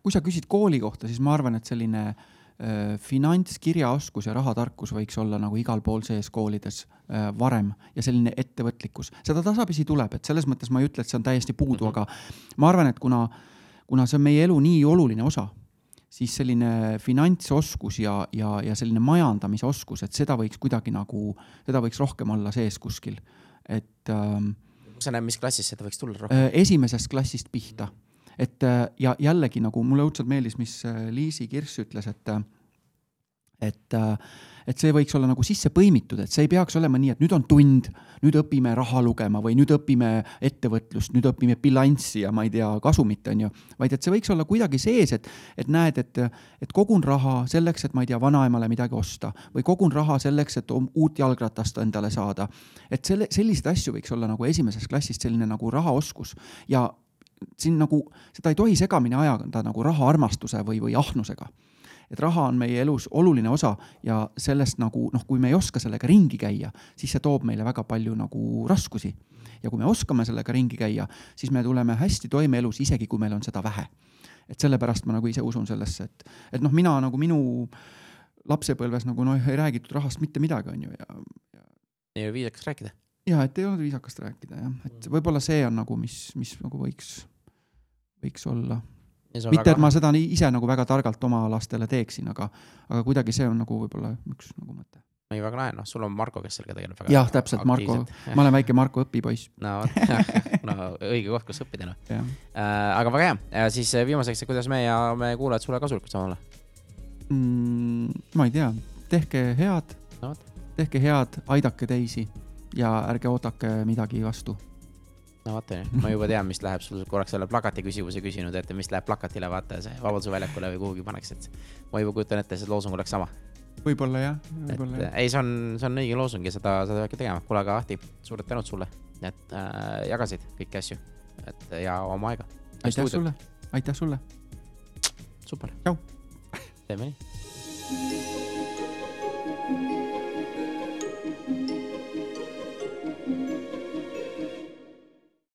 kui sa küsid kooli kohta, siis ma arvan, et selline äh, finantskirjaoskus ja rahatarkus võiks olla nagu igal pool sees koolides äh, varem ja selline ettevõtlikkus, seda tasapisi tuleb, et selles mõttes ma ei ütle, et see on täiesti puudu mm, -hmm. aga ma arvan, et kuna, kuna see on meie elu nii oluline osa, siis selline finantsoskus ja, ja, ja selline majandamisoskus, et seda võiks kuidagi nagu, seda võiks rohkem olla sees kuskil, et ähm,. sa näed, mis klassis seda võiks tulla rohkem? Äh, esimesest klassist pihta et äh, ja jällegi nagu mulle õudselt meeldis, mis äh, Liisi Kirss ütles, et, äh, et, et see võiks olla nagu sisse põimitud, et see ei peaks olema nii, et nüüd on tund, nüüd õpime raha lugema või nüüd õpime ettevõtlust, nüüd õpime bilanssi ja ma ei tea, kasumit, on ju. vaid et see võiks olla kuidagi sees, et, et näed, et, et kogun raha selleks, et ma ei tea, vanaemale midagi osta või kogun raha selleks, et uut jalgratast endale saada. et selle, selliseid asju võiks olla nagu esimesest klassist selline nagu rahaoskus ja siin nagu, seda ei tohi segamini ajada nagu rahaarmastuse või, või ahnusega. et raha on meie elus oluline osa ja sellest nagu noh, kui me ei oska sellega ringi käia, siis see toob meile väga palju nagu raskusi. ja kui me oskame sellega ringi käia, siis me tuleme hästi toime elus, isegi kui meil on seda vähe. et sellepärast ma nagu ise usun sellesse, et, et noh, mina nagu minu lapsepõlves nagu noh, ei räägitud rahast mitte midagi, on ju, ja, ja. ei ole viisakas rääkida ja et ei olnud viisakast rääkida jah, et võib-olla see on nagu, mis, mis nagu võiks võiks olla. mitte, et ma seda nii ise nagu väga targalt oma lastele teeksin, aga, aga kuidagi see on nagu võib-olla üks nagu mõte ei, väga lahe, noh, sul on Marko, kes sellega tegeleb väga jah, täpselt, Marko, ma olen väike Marko õpipoiss. [LAUGHS] no vot, [LAUGHS] no õige koht, kus õppida, noh. Äh, aga väga hea, siis äh, viimaseks, kuidas me ja meie kuulajad sulle kasulikud saame olla? mm,? ma ei tea, tehke head no,, tehke head, aidake teisi ja ärge oodake midagi vastu. No vaata nii, ma juba tean, mis läheb sul korraks selle plakati küsimuse küsinud, et mis läheb plakatile, vaata see Vabaduse väljakule või kuhugi pannakse, et ma juba kujutan ette, see loosung oleks sama. võib-olla jah, võib-olla jah. ei, see on, see on õige loosung ja seda, seda peabki tegema. kuule, aga Ahti, suured tänud sulle, et äh, jagasid kõiki asju, et ja oma aega. aitäh sulle, aitäh sulle. super. teeme nii.